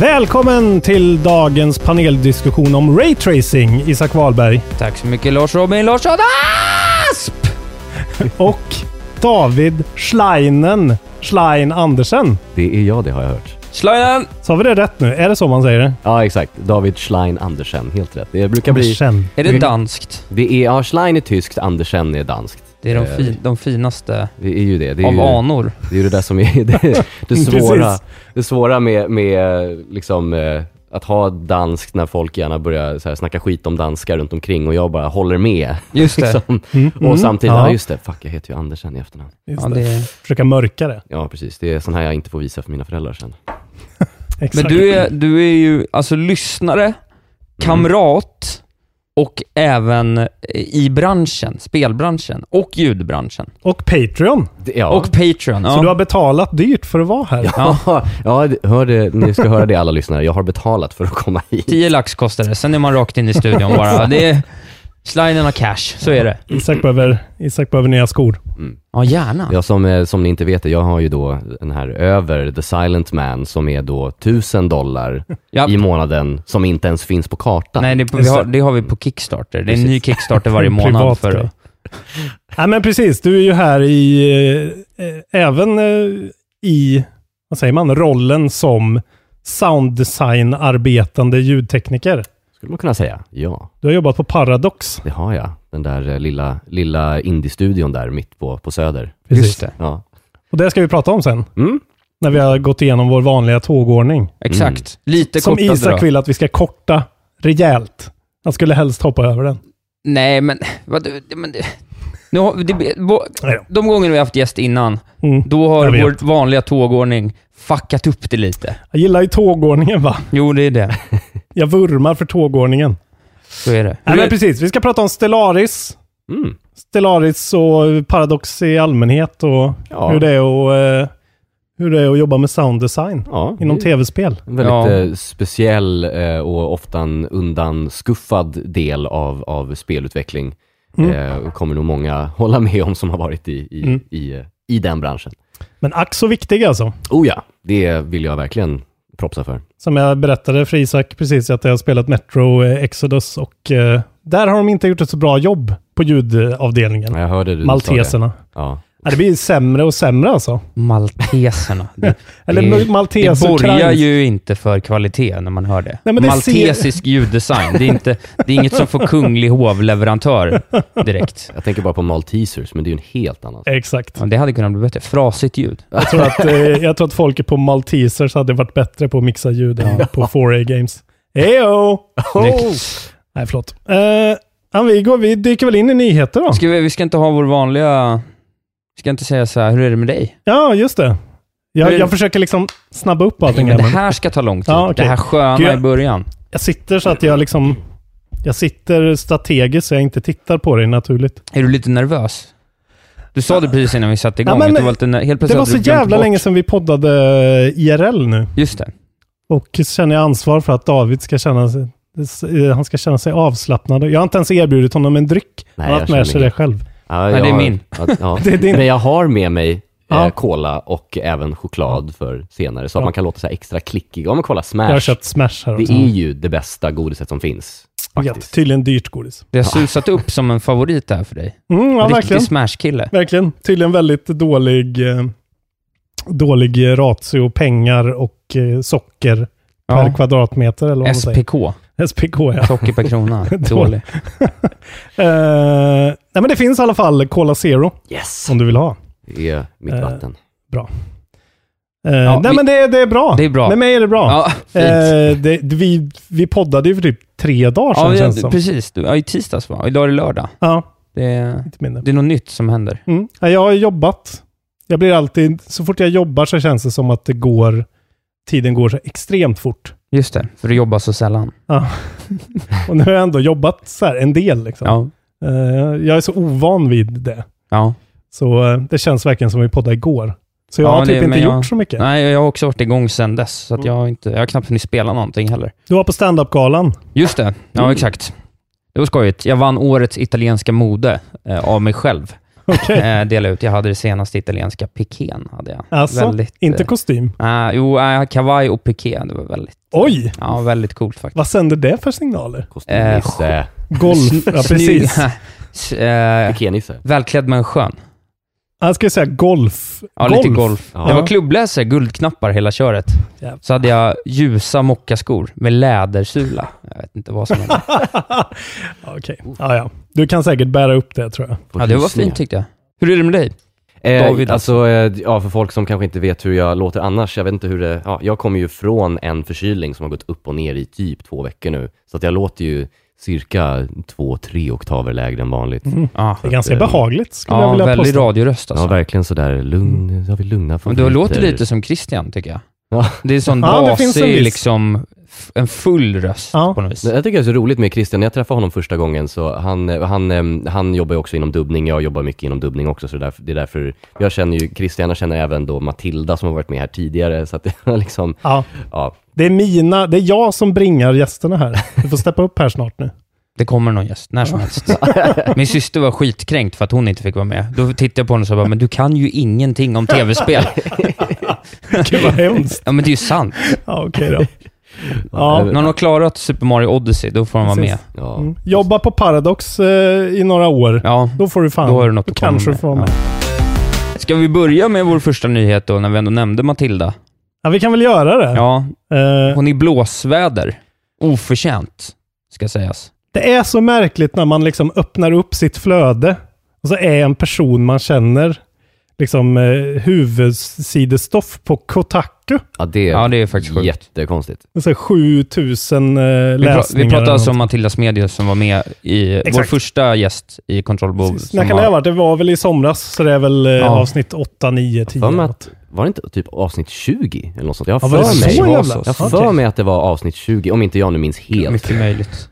Välkommen till dagens paneldiskussion om raytracing, Isak Wahlberg. Tack så mycket Lars Robin Larsson Asp! Och David Schleinen, Schlein Andersen. Det är jag det har jag hört. Schleinen! Sa vi det rätt nu? Är det så man säger det? Ja exakt. David Schlein Andersen. Helt rätt. Det brukar bli... Andersen. Är det danskt? Det är, ja, Schlein är tyskt, Andersen är danskt. Det är de, Eh, fin, de finaste Det är ju det. det är av ju, anor. Det är ju det där som är det, det svåra. Det svåra med, med liksom eh, att ha danskt när folk gärna börjar så här, snacka skit om danskar runt omkring och jag bara håller med. Just det. Liksom. Mm, mm, Och samtidigt, ja. ja just det, fuck jag heter ju Andersen i efternamn. Just Ja, det. det, Försöka mörka det. Ja precis, det är sån här jag inte får visa för mina föräldrar sen. Exakt. men du är, du är ju alltså lyssnare, kamrat och även i branschen, spelbranschen och ljudbranschen. Och Patreon. Ja. Och Patreon. Så du har betalat dyrt för att vara här. Ja, ja det- hör det, ni ska höra det alla lyssnare. Jag har betalat för att komma hit. 10 lax kostar det, sen är man rakt in i studion bara. Det är sliden av cash, så är det. Isak behöver, Isak behöver nya skor. Ja, gärna. Ja, som, eh, som ni inte vet, jag har ju då den här över The Silent Man som är då 1000 dollar i månaden som inte ens finns på kartan. Nej, det, vi har, det. har vi på Kickstarter. Det är en ny Kickstarter varje Privat månad för grej. men precis, du är ju här i, eh, eh, även eh, i, vad säger man, rollen som sounddesign-arbetande ljudtekniker. Skulle man kunna säga. Ja, Du har jobbat på Paradox. det har jag. Den där eh, lilla, lilla indie-studion där mitt på, på Söder. Just det. Ja. Och det ska vi prata om sen. Mm. När vi har gått igenom vår vanliga tågordning. Exakt. Lite Som kortare Isak då. vill att vi ska korta rejält. Han skulle helst hoppa över den. Nej, men... Vad, men det, nu har, det, bo- de gånger vi har haft gäst innan, Mm. då har vår vanliga tågordning fuckat upp det lite. Jag gillar ju tågordningen va? Jo, det är det. Jag vurmar för tågordningen. Så är det. Nej men precis, vi ska prata om Stellaris. Mm. Stellaris och Paradox i allmänhet och Ja. hur, det är och, eh, hur det är att jobba med sounddesign Ja, inom tv-spel. En väldigt Ja. eh, speciell eh, och ofta en undanskuffad del av, av spelutveckling. Mm. Eh, kommer nog många hålla med om som har varit i, i, Mm. i, eh, i den branschen. Men ack så viktig alltså. Oh ja, det vill jag verkligen propsa för. Som jag berättade för Isak precis att jag har spelat Metro eh, Exodus och eh, där har de inte gjort ett så bra jobb på ljudavdelningen. Ja, Jag hörde du Malteserna. Ja. Ja, det blir sämre och sämre alltså. Malteserna. Det, Eller det, Maltes det borgar ju inte för kvalitet när man hör det. Nej, men det Maltesisk ljuddesign. Det är, inte, det är inget som får kunglig hovleverantör direkt. Jag tänker bara på Maltesers, men det är ju en helt annan sak. Exakt. Ja, det hade kunnat bli bättre. Frasigt ljud. Jag tror att, eh, jag tror att folket på Maltesers hade varit bättre på att mixa ljud än på 4A Games. Heyo! Snyggt. Nej, förlåt. Uh, vi, går, vi dyker väl in i nyheter då. Ska vi, vi ska inte ha vår vanliga... Ska inte säga så här, hur är det med dig? Ja, just det. Jag, jag försöker liksom snabba upp allting. Nej, men här, det här ska ta lång tid. Ja, okej. Det här sköna Gud, jag- i början. Jag sitter så att jag liksom... Jag sitter strategiskt så jag inte tittar på dig naturligt. Är du lite nervös? Du sa det precis innan vi satte igång, Ja, men att du var lite, helt Det var så jävla bort. länge sedan vi poddade IRL nu. Just det. Och så känner jag ansvar för att David ska känna sig... eh, Han ska känna sig avslappnad. Jag har inte ens erbjudit honom en dryck. Nej, han har jag haft med sig det inget. själv. Ja, Nej, det är min. Ja, ja. Det är din. Men jag har med mig Ja. eh, cola och även choklad för senare. Så att Bra. man kan låta så här extra klickig. Ja men kolla Smash. Jag har köpt Smash här det också. är ju det bästa godiset som finns. Ja, Faktiskt. tydligen dyrt godis. Det har susat upp som en favorit där för dig. Mm, ja, riktig smash-kille. Verkligen. Tydligen väldigt dålig, eh, dålig ratio pengar och eh, socker per Ja. kvadratmeter eller vad man säger. SPK. Ja. Socker per krona. Dålig. Eh, nej men det finns i alla fall Cola Zero Yes! om du vill ha. Det är mitt Eh, vatten. Eh, Ja, nej vi- men det, det är bra. Det är bra. Med mig är det bra. Ja, det, vi, vi poddade ju för typ tre dagar sedan ja, känns det som. precis. Ja, i tisdags va? Idag är det lördag. Ja, Det det är något nytt som händer. Mm. Ja, jag har jobbat. Jag blir alltid, så fort jag jobbar så känns det som att det går, tiden går så extremt fort. Just det, för du jobbar så sällan. Ja. Och nu har jag ändå jobbat så här en del liksom. Ja. Eh, jag är så ovan vid det. Ja. Så eh, det känns verkligen som vi poddade igår. Så jag Ja, har typ det- inte men gjort jag- så mycket. Nej, jag har också varit igång sedan dess, så att jag, har inte, jag har knappt hunnit spela någonting heller. Du var på standup-galan. Just det, ja Mm. exakt. Det var skojigt. Jag vann årets italienska mode eh, av mig själv. Okej. Eh, delade ut. Jag hade det senaste italienska pikén. Hade jag. Alltså, Väldigt, inte eh, kostym. ah, jo, uh, kavaj och piké. Det var väldigt, Oj! ja, väldigt coolt faktiskt. Vad sänder det för signaler? Kostymnisse. Golf, ja precis. Eh, Pikénisse. välklädd men skön. Jag skulle säga golf. Ja, lite golf. Ja. Jag var klubbläsare, guldknappar hela köret. Jävlar. Så hade jag ljusa mockaskor med lädersula. Jag vet inte vad som hände. Okej. Ja, ja. Du kan säkert bära upp det tror jag. Ja, det var fint tyckte jag. Hur är det med dig? Eh, David, alltså, eh, ja, för folk som kanske inte vet hur jag låter annars, jag vet inte hur det, ja, jag kommer ju från en förkylning som har gått upp och ner i typ två veckor nu. Så att jag låter ju cirka två, tre oktaver lägre än vanligt. Ja, Det är ganska eh, behagligt skulle jag ja vilja väldigt påstå. radioröst alltså. Ja, verkligen sådär lugn, jag vill lugna Men du låter favoriter. lite som Christian, tycker jag. Ja. Det är sån Ja, det finns en basig, viss- liksom, en full röst Ja. på något vis. Jag tycker det är så roligt med Christian, när jag träffade honom första gången så han, han, em, han jobbar ju också inom dubbning, jag jobbar mycket inom dubbning också så det är därför, det är därför jag känner ju Christian, jag känner även då Matilda som har varit med här tidigare så att det är liksom, Ja. ja, Det är mina, det är jag som bringar gästerna här. Du får steppa upp här snart nu. Det kommer någon gäst, när som helst. Min syster var skitkränkt för att hon inte fick vara med. Då tittade jag på henne och sa bara, men du kan ju ingenting om tv-spel. Gud vad hemskt. ja, men det är ju sant. Ja, okej då. Ja. När hon har klarat Super Mario Odyssey, då får hon vara med. Precis. ja. Mm. Jobba på Paradox eh, i några år. Ja, Då får du fan, då har du något att komma kanske med. får med. Ska vi börja med vår första nyhet då, när vi ändå nämnde Matilda? Ja, vi kan väl göra det. Ja, Eh, hon är i blåsväder. Oförtjänt, ska sägas. det är så märkligt när man liksom öppnar upp sitt flöde och så är en person man känner liksom eh, huvudsidestoff på Kotaku. ja det är, Ja, det är faktiskt sjukt. jättekonstigt. Det är så här 7000 eh, Vi, läsningar. vi pratar eller alltså om något. Matildas Medius som var med i vår Exakt. första gäst i som När kan det ha varit? Det var väl i somras, så det är väl eh, Ja. avsnitt 8, 9, 10. För mig eller att, var det inte typ avsnitt 20 eller något sånt? Jag har Ja, för mig, jag har för Okej. mig att det var avsnitt 20, om inte jag nu minns helt. Mycket möjligt.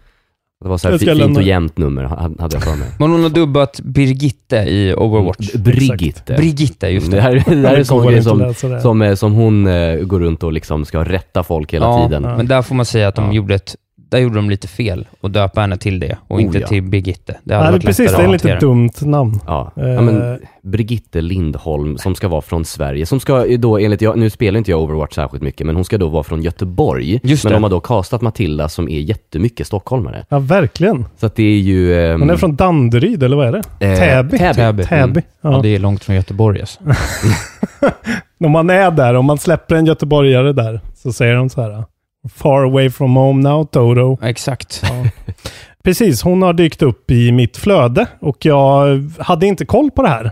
Det var så här fint lämna- och jämnt nummer, ha- hade jag för mig. Men hon har dubbat Birgitte i Overwatch. B- Brigitte. Brigitte, just Det det. här, det här är sån grej som, som, eh, som hon eh, går runt och liksom ska rätta folk hela Ja, tiden. Men där får man säga att de Ja. gjorde ett där gjorde de lite fel och döpa henne till det och Oh, inte ja. till Birgitte. Det Ja, hade är varit precis, det är lite dumt namn. Ja, Eh. ja men Brigitte Lindholm som ska vara från Sverige, som ska då enligt, jag, nu spelar inte jag Overwatch särskilt mycket, men hon ska då vara från Göteborg. Just men det. de har då castat Matilda som är jättemycket stockholmare. Ja, verkligen. Så att det är ju... ehm, Hon är från Danderyd, eller vad är det? eh, Täby. Täby. Täby. Täby. Ja. Ja. det är långt från Göteborg alltså. Om man är där, om man släpper en göteborgare där, så säger de så här. Far away from home now, Toto. Exakt. Precis, hon har dykt upp i mitt flöde och jag hade inte koll på det här.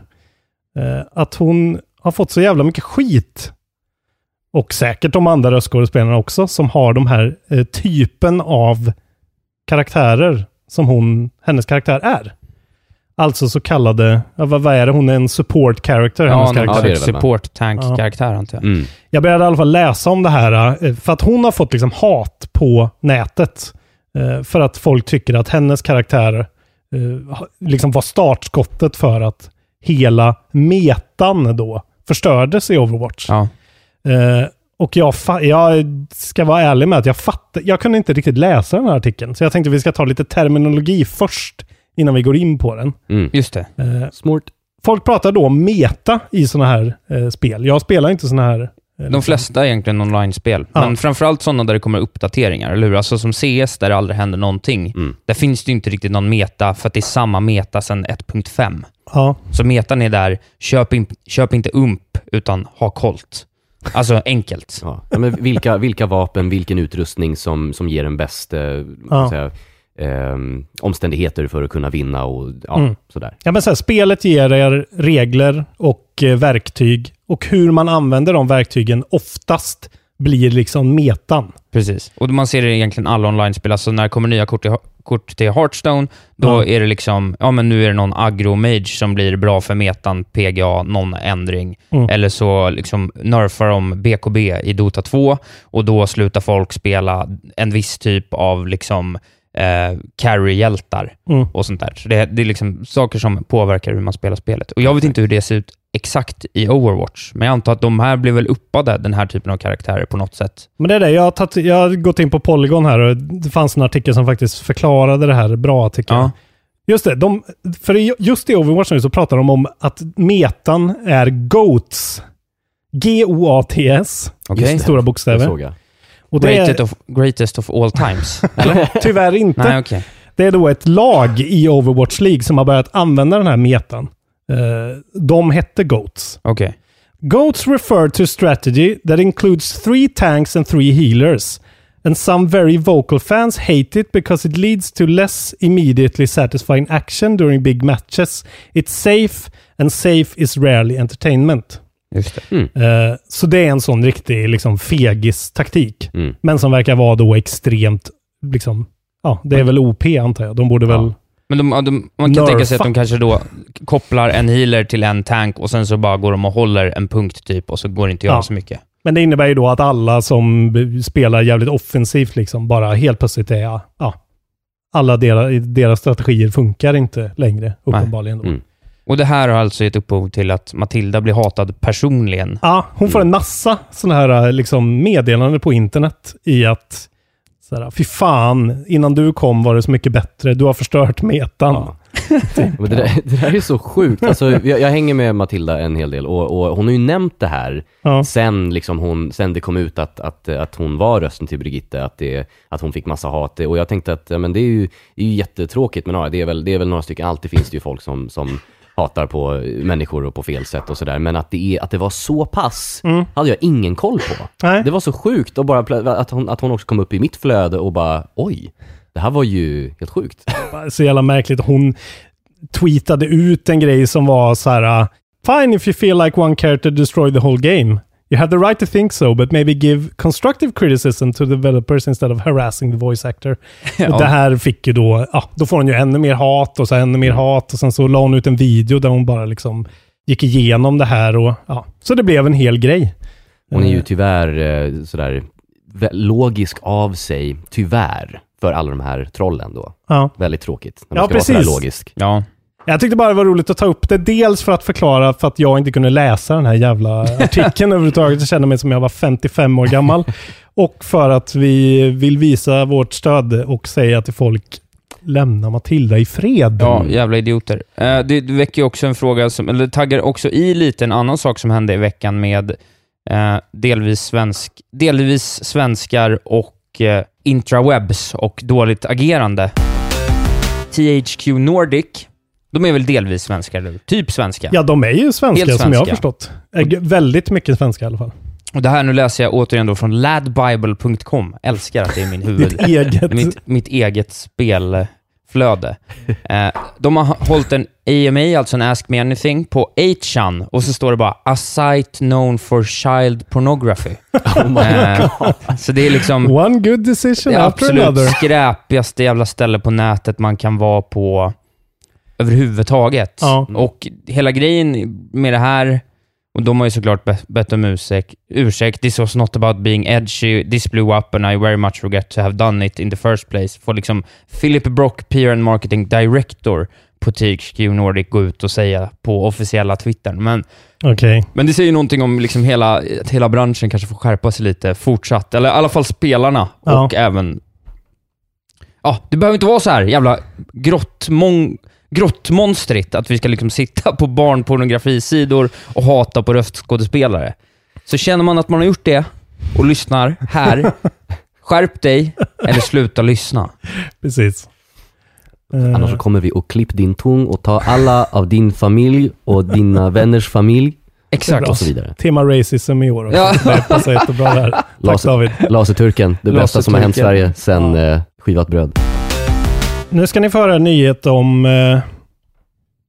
Eh, att hon har fått så jävla mycket skit. Och säkert de andra röstskådespelarna också, som har de här eh, typen av karaktärer som hon, hennes karaktär är. Alltså så kallade, vad, vad är det? Hon är en support character, hennes Ja, någon karaktär. det är det slags support tank-karaktär antar jag. Mm. Jag började i alla fall läsa om det här, eh, för att hon har fått liksom hat på nätet. eh, För att folk tycker att hennes karaktär eh, liksom var startskottet för att hela metan då förstördes i Overwatch. Ja. Och jag, jag ska vara ärlig med att jag fattar, jag kunde inte riktigt läsa den här artikeln. Så jag tänkte vi ska ta lite terminologi först innan vi går in på den. Mm. Just det. Eh, Smart. folk pratar då om meta i sådana här eh, spel. Jag spelar inte sådana här. eh, De flesta är egentligen online-spel, Ja. men framförallt sådana där det kommer uppdateringar, eller hur? Alltså som CS, där det aldrig händer någonting. Mm. Där finns det ju inte riktigt någon meta, för att det är samma meta sedan 1.5. Ja, Så metan är där, köp, in, köp inte ump, utan ha kolt. Alltså enkelt. Ja. Ja, men vilka, vilka vapen, vilken utrustning som, som ger den bästa Ja. ja. säga, ehm, omständigheter för att kunna vinna och ja, Mm. sådär. ja men så här, spelet ger er regler och eh, verktyg och hur man använder de verktygen oftast blir liksom metan. Precis. Och man ser det egentligen alla online-spel. Alltså när det kommer nya kort till, kort till Hearthstone, då Ja. är det liksom, ja men nu är det någon agro-mage som blir bra för metan, PGA, någon ändring. Mm. Eller så liksom nerfar de BKB i Dota 2 och då slutar folk spela en viss typ av liksom eh, carry-hjältar Mm. och sånt där. Så det, det är liksom saker som påverkar hur man spelar spelet. Och jag vet inte hur det ser ut exakt i Overwatch, men jag antar att de här blir väl uppade, den här typen av karaktärer, på något sätt. Men det är det, jag har, tagit, jag har gått in på Polygon här och det fanns en artikel som faktiskt förklarade det här bra tycker jag. Ja. Just det, de, för just i Overwatch nu så pratar de om att metan är GOATS. G-O-A-T-S. Okej. Stora Det bokstäver. Och det Greatest är of, greatest of all times. tyvärr inte. Nej, okej. Det är då ett lag i Overwatch League som har börjat använda den här metan. Eh, de hette GOATS. Okej. GOATs refer to strategy that includes three tanks and three healers. And some very vocal fans hate it because it leads to less immediately satisfying action during big matches. It's safe and safe is rarely entertainment. Just det. Eh, så det är en sån riktig liksom, fegis-taktik. Mm. Men som verkar vara då extremt, liksom, ja, det är väl OP antar jag. De borde väl... Ja. Men de, de, man kan tänka sig att de kanske då kopplar en healer till en tank och sen så bara går de och håller en punkt typ och så går det inte att göra Ja. så mycket. Men det innebär ju då att alla som spelar jävligt offensivt liksom bara helt plötsligt är, ja, ja alla deras, deras strategier funkar inte längre uppenbarligen. Då. Mm. Och det här har alltså gett upphov till att Matilda blir hatad personligen. Ja, hon får en massa sådana här liksom, meddelanden på internet i att så här, fy fan, innan du kom var det så mycket bättre. Du har förstört metan. Ja. Men det, där, det där är så sjukt. Alltså, jag, jag hänger med Matilda en hel del och, och hon har ju nämnt det här Ja. sen, liksom hon, sen det kom ut att, att, att hon var rösten till Brigitte, att, det, att hon fick massa hat. Och jag tänkte att ja, men det, är ju, det är ju jättetråkigt med några. Det är, väl, det är väl några stycken, alltid finns det ju folk som, som hatar på människor och på fel sätt och sådär. Men att det, är, att det var så pass hade jag ingen koll på. Nej. Det var så sjukt och bara att hon, att hon också kom upp i mitt flöde och bara oj, det här var ju helt sjukt. så jävla märkligt. Hon tweetade ut en grej som var så här. Fine if you feel like one character destroyed the whole game. You have the right to think so, but maybe give constructive criticism to developers instead of harassing the voice actor. Och det här fick ju då, ja, då får hon ju ännu mer hat och så ännu mer hat och sen så la hon ut en video där hon bara liksom gick igenom det här och ja, så det blev en hel grej. Hon är ju Eh, tyvärr eh, sådär logisk av sig, tyvärr, för alla de här trollen då. Ja. Väldigt tråkigt när Ja, man ska vara precis. sådär logisk. Ja. Jag tyckte bara det var roligt att ta upp det. Dels för att förklara för att jag inte kunde läsa den här jävla artikeln överhuvudtaget. Jag kände mig som jag var 55 år gammal. Och för att vi vill visa vårt stöd och säga till folk lämna Matilda i fred. Ja, jävla idioter. Eh, det, väcker ju också en fråga, som, eller taggar också i lite en annan sak som hände i veckan med eh, delvis, svensk, delvis svenskar och eh, intrawebs och dåligt agerande. THQ Nordic, de är väl delvis svenskar, eller? Typ svenska. Ja, de är ju svenska Helt som jag har svenska. förstått. Äg- Väldigt mycket svenska i alla fall. Och det här nu läser jag återigen då från ladbible.com. Älskar att det är min huvud... Eget. mitt, mitt eget spelflöde. Eh, de har hållit en AMA, alltså en Ask Me Anything, på 8chan och så står det bara “A site known for child pornography”. Eh, så det är liksom One good decision det after absolut another. skräpigaste jävla ställe på nätet man kan vara på överhuvudtaget. Ja. Och hela grejen med det här, och de har ju såklart be- bett om ursäkt, ursäkt. This was not about being edgy, this blew up and I very much regret to have done it in the first place. Får liksom Philip Brock, PR and Marketing Director på THQ Nordic gå ut och säga på officiella Twittern. Men Okej. men det säger ju någonting om liksom hela, att hela branschen kanske får skärpa sig lite fortsatt. Eller i alla fall spelarna Ja. och även... Ja, det behöver inte vara så här jävla grottmång, grottmonstrigt att vi ska liksom sitta på barnpornografisidor och hata på röstskådespelare. Så känner man att man har gjort det och lyssnar här, skärp dig eller sluta lyssna. Precis. Eh, Annars så kommer vi att klippa din tung och ta alla av din familj och dina vänners familj Exakt. och så vidare. Tema racism i år också. Ja. Det passar jättebra där. Tack Laser- David. Laserturken, det bästa som har hänt. Sverige sen eh, skivat bröd. Nu ska ni få höra en nyhet om, eh,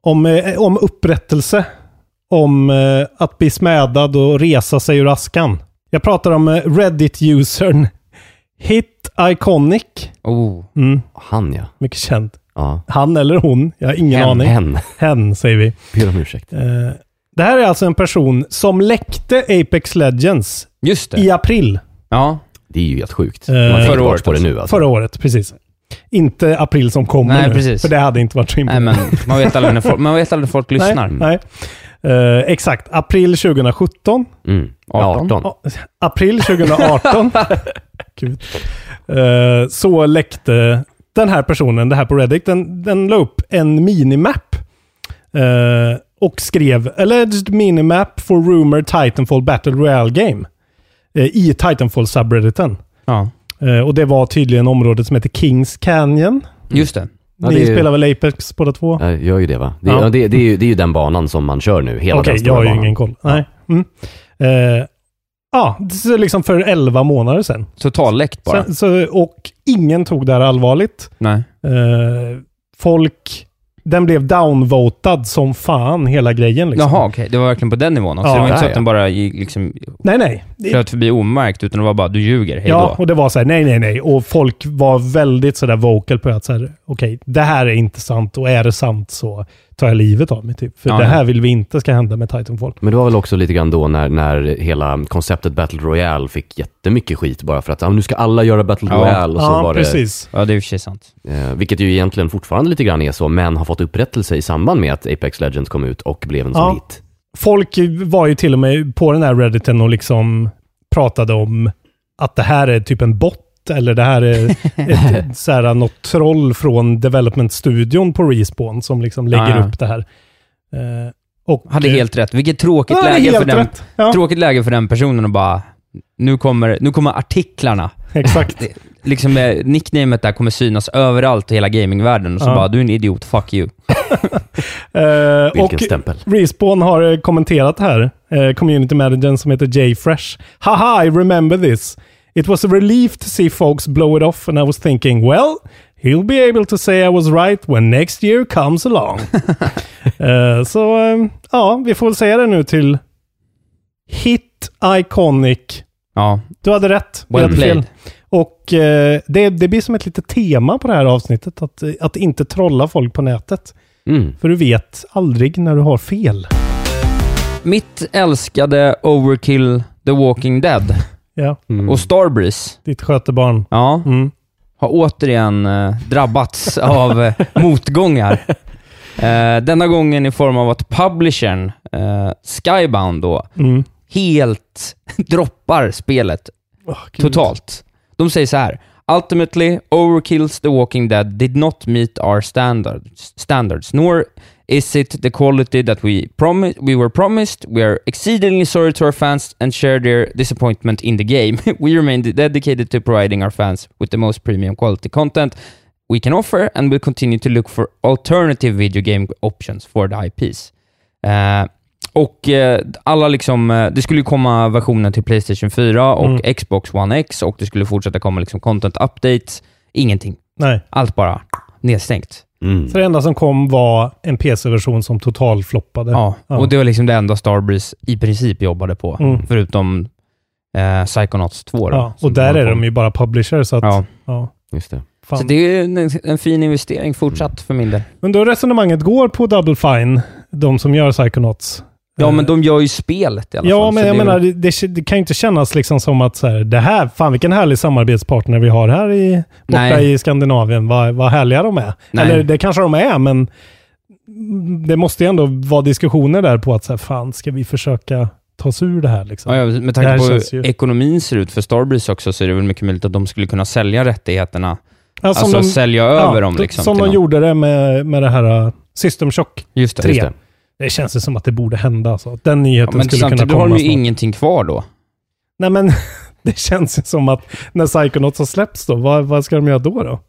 om, eh, om upprättelse. Om eh, att bli smädad och resa sig ur askan. Jag pratar om eh, Reddit-usern Hit Iconic. Oh. Mm, Han ja. mycket känd. Ja. Han eller hon, jag har ingen Hen, aning. Hen. Hen säger vi. Ber om ursäkt. Eh, det här är alltså en person som läckte Apex Legends i april. Ja. Det är ju helt sjukt. Eh, Man tänker förra året på det alltså. nu alltså. Förra året, precis. Inte april som kommer Nej, nu. precis. För det hade inte varit så himla Nej, men man vet aldrig när folk, man vet aldrig när folk lyssnar. Nej, nej. Eh, exakt, april 2017. Mm. 18. 18. Ja, april 2018. Gud. Eh, så läckte den här personen, det här på Reddit, den, den la upp en minimap. eh, och skrev Alleged minimap for rumor Titanfall Battle Royale Game. eh, I Titanfall subredditen. Ja. Eh, och det var tydligen området som heter Kings Canyon. Just det. Ja, Ni ju- spelar väl Apex båda två? Jag gör ju det va? Det, är- Ja. ja. det, det, är ju, det är ju den banan som man kör nu, hela Okej, den jag stora har ju ingen koll. Nej. Mm. Eh, ja, så liksom för 11 månader sedan. Totalläckt bara. Sen, så, och ingen tog det här allvarligt. Nej. Eh, folk... Den blev downvotad som fan, hela grejen. Liksom. Jaha, okej. Det var verkligen på den nivån också. Ja, det var inte så att den bara gick, liksom, Nej, nej. Flöt förbi omärkt, utan det var bara du ljuger, hej Ja, då. och det var så här, nej, nej, nej. Och folk var väldigt sådär vocal på att så här, okej, det här är inte sant och är det sant så tar jag livet av mig typ. För Ja, det ja. här vill vi inte ska hända med Titanfall. Men det var väl också lite grann då när, när hela konceptet Battle Royale fick jättemycket skit bara för att ah, nu ska alla göra Battle Ja. Royale och så ja, var det, precis. Ja, det är i och för sig sant. eh, vilket ju egentligen fortfarande lite grann är så, men har fått upprättelse i samband med att Apex Legends kom ut och blev en sån Ja. hit. Folk var ju till och med på den här redditen och liksom pratade om att det här är typ en bot eller det här är ett, så här, något troll från development-studion på Respawn som liksom lägger Ja, ja. upp det här. Eh, och, Hade helt rätt. Vilket tråkigt, Ja, läge, för den, rätt. Ja, tråkigt läge för den personen att bara... Nu kommer, nu kommer artiklarna. exakt. Liksom eh, nicknamet där kommer synas överallt i hela gamingvärlden och så bara, du är en idiot, fuck you. Eh, Vilken och stämpel. Respawn har eh, kommenterat här. Eh, community managern som heter Jay Fresh. Haha, I remember this. It was a relief to see folks blow it off and I was thinking, well, he'll be able to say I was right when next year comes along. Eh, så eh, ja, vi får väl säga det nu till Hit Iconic. Ja, Du hade rätt. well hade fel. Och eh, det, det blir som ett litet tema på det här avsnittet. Att, eh, att inte trolla folk på nätet. Mm. För du vet aldrig när du har fel. Mitt älskade Overkill The Walking Dead Ja, Mm. och Starbreeze, ditt skötebarn. ja, Mm. har återigen eh, drabbats av eh, motgångar. Eh, denna gången i form av att publishern, eh, Skybound då, Mm. helt droppar spelet Åh, gud. totalt. De säger så här. Ultimately, Overkill's The Walking Dead did not meet our standards, standards nor is it the quality that we, promi- we were promised. We are exceedingly sorry to our fans and share their disappointment in the game. we remain dedicated to providing our fans with the most premium quality content we can offer and will continue to look for alternative video game options for the IPs. Eh, och eh, alla liksom, eh, det skulle ju komma versioner till Playstation 4 och Mm. Xbox One X och det skulle fortsätta komma liksom content updates. Ingenting. Nej. Allt bara nedstängt. Mm. Så det enda som kom var en PC-version som totalfloppade. Ja, Ja. och det var liksom det enda Starbreeze i princip jobbade på. Mm. Förutom eh, Psychonauts 2 då, Ja, och där är på. de ju bara publisher, så att... Ja. Ja. Just det. fan. Så det är en, en fin investering fortsatt för min del. Men då resonemanget går på Double Fine, de som gör Psychonauts. Ja, Eh, men de gör ju spelet i alla fall. Ja, men det jag är menar, det, det, det kan ju inte kännas liksom som att så här, det här, fan vilken härlig samarbetspartner vi har här i, borta Nej. i Skandinavien. Vad, vad härliga de är. Nej. Eller det kanske de är, men det måste ju ändå vara diskussioner där på att så här, fan, ska vi försöka ta oss ur det här liksom? Ja, ja, med Det tanke här på känns ju- hur ekonomin ser ut för Starbreeze också så är det väl mycket möjligt att de skulle kunna sälja rättigheterna. Ja, alltså de- sälja över dem de- liksom. Som de någon. gjorde det med, med det här uh, System Shock Just det. 3. Just det. Det känns ju som att det borde hända. Alltså. Den Ja, nyheten men skulle kunna komma har de ju snart. ingenting kvar då. Nej men, det känns ju som att när Psychonauts har släppts då, vad, vad ska de göra då? då?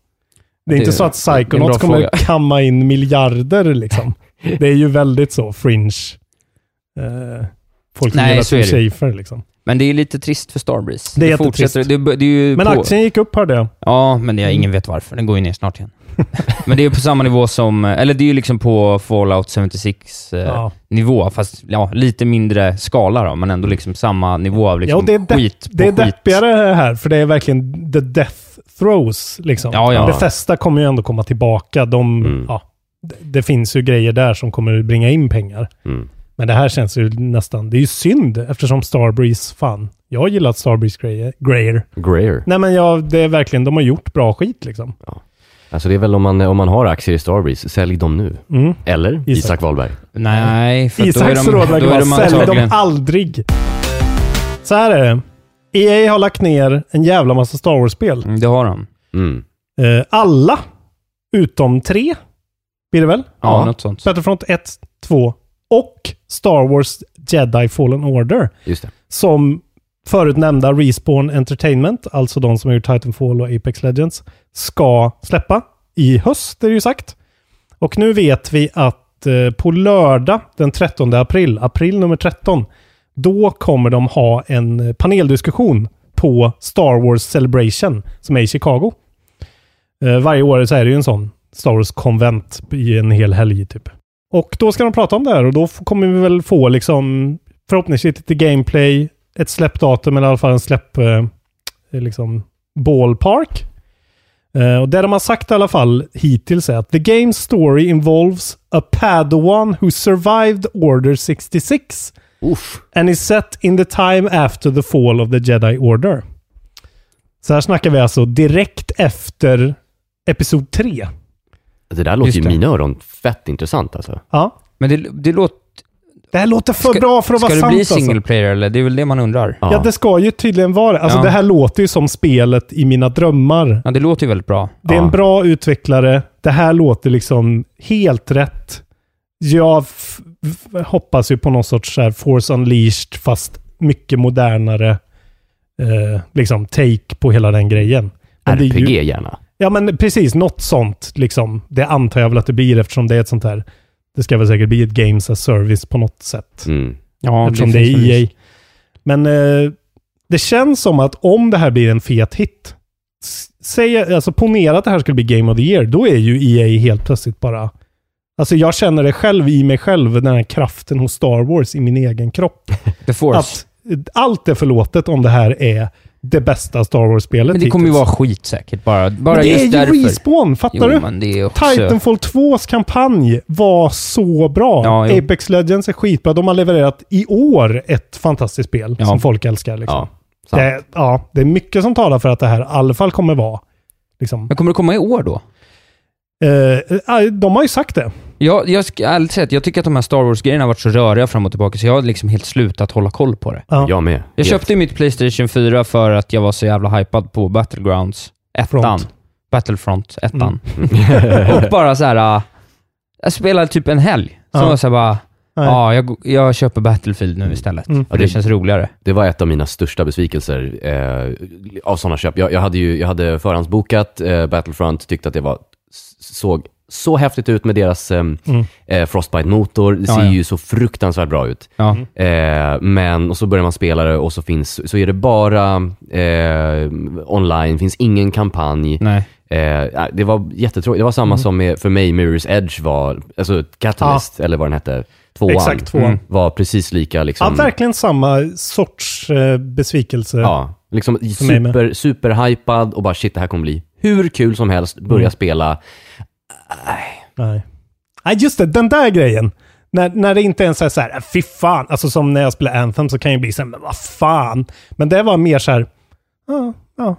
Det är Det- inte så att det är Psychonauts kommer fråga. kamma in miljarder liksom. Det är ju väldigt så fringe. Eh, folk som gillar är Tim det. Schafer liksom. Men det är lite trist för Starbreeze. Det är fortsätter- jättetrist. Det, det är ju Men på, aktien gick upp hörde jag. Ja, men det, ingen vet varför. Den går ju ner snart igen. Men det är på samma nivå som, eller det är ju liksom på Fallout 76 eh, Ja. nivå, fast ja, lite mindre skala då, men ändå liksom samma nivå av Ja, liksom och det är, skit det är skit. deppigare här, för det är verkligen the death throws. Liksom. Ja, ja. Bethesda kommer ju ändå komma tillbaka. De, Mm. ja, det, det finns ju grejer där som kommer bringa in pengar. Mm. Men det här känns ju nästan, det är ju synd eftersom Starbreeze, fan, jag har gillat Starbreeze grejer. grejer. Greer. Nej men ja, det är verkligen, de har gjort bra skit liksom. Alltså det är väl om man, om man har aktier i Starbreeze, sälj dem nu. Mm. Eller Isak. Isak, Wahlberg. Nej, för då är Isaks de, råd verkar är vara, de sälj dem aldrig. Så här är det. EA har lagt ner en jävla massa Star Wars-spel. Mm, Det har de. Mm. Eh, alla utom tre, blir det väl? Ja, något sånt. Battlefront 1, 2 och Star Wars Jedi Fallen Order. Just det. Som förut nämnda Respawn Entertainment, alltså de som har gjort Titanfall och Apex Legends, ska släppa i höst, är det ju sagt. Och nu vet vi att eh, på lördag den 13 april, april nummer 13, då kommer de ha en paneldiskussion på Star Wars Celebration som är i Chicago. Eh, varje år så är det ju en sån Star Wars-konvent i en hel helg typ. Och då ska de prata om det här och då kommer vi väl få liksom förhoppningsvis lite gameplay, ett släppdatum eller i alla fall en släpp eh, liksom ballpark. Eh, och det de har sagt i alla fall hittills är att the game's story involves a padawan who survived Order 66 Uff. and is set in the time after the fall of the Jedi Order. Så här snackar vi alltså direkt efter Episod 3. Det där låter Just ju i mina öron fett intressant alltså. Ja. Men det, det låter... Det här låter för bra för att Ska vara det sant bli alltså. single player eller? Det är väl det man undrar. Ja. det ska ju tydligen vara det. Alltså Ja. det här låter ju som spelet i mina drömmar. Ja, det låter ju väldigt bra. Det är en Ja. bra utvecklare. Det här låter liksom helt rätt. Jag hoppas ju på någon sorts så här Force Unleashed fast mycket modernare eh, liksom take på hela den grejen. Men det RPG ju- gärna. Ja men precis, något sånt liksom. Det antar jag väl att det blir eftersom det är ett sånt här. Det ska väl säkert bli ett Games as Service på något sätt. Mm. Ja, eftersom det, väl är EA. Men eh, det känns som att om det här blir en fet hit, säg, alltså ponera att det här skulle bli Game of the Year, då är ju EA helt plötsligt bara... Alltså jag känner det själv i mig själv, den här kraften hos Star Wars i min egen kropp. The Force. Att allt är förlåtet om det här är det bästa Star Wars-spelet men det kommer ju vara skit säkert. Bara, bara Men det just är ju. Respawn, fattar Jo, du? också... Titanfall 2s kampanj var så bra. Ja. Apex Legends är skitbra. De har levererat i år ett fantastiskt spel Ja. som folk älskar. Liksom. Ja, det, ja, det är mycket som talar för att det här i alla fall kommer vara... Liksom, Men kommer det komma i år då? eh, eh, de har ju sagt det. Jag, jag ska ärligt säga att jag tycker att de här Star Wars-grejerna har varit så röriga fram och tillbaka, så jag har liksom helt slutat hålla koll på det. Ja. Jag med. Jag Helt. köpte ju mitt Playstation 4 för att jag var så jävla hypad på Battlegrounds 1. Front. Battlefront 1. Mm. och bara så här. äh, jag spelade typ en helg. Så Ja. var så här bara, Nej. ja, jag, jag köper Battlefield nu istället. Mm. För det känns roligare. Det var ett av mina största besvikelser eh, av sådana köp. Jag, jag hade ju jag hade förhandsbokat eh, Battlefront, tyckte att det var, såg så häftigt ut med deras eh, Mm. eh, Frostbite-motor. Det Ja, ser ja. ju så fruktansvärt bra ut. Ja. Eh, men, och så börjar man spela det och så, finns, så är det bara eh, online, finns ingen kampanj. Eh, det var jättetråkigt. Det var samma Mm. som med, för mig Mirror's Edge var, alltså Catalyst, eller vad den hette, tvåan, Exakt, tvåan. Mm. var precis lika liksom. Ja, verkligen samma sorts eh, besvikelse. Ja, liksom super, superhypad och bara shit, det här kommer bli hur kul som helst. Börja Mm. spela. Nej. Nej, Nej, just det. Den där grejen. När, när det inte ens är så här, äh, fy fan. Alltså som när jag spelar Anthem så kan jag bli så här, men vad fan. Men det var mer så här, ja, ja.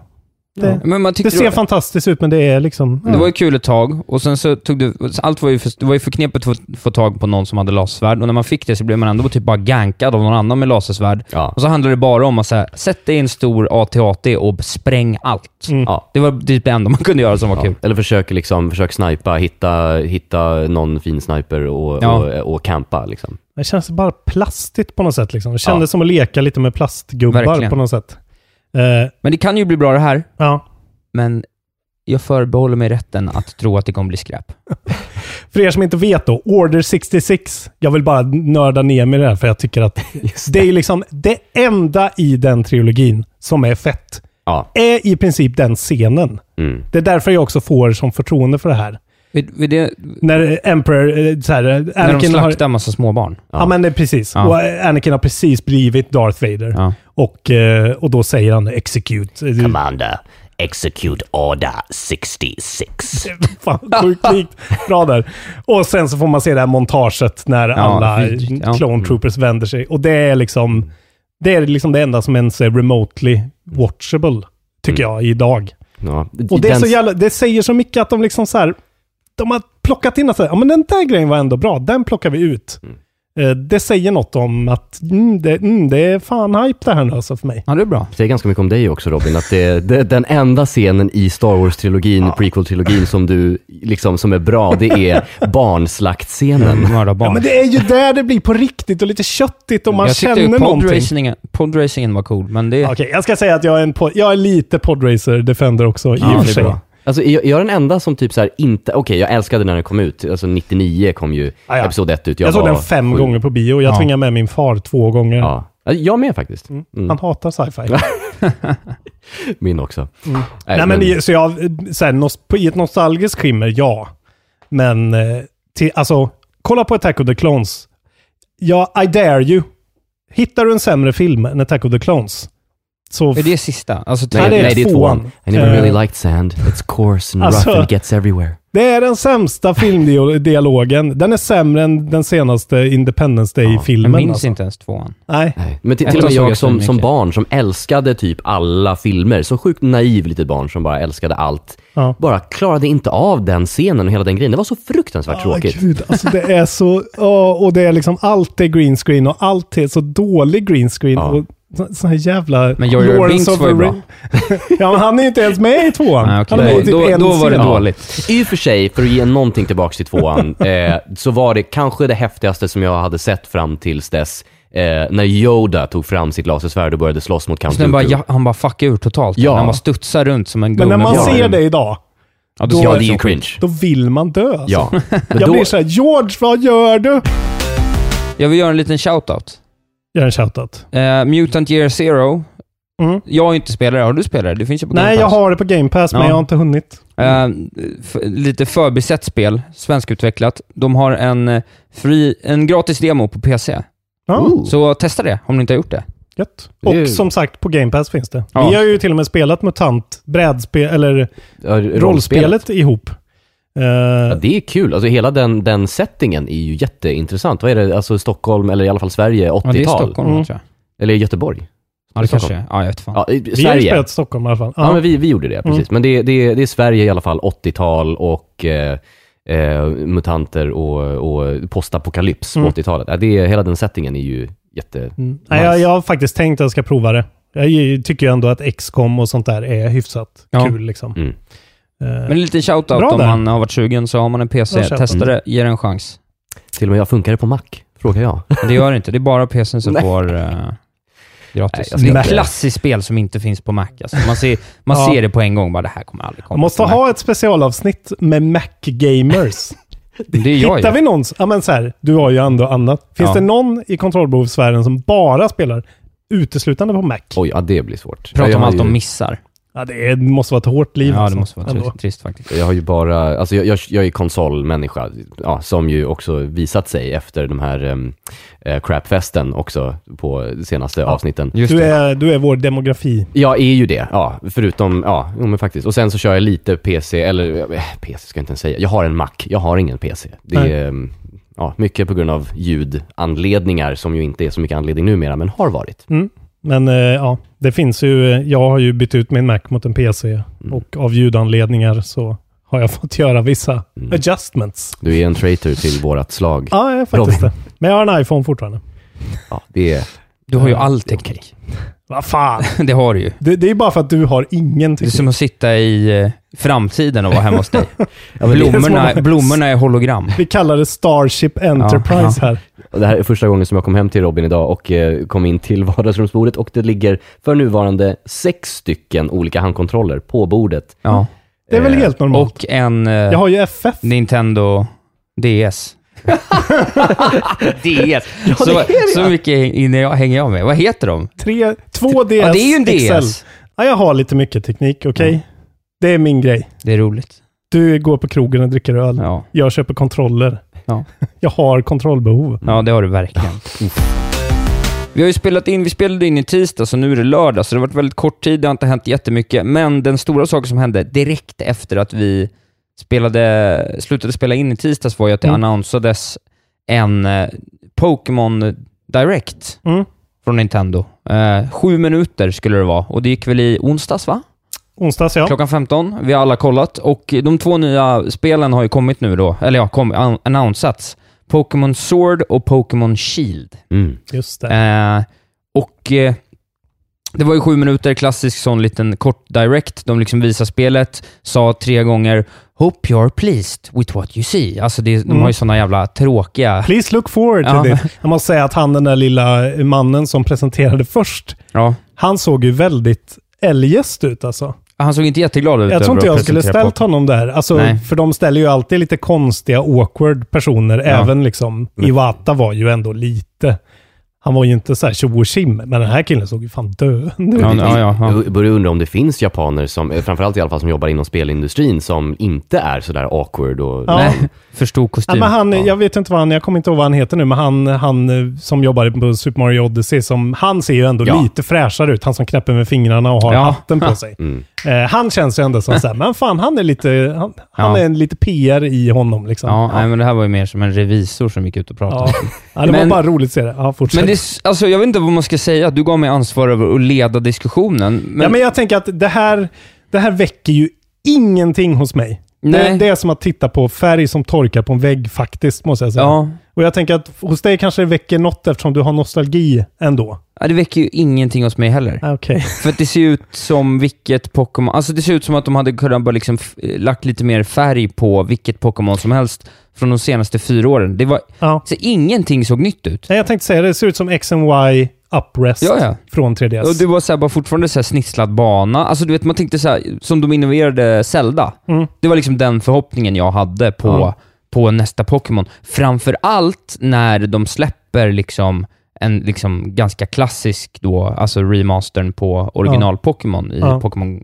Det, Men man det ser fantastiskt ut, men det är liksom... Det var ju kul ett tag och sen så tog det, allt var ju för, det var ju för knepigt att få, få tag på någon som hade lasersvärd och när man fick det så blev man ändå typ bara gankad av någon annan med lasersvärd. Ja. Och så handlade det bara om att säga, sätt dig i en stor AT-AT och spräng allt. Mm. Ja. Det var typ det enda man kunde göra som var Ja. kul. Eller försök, liksom, försök snipa, hitta, hitta någon fin sniper och, Ja. och, och campa. Liksom. Det känns bara plastigt på något sätt. Liksom. Det kändes Ja. som att leka lite med plastgubbar Verkligen. på något sätt. Eh, Men det kan ju bli bra det här, ja. men jag förbehåller mig rätten att tro att det kommer bli skräp. För er som inte vet då, Order 66. Jag vill bara nörda ner mig i det här för jag tycker att det är liksom det enda i den trilogin som är fett. Ja. Är i princip den scenen. Mm. Det är därför jag också får som förtroende för det här. Vid, vid det, När Emperor, eh, så här, när de Anakin har... slaktar en massa småbarn. Ja, men det är precis. Ja. Och Anakin har precis blivit Darth Vader. Ja. Och, eh, och då säger han execute. Commander, execute order 66. Fan, sjukt likt. Bra där. Och sen så får man se det här montaget när alla vidrigt, ja. clone troopers vänder sig. Och det är liksom det är liksom det enda som ens är remotely watchable, tycker jag, idag. Ja. Och det, är så jävla, det säger så mycket att de liksom så här, de har plockat in att ja men den där grejen var ändå bra, den plockar vi ut. Eh, Det säger något om att mm, det, mm, det är fan hype det här nu alltså för mig. Ja, det är bra. Det säger ganska mycket om dig också Robin, att det, det, den enda scenen i Star Wars-trilogin, prequel-trilogin som du, liksom, som är bra, det är barnslaktscenen. Mörda barn. Ja, men det är ju där det blir på riktigt och lite köttigt och man jag känner någonting. podracingen, podracingen var cool, men det... Okej, jag ska säga att jag är, en pod- jag är lite podracer defender också i Ja, och det för är sig. bra. Alltså, är jag, är jag den enda som typ så här inte, okej jag älskade när den kom ut, alltså 99 kom ju Ah, ja. episod 1 ut. Jag, såg var den fem sju. gånger på bio. Jag Ja. tvingade med min far två gånger. Ja. Ja, Jag med faktiskt. Mm. Han hatar sci-fi. Min också. Mm. Nej, men, i- så jag, så här, nos, på, i ett nostalgiskt skimmer, ja. Men, eh, till, alltså, kolla på Attack of the Clones. Ja, I dare you. Hittar du en sämre film än Attack of the Clones, så... Är det sista? Alltså, Nej, det är nej, det är tvåan. tvåan. I never Eh, really liked sand. It's coarse and alltså- rough and gets everywhere. Det är den sämsta filmdialogen. Den är sämre än den senaste Independence jag Day-filmen. minns alltså. inte ens tvåan. Nej. Nej. Men till, till och med jag jag som, som barn som älskade typ alla filmer, så sjukt naiv litet barn som bara älskade allt, Ja. bara klarade inte av den scenen och hela den grejen. Det var så fruktansvärt Ah, tråkigt. Gud, alltså det är så... ja, och det är liksom allt är green screen och allt är så dålig green screen. Ja. Och så, så här jävla... Men Jar Lawrence Binks var ju bra. Ja, men han är ju inte ens med i tvåan. Nej, med i typ då, då var det dåligt. I och för sig, för att ge någonting tillbaks till tvåan, eh, så var det kanske det häftigaste som jag hade sett fram tills dess. Eh, när Yoda tog fram sitt lasersvärd och började slåss mot Count Sen bara, Dooku. ja, han bara fuckade ur totalt. Ja. Han bara studsar runt som en Men när man gummibjörn. ser det idag, Ja, då- Ja, är det är ju cringe. då vill man dö. Alltså. Ja. Jag då, blir såhär, George, vad gör du? Jag vill göra en liten shoutout. Gör en shoutout. Uh, Mutant Year Zero. Mm. Jag har inte spelat det. Har du spelat det? Det finns ju på Game Nej, jag Pass. har det på Game Pass, men Ja. jag har inte hunnit. F- lite förbisett spel, svenskutvecklat. De har en, eh, fri, en gratis demo på PC. Ooh. Så testa det om ni inte har gjort det. gött. Det är ju- Och som sagt, på Game Pass finns det. Ja. Vi har ju till och med spelat MUTANT, brädspel, eller ja, rollspelet ihop. Eh, Ja, det är kul. Alltså hela den, den settingen är ju jätteintressant. Vad är det, alltså Stockholm, eller i alla fall Sverige, 80-tal? Ja, det är Stockholm Mm. tror jag. Eller Göteborg? Ja, det Stockholm. kanske. Ja, jag vet fan. Ja, i- vi har ju spelat Stockholm i alla fall. Ja, men vi, vi gjorde det, precis. Men det, det, det är Sverige i alla fall, 80-tal och eh, eh, mutanter och, och postapokalyps på Mm. 80-talet. Ja, det, är- hela den settingen är ju jätte... Mm. Nej, jag, jag har faktiskt tänkt att jag ska prova det. Jag tycker ju ändå att XCOM och sånt där är hyfsat Ja. kul liksom. Mm. Eh, Men en liten shoutout Bra om där. man har varit sugen så har man en PC. Testa det, ge det en chans. Till och med jag funkar det på Mac, frågar jag. Men det gör det inte. Det är bara PCn som Nej. får uh, gratis. Nej, jag det är ett klassiskt spel som inte finns på Mac. Alltså. Man, ser, man Ja. ser det på en gång, bara det här kommer aldrig komma jag måste på Mac. ha ett specialavsnitt med Mac-gamers. Det är jag Hittar ju. vi någon, ja men så här, du har ju ändå annat. Finns Ja. det någon i kontrollbehovssfären som bara spelar uteslutande på Mac? Oj, ja det blir svårt. Prata jag om allt ju, de missar. Ja, det är, måste vara ett hårt liv Ja, alltså. det måste vara trist, trist faktiskt. Jag har ju bara, alltså jag, jag, jag är konsolmänniska, ja, som ju också visat sig efter de här um, crapfesten också på de senaste avsnitten. Just Du det. är, du är vår demografi. Jag är ju det, ja. Förutom, ja, jo, men faktiskt. Och sen så kör jag lite PC, eller eh, PC ska jag inte ens säga. Jag har en Mac, jag har ingen PC. Det Nej. är, mm, ja, mycket på grund av ljudanledningar, som ju inte är så mycket anledning numera, men har varit. Mm. Men eh, ja, det finns ju, jag har ju bytt ut min Mac mot en PC och av ljudanledningar så har jag fått göra vissa adjustments. Du är en traitor till vårat slag. Ja, jag är faktiskt Robin. det. Men jag har en iPhone fortfarande. Ja, det är... Du har ju all teknik. Vad fan! det har du ju. Det, det är bara för att du har ingen Det är teknik. som att sitta i eh, framtiden och vara hemma hos dig. det är blommorna, som- blommorna är hologram. Vi kallar det Starship Enterprise här. Och det här är första gången som jag kom hem till Robin idag och eh, kom in till vardagsrumsbordet och det ligger för nuvarande sex stycken olika handkontroller på bordet. Ja. Det är väl Eh, helt normalt. Och en eh, Jag har ju FF. Nintendo DS. DS. så, så mycket jag, hänger jag med. Vad heter de? Tre, två DS Ja, det är ju en XL. DS. Ja, jag har lite mycket teknik, okej? Det är min grej. Det är roligt. Du går på krogen och dricker öl. Ja, Jag köper kontroller. Ja. Jag har kontrollbehov. ja det har du verkligen. Vi har ju spelat in, vi spelade in i tisdag, så nu är det lördag, så det har varit väldigt kort tid, det har inte hänt jättemycket, men den stora saken som hände direkt efter att vi spelade, slutade spela in i tisdags var ju att det Mm. annonsades en eh, Pokémon Direct Mm. från Nintendo. Eh, sju minuter skulle det vara, och det gick väl i onsdags va? Onsdags, ja. Klockan 15. Vi har alla kollat och de två nya spelen har ju kommit nu då, eller ja, kom, an, annonsats. Pokémon Sword och Pokémon Shield. Mm. Just det. Eh, och eh, det var ju sju minuter, klassisk sån liten kort direct. De liksom visar spelet, sa tre gånger “Hope you're pleased with what you see”. Alltså det, de Mm. har ju såna jävla tråkiga... Please look forward to Ja. this. Jag måste säga att han, den där lilla mannen som presenterade först, Ja. han såg ju väldigt eljest ut alltså. Han såg inte jätteglad ut Jag tror inte att jag skulle ställt Pokémon. honom där. Alltså, Nej. för de ställer ju alltid lite konstiga, awkward personer. Även liksom, Iwata var ju ändå lite... Han var ju inte så här tjo och tjim, men den här killen såg ju fan döende ut. Ja, ja, ja, ja. Jag börjar undra om det finns japaner, som, eh, framförallt i alla fall som jobbar inom spelindustrin, som inte är sådär awkward och... Ja. Nej, för stor Ja, kostym. men han, jag vet inte vad han, jag kommer inte ihåg vad han heter nu, men han, han eh, som jobbar på Super Mario Odyssey, som, han ser ju ändå Ja. lite fräschare ut. Han som knäpper med fingrarna och har Ja. hatten på sig. Mm. Eh, han känns ju ändå som såhär, men fan han är lite, han, han Ja. är en lite PR i honom liksom. Ja, Nej, men det här var ju mer som en revisor som gick ut och pratade. Ja. Ja, det Men- var bara roligt att se det. Ja, fortsätt. Men det, alltså, jag vet inte vad man ska säga. Du gav mig ansvar över att leda diskussionen. Men, ja, men jag tänker att det här, det här väcker ju ingenting hos mig. Det, Nej. det är som att titta på färg som torkar på en vägg faktiskt, måste jag säga. ja, Och jag tänker att hos dig kanske det väcker något eftersom du har nostalgi ändå. ja, det väcker ju ingenting hos mig heller. Ah, Okej. För att det ser ut som vilket Pokémon... Alltså det ser ut som att de hade kunnat bara liksom lagt lite mer färg på vilket Pokémon som helst från de senaste fyra åren. Det var... Ja. Så ingenting såg nytt ut. Nej, jag tänkte säga det. Det ser ut som X and Y uprest Ja, ja. från 3DS. Och det var så här, bara fortfarande så här snisslad bana. Alltså du vet, man tänkte så här, som de innoverade Zelda. Mm. Det var liksom den förhoppningen jag hade på, Ja. På nästa Pokémon. Framför allt när de släpper liksom en liksom ganska klassisk då, alltså remastern på original Pokémon i Ja. Pokémon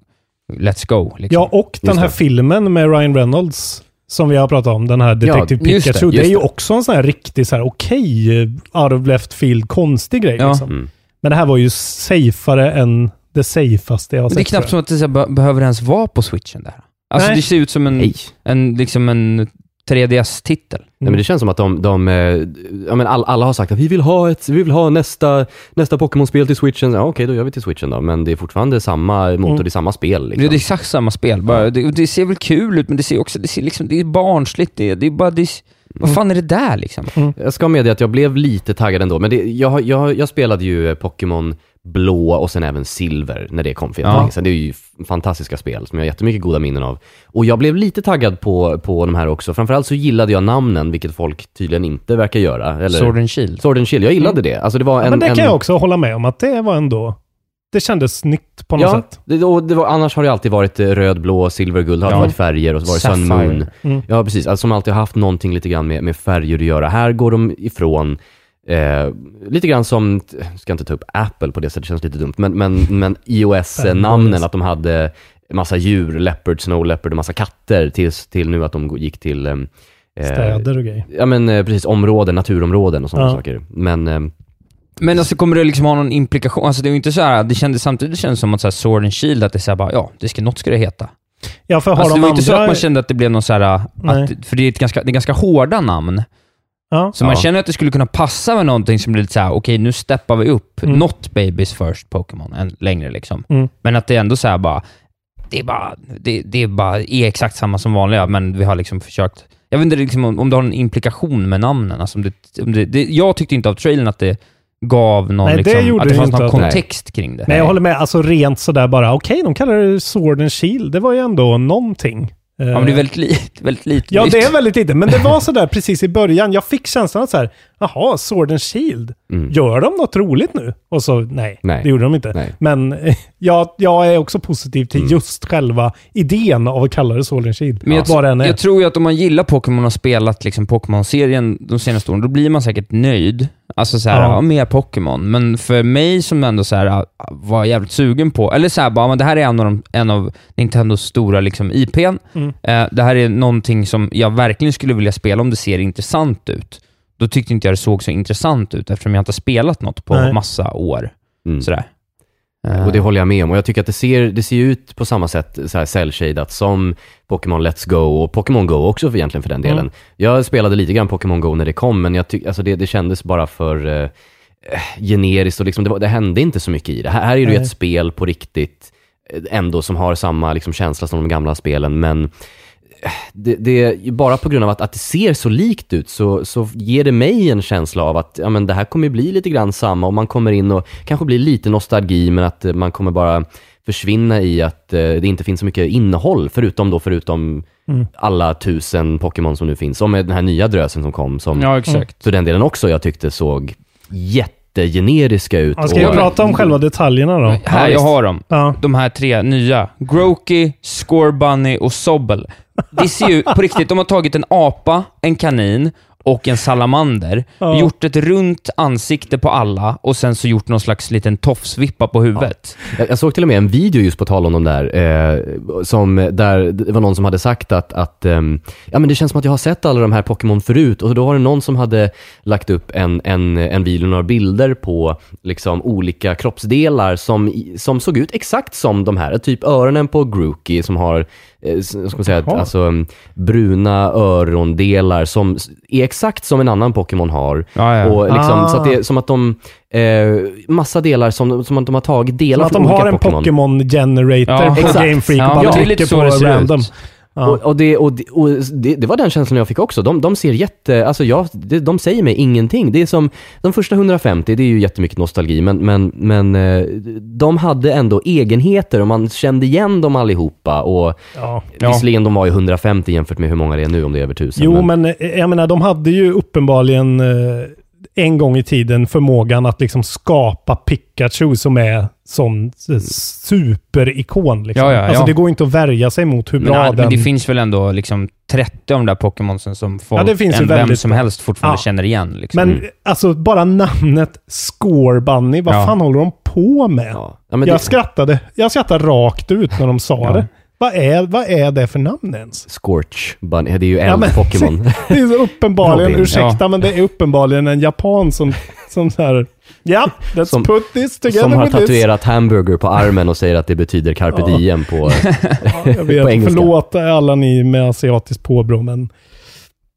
Let's Go. Liksom. Ja, och den här det. filmen med Ryan Reynolds som vi har pratat om, den här Detective det, Pikachu. Det, just är ju det. också en sån här riktig så här okej, eh, out of left field, konstig grej. Ja. Liksom. Mm. Men det här var ju safeare än det safeaste jag har sett. det är knappt som att det så här, be- behöver ens vara på switchen där. Alltså Nej. det ser ut som en, Nej. en, liksom en 3DS-titel. Nej, men det känns som att de, de eh, ja, men all, alla har sagt att vi vill ha, ett, vi vill ha nästa, nästa Pokémon-spel till switchen. Ja, okej, då gör vi till switchen då. Men det är fortfarande samma motor, Mm. det är samma spel. Liksom. Det är exakt samma spel. Bara, det, det ser väl kul ut, men det ser också, det ser liksom, det är barnsligt. Det, det är bara, det, vad fan är det där liksom? Jag ska medge att jag blev lite taggad ändå, men det, jag, jag, jag spelade ju Pokémon blå och sen även silver när det kom för Ja. ja. Sen det är ju fantastiska spel som jag har jättemycket goda minnen av. Och jag blev lite taggad på, på de här också. Framförallt så gillade jag namnen, vilket folk tydligen inte verkar göra. Eller, Sword and Shield. Sword and Shield, jag gillade det. Alltså det var Ja, en, men det en, kan jag också hålla med om, att det var ändå... Det kändes nytt på något Ja, sätt. det, och det var, annars har det alltid varit eh, röd, blå, silver, guld, har Ja. varit färger och så var det Sun. Moon. Mm. Ja, precis. Alltså, som alltid har haft någonting lite grann med, med färger att göra. Här går de ifrån eh, lite grann som, ska inte ta upp Apple på det sättet, det känns lite dumt, men, men, men iOS-namnen, att de hade massa djur, leopard, snow leopard och massa katter, tills till nu att de gick till eh, Städer och grejer. Ja men eh, precis, områden, naturområden och sådana Ja. saker. Men eh, Men alltså kommer det liksom ha någon implikation? Alltså det är ju inte så här, det kändes samtidigt kändes som att så här Sword and Shield, att det är så här bara, ja, det ska, något ska det heta. Ja, för har Alltså det de var andra... inte så att man kände att det blev någon så här, att, för det är, ett ganska, det är ganska hårda namn. Ja. Så man Ja. känner att det skulle kunna passa med någonting som blir lite såhär, okej nu steppar vi upp, Mm. not babies first Pokémon än längre liksom. Mm. Men att det är ändå så här bara, det är bara, det, det är bara är exakt samma som vanliga, men vi har liksom försökt, jag vet inte liksom om, om det har en implikation med namnen. Alltså om det, om det, det, jag tyckte inte av trailern att det gav någon, Nej, det liksom, gjorde att det fanns någon kontext kring det. Men jag håller med, alltså rent sådär bara, okej, de kallar det Sword and Shield. Det var ju ändå någonting. Ja, men det är väldigt lite, väldigt lite Ja, det är väldigt lite. Men det var sådär precis i början. Jag fick känslan att så här, jaha, Sword and Shield. Mm. Gör de något roligt nu? Och så, nej, Nej. det gjorde de inte. Nej. Men jag, jag är också positiv till Mm. just själva idén av att kalla det Sword and Shield. Men jag, är. jag tror ju att om man gillar Pokémon och har spelat liksom Pokémon-serien de senaste åren, då blir man säkert nöjd. Alltså såhär, Ja. ja. mer Pokémon. Men för mig som ändå så här, var jävligt sugen på, eller såhär bara, men det här är en av, de, en av Nintendos stora liksom IPn. Mm. Eh, det här är någonting som jag verkligen skulle vilja spela om det ser intressant ut. Då tyckte inte jag det såg så intressant ut eftersom jag inte har spelat något på Nej. massa år. Mm. Sådär. Eh, Och det håller jag med om. Och jag tycker att det ser, det ser ut på samma sätt så här cell-shadat som Pokémon Let's Go och Pokémon Go också för, egentligen för den delen. Mm. Jag spelade lite grann Pokémon Go när det kom, men jag tyck, alltså det, det kändes bara för eh, generiskt och liksom, det, var, det hände inte så mycket i det. Här, här är det ju ett spel på riktigt, eh, ändå som har samma liksom, känsla som de gamla spelen, men eh, det, det, bara på grund av att, att det ser så likt ut så, så ger det mig en känsla av att ja, men det här kommer bli lite grann samma och man kommer in och kanske blir lite nostalgi men att eh, man kommer bara försvinna i att eh, det inte finns så mycket innehåll förutom då förutom Mm. alla tusen Pokémon som nu finns. Som med den här nya drösen som kom som Ja, exakt. för den delen också jag tyckte såg jättegeneriska ut. Ja, ska jag prata om själva detaljerna då? Här, jag har dem. Ja. de här tre nya. Groki, Scorbunny och Sobble. Det ser ju på riktigt, de har tagit en apa, en kanin och en salamander, Ja. gjort ett runt ansikte på alla och sen så gjort någon slags liten tofsvippa på huvudet. Jag, jag såg till och med en video just på tal om de där, eh, som, där det var någon som hade sagt att, att ehm, ja, men det känns som att jag har sett alla de här Pokémon förut och då var det någon som hade lagt upp en, en, en video, några bilder på liksom, olika kroppsdelar som, som såg ut exakt som de här. Typ öronen på Grookey som har eh, s- ska man säga, Jaha. alltså, mm, bruna örondelar som är exakt som en annan Pokémon har. Ja, ja. Och liksom, Ah. Så att det är som att de, eh, massa delar som, som att de har tagit delar Som att från de olika har en Pokémon. Pokémon generator Ja, på exakt. Game Freak Ja, och bara är trycker på random. ut. Ja. Och, och, det, och, det, och det, det var den känslan jag fick också. De, de ser jätte, alltså jag, de, de säger mig ingenting. Det är som, de första 150, det är ju jättemycket nostalgi, men, men, men eh, de hade ändå egenheter och man kände igen dem allihopa. Och Ja. Ja. Visserligen, de var ju 150 jämfört med hur många det är nu, om det är över 1000. Jo, men eh, jag menar, de hade ju uppenbarligen eh, en gång i tiden förmågan att liksom skapa Pikachu som är sån superikon. Liksom. Ja, ja, alltså ja. det går inte att värja sig mot hur Men, bra all- den... men det finns väl ändå liksom 30 av de där Pokémonsen som folk, Ja, det finns ju en, vem väldigt som bra. helst fortfarande Ja. känner igen. Liksom. Men alltså bara namnet Score Bunny, vad Ja. fan håller de på med? Ja. Ja, men jag det, skrattade. Jag skrattade rakt ut när de sa Ja. det. Vad är, vad är det för namn ens? Scorch Bunny, det är ju Ja, men- eld-Pokémon. Det är så uppenbarligen, Robin, ursäkta, ja. men det är uppenbarligen en japan som, som så här, ja, let's Som- put this together som har with this. tatuerat hamburger på armen och säger att det betyder carpe Ja. diem på, Jag på vet, engelska. förlåt alla ni med asiatiskt påbrå, men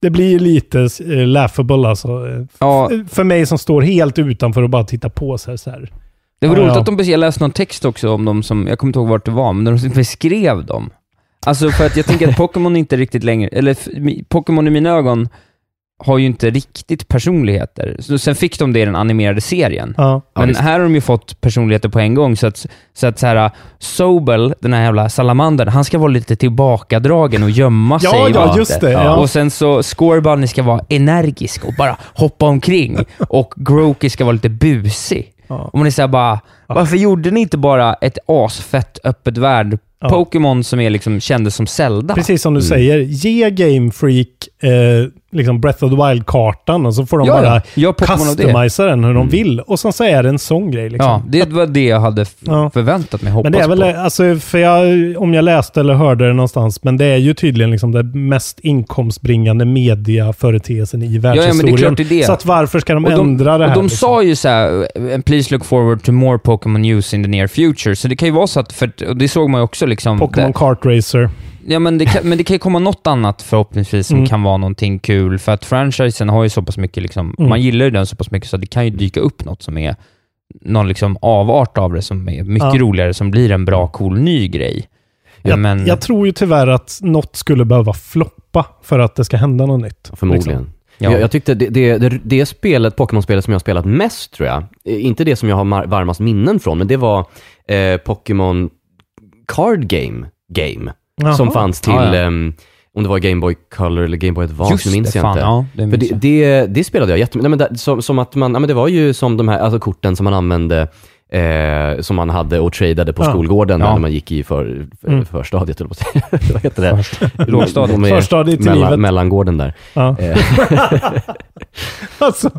det blir lite uh, laughable alltså. Eh, Ja. För mig som står helt utanför och bara tittar på sig så här. Det var Ja, roligt ja. att de, jag läste någon text också om dem som, jag kommer inte ihåg vart det var, men de beskrev dem. Alltså för att jag tänker att Pokémon inte riktigt längre, eller Pokémon i mina ögon har ju inte riktigt personligheter. Så sen fick de det i den animerade serien. Ja. Ja, Men visst. här har de ju fått personligheter på en gång, så att, så att så här, Sobel, den här jävla salamandern, han ska vara lite tillbakadragen och gömma Ja, sig. ja, just det, ja. Och sen så Scorebunny ska vara energisk och bara hoppa omkring. Och Groki ska vara lite busig. Ja. Och man är såhär bara, varför gjorde ni inte bara ett asfett öppet värld Ja. Pokémon som är liksom, kändes som Zelda? Precis som du Mm. säger, ge Game Freak eh, liksom Breath of the Wild-kartan och så får de Ja, ja. bara det. customisa den hur de vill. Och sen så är det en sån grej. Liksom. Ja, det var det jag hade Ja. förväntat mig, hoppas Men det är väl, på. alltså, för jag, om jag läste eller hörde det någonstans, men det är ju tydligen liksom det mest inkomstbringande mediaföreteelsen i ja, världshistorien. men det är det det. Så att varför ska de Och de, ändra det och här? de liksom? sa ju så här, "And please look forward to more Pokémon news in the near future. Så det kan ju vara så att, för, och det såg man ju också liksom. Pokémon Kart Racer. Ja, men det, kan, men det kan ju komma något annat förhoppningsvis som Mm. kan vara någonting kul, för att franchisen har ju så pass mycket, liksom, Mm. man gillar ju den så pass mycket så det kan ju dyka upp något som är någon liksom avart av det som är mycket Ja. roligare, som blir en bra, cool, ny grej. Jag, men, jag tror ju tyvärr att något skulle behöva floppa för att det ska hända något nytt. Förmodligen. Liksom. Ja. Jag, jag tyckte det, det, det, det spelet, Pokémon-spelet som jag har spelat mest tror jag, eh, inte det som jag har varmast minnen från, men det var eh, Pokémon Card Game, game Jaha. som fanns till, Ja, ja. ehm, om det var Game Boy Color eller Game Boy Advance, Just nu minns det, jag fan, inte. ja, det För minns det, jag. det, det spelade jag jättemycket, Nej, men det, som, som att man, ja, men det var ju som de här alltså korten som man använde eh, som man hade och tradade på Ja. skolgården Ja. när man gick i för, för, Mm. förstadiet, säga. Vad heter det? Lågstadiet. De Förstadiet mellan, livet. Mellangården där. Ja. Eh, Alltså,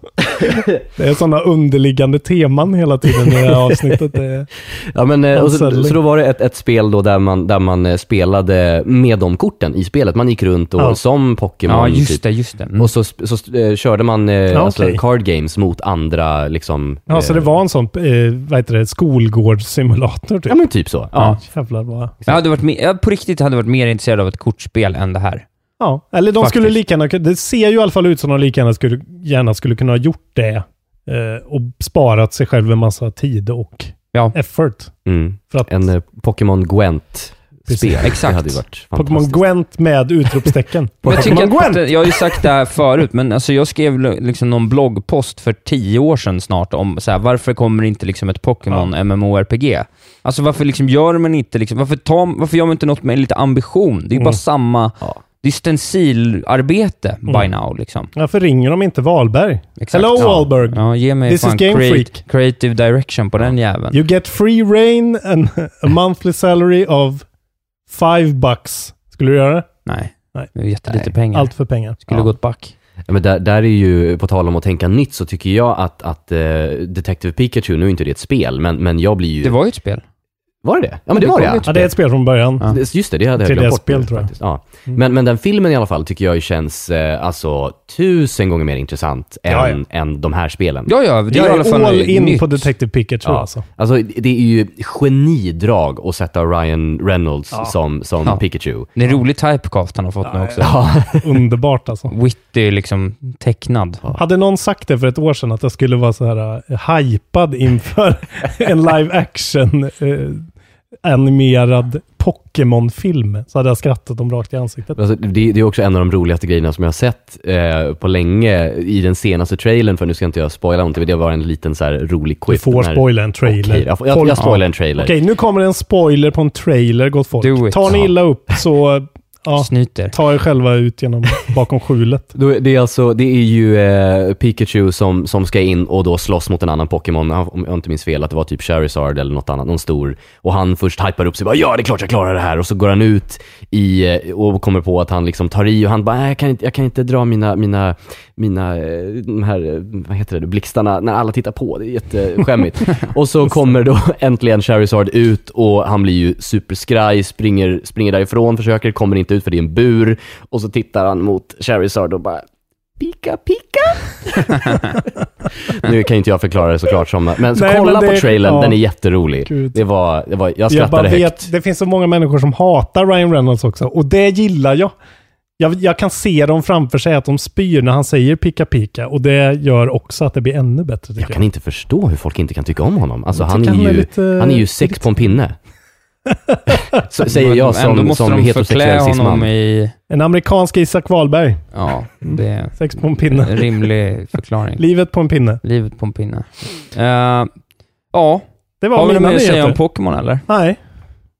det är sådana underliggande teman hela tiden i det här avsnittet. Det Ja, men, eh, och så, så då var det ett, ett spel då där man, där man eh, spelade med de korten i spelet. Man gick runt och Ja. som Pokémon. Ja, just typ. det, just det. Mm. Och så, så eh, körde man eh, alltså, okej. card games mot andra liksom. ja, så det var en sån, eh, vad heter det, skolgårdssimulator typ. Ja men typ så. Ja. Jävlar vad... jag hade varit mer, jag på riktigt hade varit mer intresserad av ett kortspel än det här. Ja, eller de Faktiskt. skulle lika gärna, det ser ju i alla fall ut som de lika gärna skulle, gärna skulle kunna ha gjort det eh, och sparat sig själv en massa tid och Ja. effort. Mm. För att En eh, Pokémon Gwent-spel. Precis. Exakt. Det hade ju varit Pokémon. Gwent med utropstecken. Jag, tycker att, Gwent! jag har ju sagt det här förut, men alltså jag skrev liksom någon bloggpost för tio år sedan snart om så här, varför kommer inte liksom ett Pokémon MMORPG? Alltså varför liksom gör man inte, liksom, varför, tar, varför gör man inte något med lite ambition? Det är ju bara Mm. samma, Ja. det är stencilarbete by Mm. now liksom. Varför ringer de inte Wahlberg? Exakt. Hello ja. Wahlberg! Ja, ge mig This fan is Game create, Freak. creative direction på den jäveln. You get free rain and a monthly salary of five bucks. Skulle du göra det? Nej, Nej. det är jättelite Nej. pengar. Allt för pengar. Skulle Ja. gått back. Ja, men där, där är ju, på tal om att tänka nytt, så tycker jag att, att eh, Detective Pikachu, nu är inte det ett spel, men, men jag blir ju... Det var ju ett spel. Var det det? Ja men det Det var det ja. det är ett spel från början. Ja. Just det, det hade jag glömt bort. 3DS-spel nu, tror jag. Ja. Mm. Men, men den filmen i alla fall tycker jag känns eh, alltså tusen gånger mer intressant än, Ja, ja. än de här spelen. Ja, ja, det är Jag i alla fall all in nytt. på Detective Pikachu Ja. alltså. Alltså det är ju genidrag att sätta Ryan Reynolds Ja. som, som Ja. Pikachu. Det är en rolig typecast han har fått nu också. Ja. Underbart alltså. Witty, liksom tecknad. Hade någon sagt det för ett år sedan att jag skulle vara så här uh, hypad inför en live action eh, animerad Pokémon-film så hade jag skrattat dem rakt i ansiktet. Alltså, det, det är också en av de roligaste grejerna som jag har sett eh, på länge i den senaste trailern, för nu ska inte jag spoila någonting, men det var en liten så här rolig Du quip. får Den här- spoila en trailer. Okej, jag, får- jag, jag spoilar en trailer. Okej, nu kommer en spoiler på en trailer, gott folk. Tar ni illa upp så ja, Snyter. ta er själva ut genom bakom skjulet. Det, är alltså, det är ju eh, Pikachu som, som ska in och då slåss mot en annan Pokémon, om jag inte minns fel, att det var typ Charizard eller något annat, någon stor. Och han först hypar upp sig, bara ja det är klart jag klarar det här. Och så går han ut i, eh, och kommer på att han liksom tar i och han bara, "Nej, jag kan inte, jag kan inte dra mina, mina, mina, eh, de här, eh, vad heter det, blixtarna när alla tittar på. Det är jätteskämmigt. och så kommer då äntligen Charizard ut och han blir ju superskraj, springer, springer därifrån, försöker, kommer inte ut för det är en bur. Och så tittar han mot Charizard och bara Pika, pika. nu kan inte jag förklara det såklart som, men så Nej, kolla men på det- trailern, ja. den är jätterolig. Gud. Det var, det var, jag Jag skrattade bara högt. vet, det finns så många människor som hatar Ryan Reynolds också. Och det gillar jag. Jag, jag kan se dem framför sig att de spyr när han säger pika pika. Och det gör också att det blir ännu bättre Jag jag. kan inte förstå hur folk inte kan tycka om honom. Alltså Jag han tycker är, han är ju, lite- han är ju sex på en pinne. Så, säger jag Ändå som, måste som de heterosexuell cisman. i... En amerikansk Isak Wahlberg. Ja, det är Sex på en pinne. en rimlig förklaring. Livet på en pinne. Livet på en pinne. Eh, ja, Det var har vi något mina mer att säga nyheter. om Pokémon eller? Nej,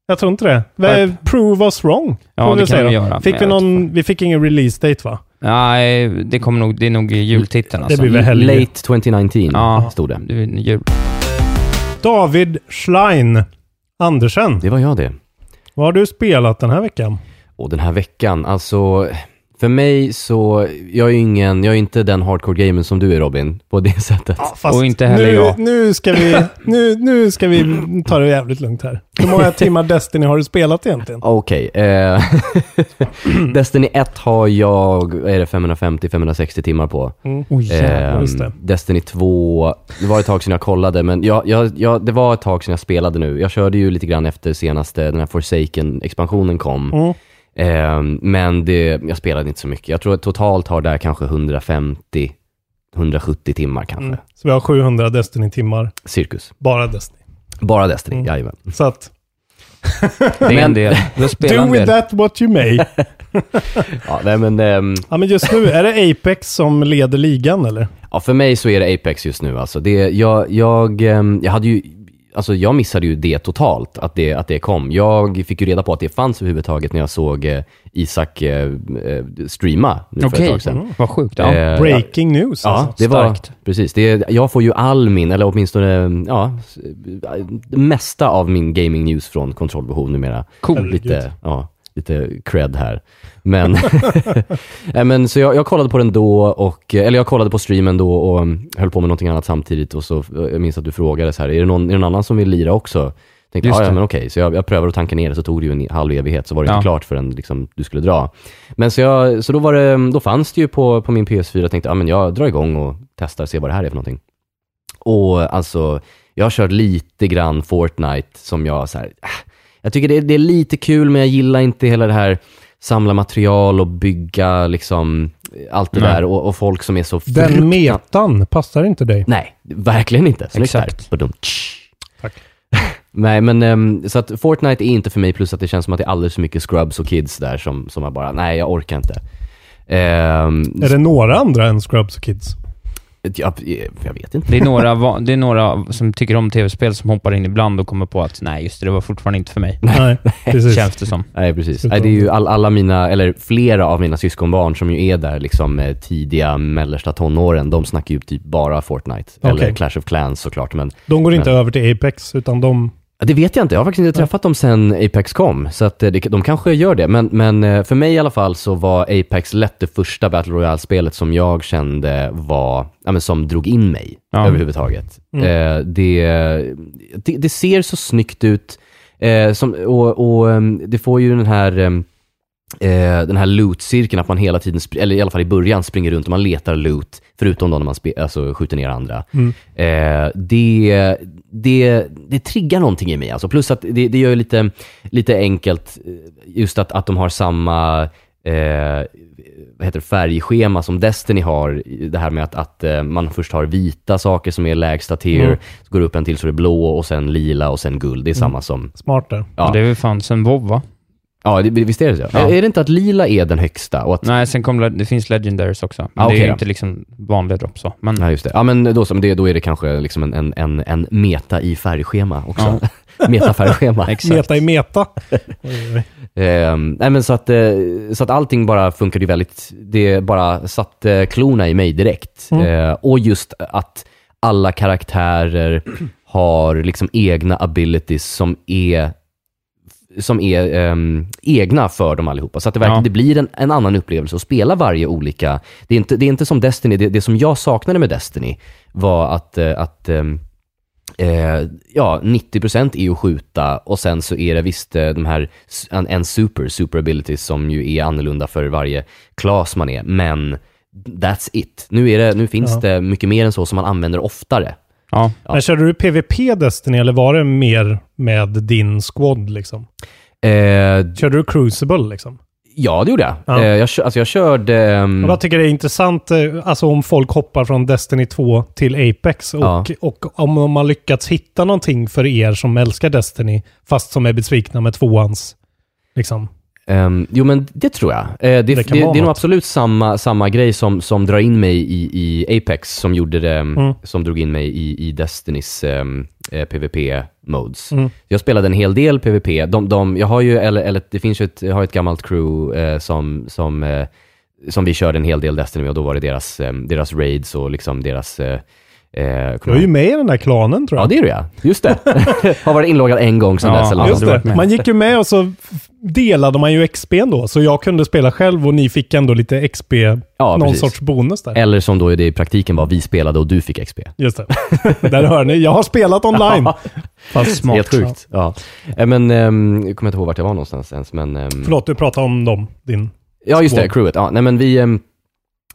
jag tror inte det. Nej. Prove us wrong. Ja, får det vi kan vi då. göra, Fick men vi jag vet någon, vi fick ingen release date va? Nej, det, kommer nog, det är nog jultiteln alltså. blir väl helg. Late 2019 Ja. stod det. Det är jul. David Schlein Andersen. Det var jag det. Vad har du spelat den här veckan? Och den här veckan, alltså för mig så, jag är ju ingen, jag är inte den hardcore gamer som du är Robin, på det sättet. Fast Och inte heller nu, jag. Nu ska, vi, nu, nu ska vi ta det jävligt lugnt här. Hur många timmar Destiny har du spelat egentligen? Okej, eh, Destiny 1 har jag, är det, 550-560 timmar på. Mm. Oj, jävlar. Just det. Destiny 2, det var ett tag sedan jag kollade, men jag, jag, jag, det var ett tag sedan jag spelade nu. Jag körde ju lite grann efter senaste, den här Forsaken-expansionen kom. Mm. Ehm, men det, jag spelade inte så mycket. Jag tror att totalt har där kanske 150, 170 timmar kanske. Mm. Så vi har 700 Destiny-timmar. Cirkus. Bara Destiny. Bara Destiny, Mm. jajamän. Så att, Det är en del. Du spelar do with del. that what you may. Ja, nej, men, ehm, ja, men just nu, är det Apex som leder ligan eller? ja, för mig så är det Apex just nu. Alltså det, jag, jag, ehm, jag hade ju Alltså jag missade ju det totalt, att det, att det kom. Jag fick ju reda på att det fanns överhuvudtaget när jag såg eh, Isak eh, eh, streama nu för ett Okej, tag sedan. mm. vad sjukt. Ja. Eh, Breaking news Ja, alltså. det var, starkt. precis. Det, jag får ju all min, eller åtminstone, ja, s- det mesta av min gaming news från kontrollbehov numera. Cool. Lite, ja, lite cred här. Men, Nej, men så jag, jag kollade på den då, och, eller jag kollade på streamen då och um, höll på med någonting annat samtidigt och så, jag minns att du frågade så här, är det någon, är det någon annan som vill lira också? Tänkte, ja, men okej, så jag, jag prövade att tanka ner det, så tog det ju en halv evighet, så var det Ja. inte klart förrän liksom, du skulle dra. Men så, jag, så då, var det, då fanns det ju på, på min PS4, jag tänkte, ja men jag drar igång och testar, ser vad det här är för någonting. Och alltså, jag har kört lite grann Fortnite som jag så här, äh, jag tycker det är, det är lite kul men jag gillar inte hela det här samla material och bygga liksom allt det Nej. där och, och folk som är så Den metan passar inte dig. Nej, verkligen inte. Snyggt där. Exakt. Badum. Tack. Nej, men ehm, så att Fortnite är inte för mig, plus att det känns som att det är alldeles för mycket scrubs och kids där som, som är bara, nej jag orkar inte. Ehm, Är det några andra än Scrubs och Kids? Jag, jag vet inte. Det är, några, det är några som tycker om tv-spel som hoppar in ibland och kommer på att nej, just det, det var fortfarande inte för mig. Nej, precis. Känns det som. Nej, precis. Nej, det är ju all, alla mina, eller flera av mina syskonbarn som ju är där liksom eh, tidiga mellersta tonåren, de snackar ju typ bara Fortnite. Eller Okej. Clash of Clans såklart, men De går inte Men- över till Apex, utan de... Det vet jag inte. Jag har faktiskt inte träffat dem sen Apex kom, så att eh, de kanske gör det. Men, men eh, för mig i alla fall så var Apex lätt det första Battle Royale-spelet som jag kände var, ja, men som drog in mig Ja. överhuvudtaget. Mm. Eh, det, det, det ser så snyggt ut som, och, och ehm, det får ju den här ehm, eh, den här loot-cirkeln, att man hela tiden, eller i alla fall i början, springer runt och man letar loot, förutom då när man alltså, skjuter ner andra. Mm. Eh, det, det, det triggar någonting i mig. Alltså. Plus att det, det gör ju lite, lite enkelt, eh, just att, att de har samma eh, vad heter det, färgschema som Destiny har. Det här med att, att eh, man först har vita saker som är lägsta tier, Mm. så går det upp en till så är det blå och sen lila och sen guld. Det är samma som... Smart där. Ja, Det är väl fan sen WoW va? Ja det, visst är det så? Ja. Är det inte att lila är den högsta? Och att, Nej, sen kom, det finns Legendaries också. Men Ah, det är ju inte liksom vanliga dropp så. Men Ja, just det. Ja, men då, som det, då är det kanske liksom en, en, en, en meta i färgschema också. Meta-färgschema. exakt. Meta i meta. Ehm, nej men så att, eh, så att allting bara funkade ju väldigt, det bara satte klorna i mig direkt. Mm. Eh, och just att alla karaktärer har liksom egna abilities som är som är ehm, egna för dem allihopa. Så att det verkligen Ja. det blir en, en annan upplevelse att spela varje olika... Det är inte, det är inte som Destiny, det, det som jag saknade med Destiny var att, eh, att ehm, eh, ja, 90% är att skjuta och sen så är det visst eh, de här, en, en super, super abilities som ju är annorlunda för varje class man är, men that's it. Nu, är det, nu finns Ja. det mycket mer än så som man använder oftare. Ja. Ja. Men körde du PVP Destiny eller var det mer med din squad liksom? Eh, Körde du Crucible liksom? ja, det gjorde jag. Ja. Eh, jag, alltså jag körde... Och jag tycker det är intressant, eh, alltså om folk hoppar från Destiny 2 till Apex och, Ja. och om de har lyckats hitta någonting för er som älskar Destiny, fast som är besvikna med tvåans, liksom. Ehm, jo men det tror jag. Eh, det, det, det, vara är nog absolut samma, samma grej som, som drar in mig i, i Apex, som, gjorde det, Mm. som drog in mig i, i Destinys um, PVP-modes. Mm. Jag spelade en hel del PVP. De, de, jag har ju, eller, eller det finns ju ett, jag har ett gammalt crew eh, som, som, eh, som vi körde en hel del Destiny med och då var det deras, eh, deras raids och liksom deras... Eh, Du är ju med i den där klanen tror Ja, jag. det är du ja. Just det. har varit inloggad en gång sedan Ja, dess. Eller ja. Just det. Man gick ju med och så delade man ju XP då, så jag kunde spela själv och ni fick ändå lite XP, Ja, någon precis. sorts bonus där. Eller som då det i praktiken var, vi spelade och du fick XP. Just det. där hör ni, jag har spelat online. Fast Smart. Helt sjukt. Ja. Eh, Men, um, jag kommer inte ihåg vart jag var någonstans ens, men... ehm, Förlåt, du pratade om dem, din... ja, just det, crewet. Ja, nej men vi... ehm,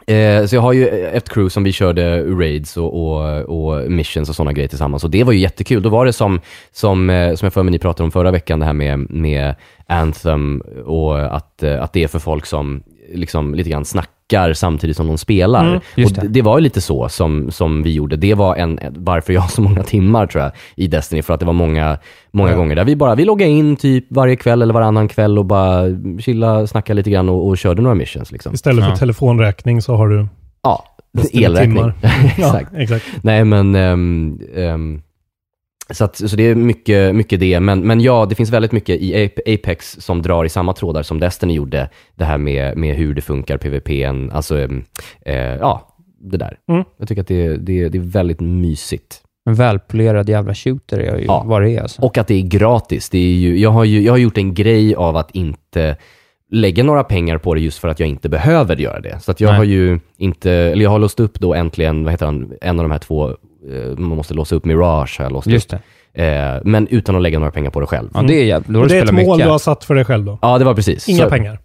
Eh, så jag har ju ett crew som vi körde raids och, och, och missions och sådana grejer tillsammans. Och det var ju jättekul. Då var det som, som, eh, som jag för mig ni pratade om förra veckan, det här med, med Anthem och att, eh, att det är för folk som liksom lite grann snackar samtidigt som de spelar. Mm, och det. det. var ju lite så som, som vi gjorde. Det var en, varför jag har så många timmar tror jag i Destiny, för att det var många, många Ja. gånger där vi bara, vi loggade in typ varje kväll eller varannan kväll och bara chilla, snacka lite grann och, och körde några missions liksom. Istället för Ja. telefonräkning så har du Ja, elräkning. Ja, exakt. Nej men, ehm, ehm, så, att, så det är mycket, mycket det. Men, men ja, det finns väldigt mycket i Ap- Apex som drar i samma trådar som Destiny gjorde. Det här med, med hur det funkar, PVP, alltså, ehm, eh, ja, det där. Mm. Jag tycker att det, det, det är väldigt mysigt. En välpolerad jävla shooter är ju Ja. vad det är alltså. Och att det är gratis. Det är ju, jag, har ju, jag har gjort en grej av att inte lägga några pengar på det just för att jag inte behöver göra det. Så att jag Nej. har ju inte, eller jag har låst upp då äntligen, vad heter han, en av de här två, eh, man måste låsa upp Mirage har jag låst Just upp. det. Eh, men utan att lägga några pengar på det själv. Ja, det är jävligt. Då har Och du det är ett mål mycket. du har satt för dig själv då? Ja, det var precis. Inga så, pengar?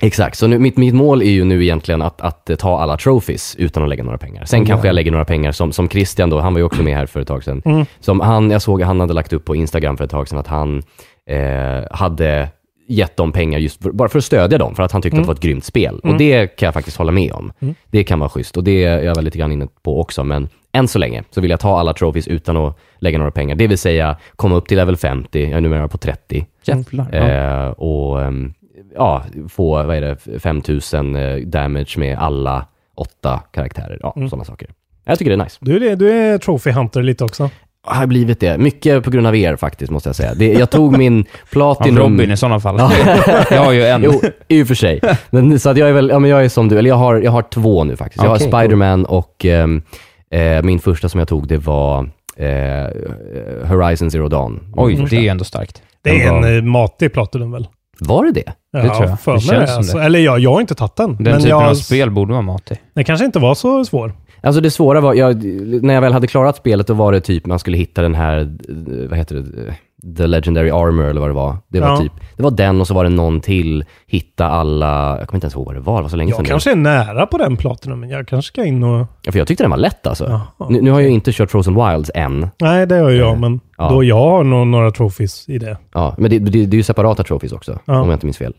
Exakt, så nu, mitt, mitt mål är ju nu egentligen att, att eh, ta alla trophies utan att lägga några pengar. Sen Mm. kanske jag lägger några pengar som, som Christian då, han var ju också med här för ett tag sedan. Mm. Som han, jag såg han hade lagt upp på Instagram för ett tag sedan att han eh, hade gett dem pengar just för, bara för att stödja dem, för att han tyckte Mm. att det var ett grymt spel. Mm. Och det kan jag faktiskt hålla med om. Mm. Det kan vara schysst och det är jag väl lite grann inne på också, men än så länge så vill jag ta alla trophies utan att lägga några pengar. Det vill säga komma upp till level 50, jag är numera på 30. Jävlar. Ja. Eh, och ehm, ja, få, vad är det, 5000 eh, damage med alla åtta karaktärer. Ja, Mm. sådana saker. Jag tycker det är nice. Du är, det, du är trophy hunter lite också. Jag har blivit det. Mycket på grund av er faktiskt, måste jag säga. Det, jag tog min Av Platinum... Robin i sådana fall. Ja. jag har ju en. Jo, i och för sig. Men, så att jag är väl, ja men jag är som du, eller jag har, jag har två nu faktiskt. Jag Okej, har Spiderman och ehm, eh, min första som jag tog det var eh, Horizon Zero Dawn. Oj, Min det är ju ändå starkt. Det är Den var- en eh, matig platinum väl? Var det det? Ja, Det tror jag. För Det känns det, som alltså. det. Eller jag, jag har inte tagit den. Den men typen jag, av spel borde vara matig. Det kanske inte var så svår. Alltså det svåra var, jag, när jag väl hade klarat spelet, då var det typ, man skulle hitta den här, eh, vad heter det, The Legendary Armor eller vad det var. Det var Ja. typ, det var den och så var det någon till, hitta alla, jag kommer inte ens ihåg vad det var, det var så länge sedan Jag kanske är nära på den platinumen. Jag kanske ska in och... Ja, för jag tyckte den var lätt alltså. Jaha. Nu, nu har jag inte kört Frozen Wilds än. Nej, det gör jag, men Ja. då jag har nog några trophies i det. Ja, men det, det, det är ju separata trophies också, Ja. om jag inte minns fel.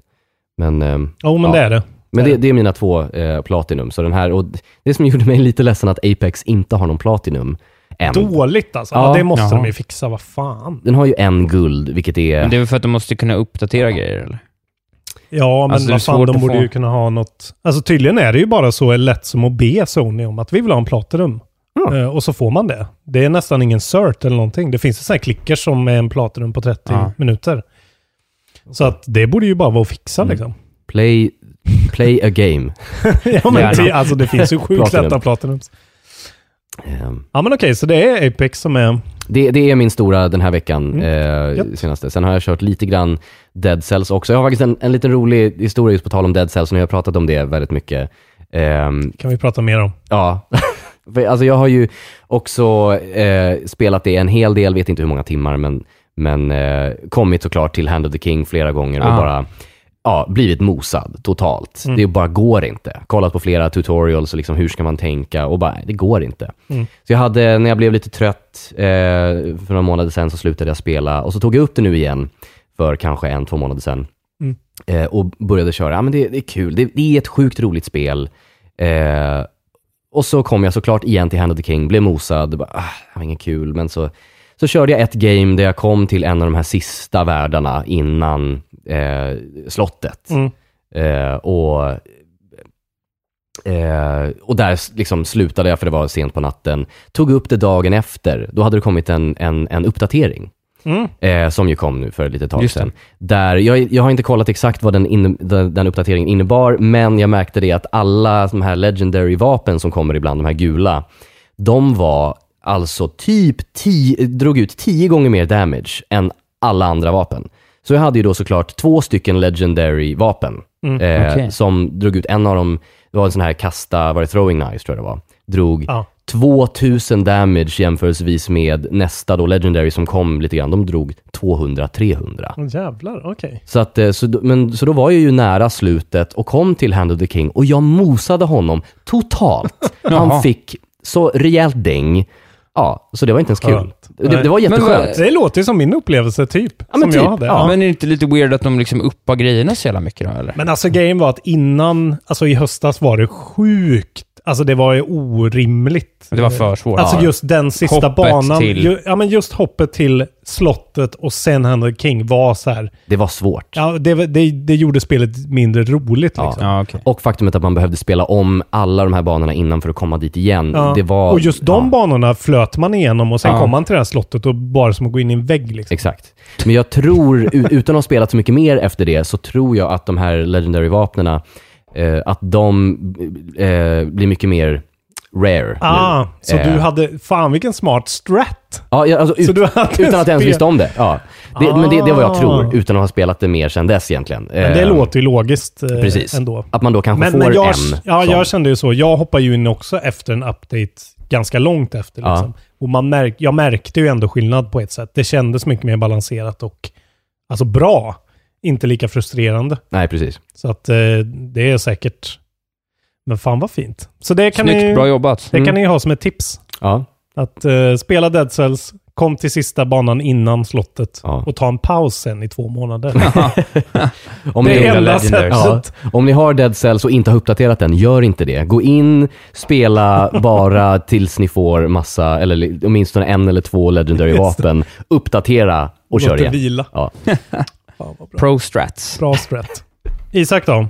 Men, ehm, Jo, men Ja. det är det. men det, det är mina två eh, Platinum. Så den här, och det som gjorde mig lite ledsen att Apex inte har någon Platinum än. Dåligt alltså. Ja. Ja, det måste Jaha. de ju fixa. Vad fan. Den har ju en guld, vilket är... Men det är väl för att de måste kunna uppdatera grejer eller? Ja, men Alltså, vad fan, de borde få. ju kunna ha något... Alltså tydligen är det ju bara så lätt som att be Sony om att vi vill ha en Platinum. Ja. Eh, och så får man det. Det är nästan ingen cert eller någonting. Det finns ju sådana här klickers som är en Platinum på 30 Ja. minuter. Så att det borde ju bara vara att fixa Mm. liksom. Play, play a game. ja, men det, alltså det finns ju sjukt Platinum. lätta Platinums. Ehm, Ja men okej, så det är Apex som är... Det, det är min stora den här veckan, Mm. eh, Japp. senaste. Sen har jag kört lite grann Dead Cells också. Jag har faktiskt en, en liten rolig historia just på tal om Dead Cells, och nu har jag pratat om det väldigt mycket. Ehm, kan vi prata mer om. ja, alltså jag har ju också eh, spelat det en hel del, vet inte hur många timmar, men, men eh, kommit såklart till Hand of the King flera gånger och Ah. bara ja, blivit mosad totalt. Mm. Det bara går inte. Kollat på flera tutorials och liksom hur ska man tänka och bara, det går inte. Mm. Så jag hade, när jag blev lite trött eh, för några månader sedan så slutade jag spela och så tog jag upp det nu igen för kanske en, två månader sedan. Mm. Eh, och började köra. Ja, men det, det är kul. Det, det är ett sjukt roligt spel. Eh, och så kom jag såklart igen till Hand of the King, blev mosad. Bara, ah, det var inget kul, men så, så körde jag ett game där jag kom till en av de här sista världarna innan eh, slottet. Mm. Eh, och, eh, och där liksom slutade jag för det var sent på natten. Tog upp det dagen efter. Då hade det kommit en, en, en uppdatering. Mm. Eh, som ju kom nu för ett litet tag sedan. Där, jag, jag har inte kollat exakt vad den, inne, den, den uppdateringen innebar, men jag märkte det att alla de här legendary vapen som kommer ibland, de här gula, de var alltså typ tio, drog ut tio gånger mer damage än alla andra vapen. Så jag hade ju då såklart två stycken legendary vapen Mm, eh, okej. som drog ut en av dem, det var en sån här kasta, var det throwing knives tror jag det var, drog Ja. 2000 damage jämförelsevis med nästa då, Legendary, som kom lite grann. De drog 200-300. Åh, jävlar, okej. Så, att, eh, så, men, så då var jag ju nära slutet och kom till Hand of the King och jag mosade honom totalt. Han fick så rejält däng. Ja, så det var inte ens kul. Det, det var Men vad- jätteskönt. Det låter ju som min upplevelse typ. men som typ, jag hade. ja. Men är det inte lite weird att de liksom uppar grejerna så jävla mycket då, eller? Men alltså grejen var att innan, alltså i höstas var det sjukt. Alltså det var ju orimligt. Det var för svårt. Alltså just den sista Hoppet banan. till- Ju, ja men just hoppet till slottet och sen the King var så här. Det var svårt. Ja, det, det, det gjorde spelet mindre roligt Ja. liksom. Ja, okej. Och faktumet att man behövde spela om alla de här banorna innan för att komma dit igen. Ja. Det var... och just de ja, banorna flöt man igenom och sen Ja. kom man till det här slottet och bara som att gå in i en vägg liksom. Exakt. Men jag tror, utan att ha spelat så mycket mer efter det, så tror jag att de här Legendary-vapnena, eh, att de eh, blir mycket mer rare Ah, nu. så Eh, du hade, fan vilken smart strat. Ja, ja, alltså, Så ut, utan att jag ens visste om det. Ja. det Men det, det är vad jag Ah. tror, utan att ha spelat det mer sedan dess egentligen. Men det Eh, låter ju logiskt eh, Precis. ändå. Att man då kanske Men, får men jag, en ja, sån. jag kände ju så. Jag hoppar ju in också efter en update ganska långt efter. Ja. Liksom. Och man märk, jag märkte ju ändå skillnad på ett sätt. Det kändes mycket mer balanserat och alltså bra. Inte lika frustrerande. Nej, precis. Så att eh, det är säkert... Men fan vad fint. Så det kan, Snyggt, ni, bra jobbat. det Mm. kan ni ha som ett tips. Ja. Att eh, spela Dead Cells, kom till sista banan innan slottet Ja. och ta en paus sen i två månader. Om det ni, är enda Legendary. sättet. Ja, om ni har Dead Cells och inte har uppdaterat den, gör inte det. Gå in, spela bara tills ni får massa, eller åtminstone en eller två Legendary-vapen. Uppdatera och kör Låt det igen. vila. Ja. Fan vad bra. Pro strats. Bra strat. Isak då?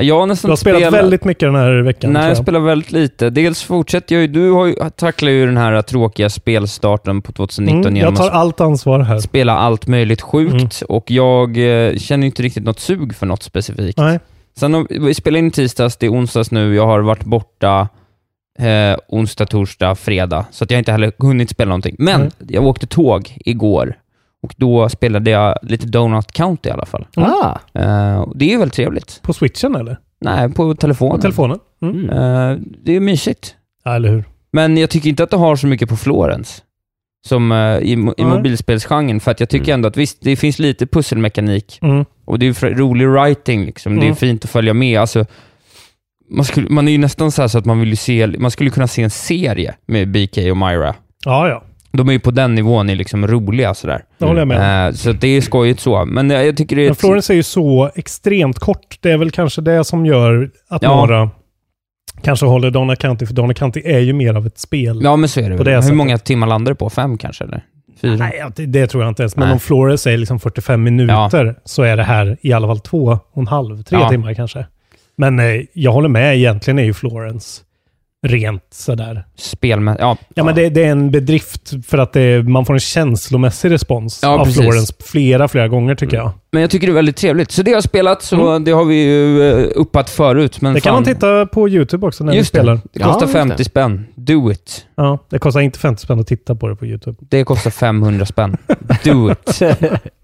Jag har nästan Du har spelat spelat- väldigt mycket den här veckan. Nej, jag jag. spelar väldigt lite. Dels fortsätter jag ju, du har ju, tacklar ju den här tråkiga spelstarten på 2019 Mm, genom jag tar allt ansvar här. spela allt möjligt sjukt Mm. och jag eh, känner inte riktigt något sug för något specifikt. Nej. Sen vi spelar in tisdags, det är onsdags nu, jag har varit borta eh, onsdag, torsdag, fredag, så att jag inte heller hunnit spela någonting. Men Nej. jag åkte tåg igår och då spelade jag lite Donut County i alla fall. Ah, Eh, och det är ju väldigt trevligt. På switchen eller? Nej, på telefonen. På telefonen? Mm. Eh, det är mysigt. Ja, eller hur? Men jag tycker inte att det har så mycket på Florence som eh, i, i Nej. mobilspelsgenren, för att jag tycker Mm. ändå att visst, det finns lite pusselmekanik Mm. och det är rolig writing, liksom. det är Mm. fint att följa med. Alltså, man, skulle, man är ju nästan så, här så att man vill ju se, man skulle kunna se en serie med BK och Myra. Ja, ja. De är ju på den nivån, är liksom roliga sådär. Det håller jag med. Eh, så det är skojigt så, men jag, jag tycker det är... Men Florence är ju så extremt kort. Det är väl kanske det som gör att Ja. några kanske håller Donna County, för Donna County är ju mer av ett spel. Ja, men så är det det Hur sättet. många timmar landar det på? Fem kanske, eller? Fyra? Nej, det, det tror jag inte ens. Men Nej. om Florence är liksom 45 minuter så är det här i alla fall två och en halv, tre Ja. timmar kanske. Men eh, jag håller med, egentligen är ju Florence rent sådär. Spel med, ja, Ja, men det, det är en bedrift för att det, man får en känslomässig respons Ja, av precis. Florence flera, flera gånger tycker jag. Men jag tycker det är väldigt trevligt. Så det har jag spelat, så det har vi ju uh, uppat förut. Men Mm. Det kan fan, man titta på YouTube också när Just vi spelar. det. Det kostar Ja, just 50 det. spänn. Do it. Ja, det kostar inte 50 spänn att titta på det på YouTube. Det kostar 500 spänn. Do it.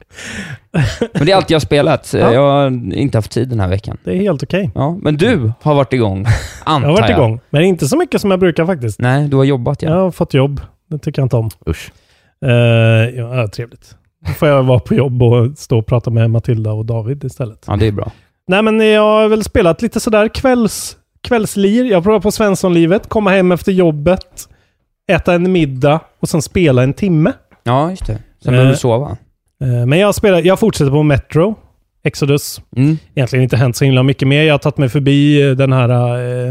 men det är allt jag har spelat. Ja. Jag har inte haft tid den här veckan. Det är helt okej. Ja, men du har varit igång, antar Jag har varit igång, men inte så mycket som jag brukar faktiskt. Nej, du har jobbat ja. Jag har fått jobb. Det tycker jag inte om. usch. Uh, ja, trevligt. Då får jag vara på jobb och stå och prata med Matilda och David istället. Ja, det är bra. Nej, men jag har väl spelat lite sådär kvälls, kvällslir. Jag provar på Svenssonlivet, komma hem efter jobbet, äta en middag och sen spela en timme. Ja, just det. Sen Eh. behöver du sova. Eh, men jag, spelar, jag fortsätter på Metro, Exodus. Mm. Egentligen inte hänt så himla mycket mer. Jag har tagit mig förbi eh, den här eh,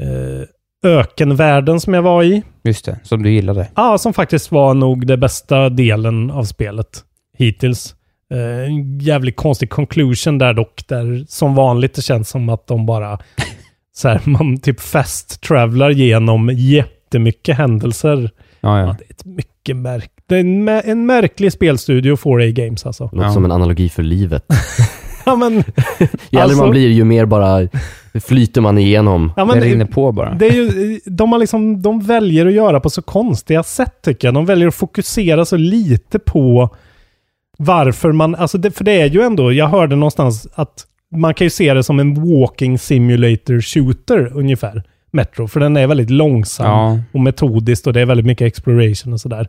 eh, ökenvärlden som jag var i. Just det, som du gillade. Ja, som faktiskt var nog det bästa delen av spelet hittills. Eh, En jävligt konstig conclusion där dock, där som vanligt det känns som att de bara så här, man typ fast travelar genom jättemycket händelser. Ja, Ja, ja. det är ett mycket märk det är en, en märklig spelstudio 4A Games alltså. Låter Ja. som en analogi för livet. Ja, men, Ju äldre Alltså- man blir, ju mer bara flyter man igenom. ja, det men, rinner på bara. Det är ju, de, har liksom, de väljer att göra på så konstiga sätt tycker jag. De väljer att fokusera så lite på varför man... Alltså det, för det är ju ändå, jag hörde någonstans att man kan ju se det som en walking simulator shooter ungefär. Metro, för den är väldigt långsam Ja. och metodiskt och det är väldigt mycket exploration och sådär.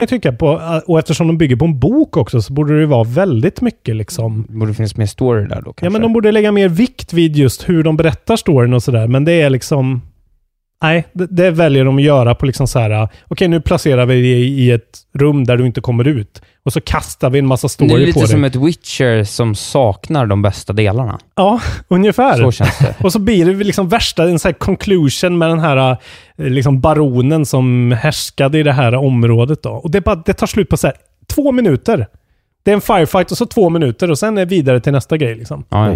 Jag tycka på, och eftersom de bygger på en bok också så borde det vara väldigt mycket liksom Borde finnas mer story där då kanske? Ja, men de borde lägga mer vikt vid just hur de berättar storyn och sådär. Men det är liksom... Nej, det, det väljer de att göra på liksom så här. Okej, nu placerar vi dig i ett rum där du inte kommer ut. Och så kastar vi en massa story det är på lite dig. som ett Witcher som saknar de bästa delarna. Ja, ungefär. Så känns det. Och så blir det liksom värsta, en sån här conclusion med den här eh, liksom baronen som härskade i det här området då. Och det, bara, det tar slut på så här två minuter. Det är en firefight och så två minuter och sen är det vidare till nästa grej liksom. Ja,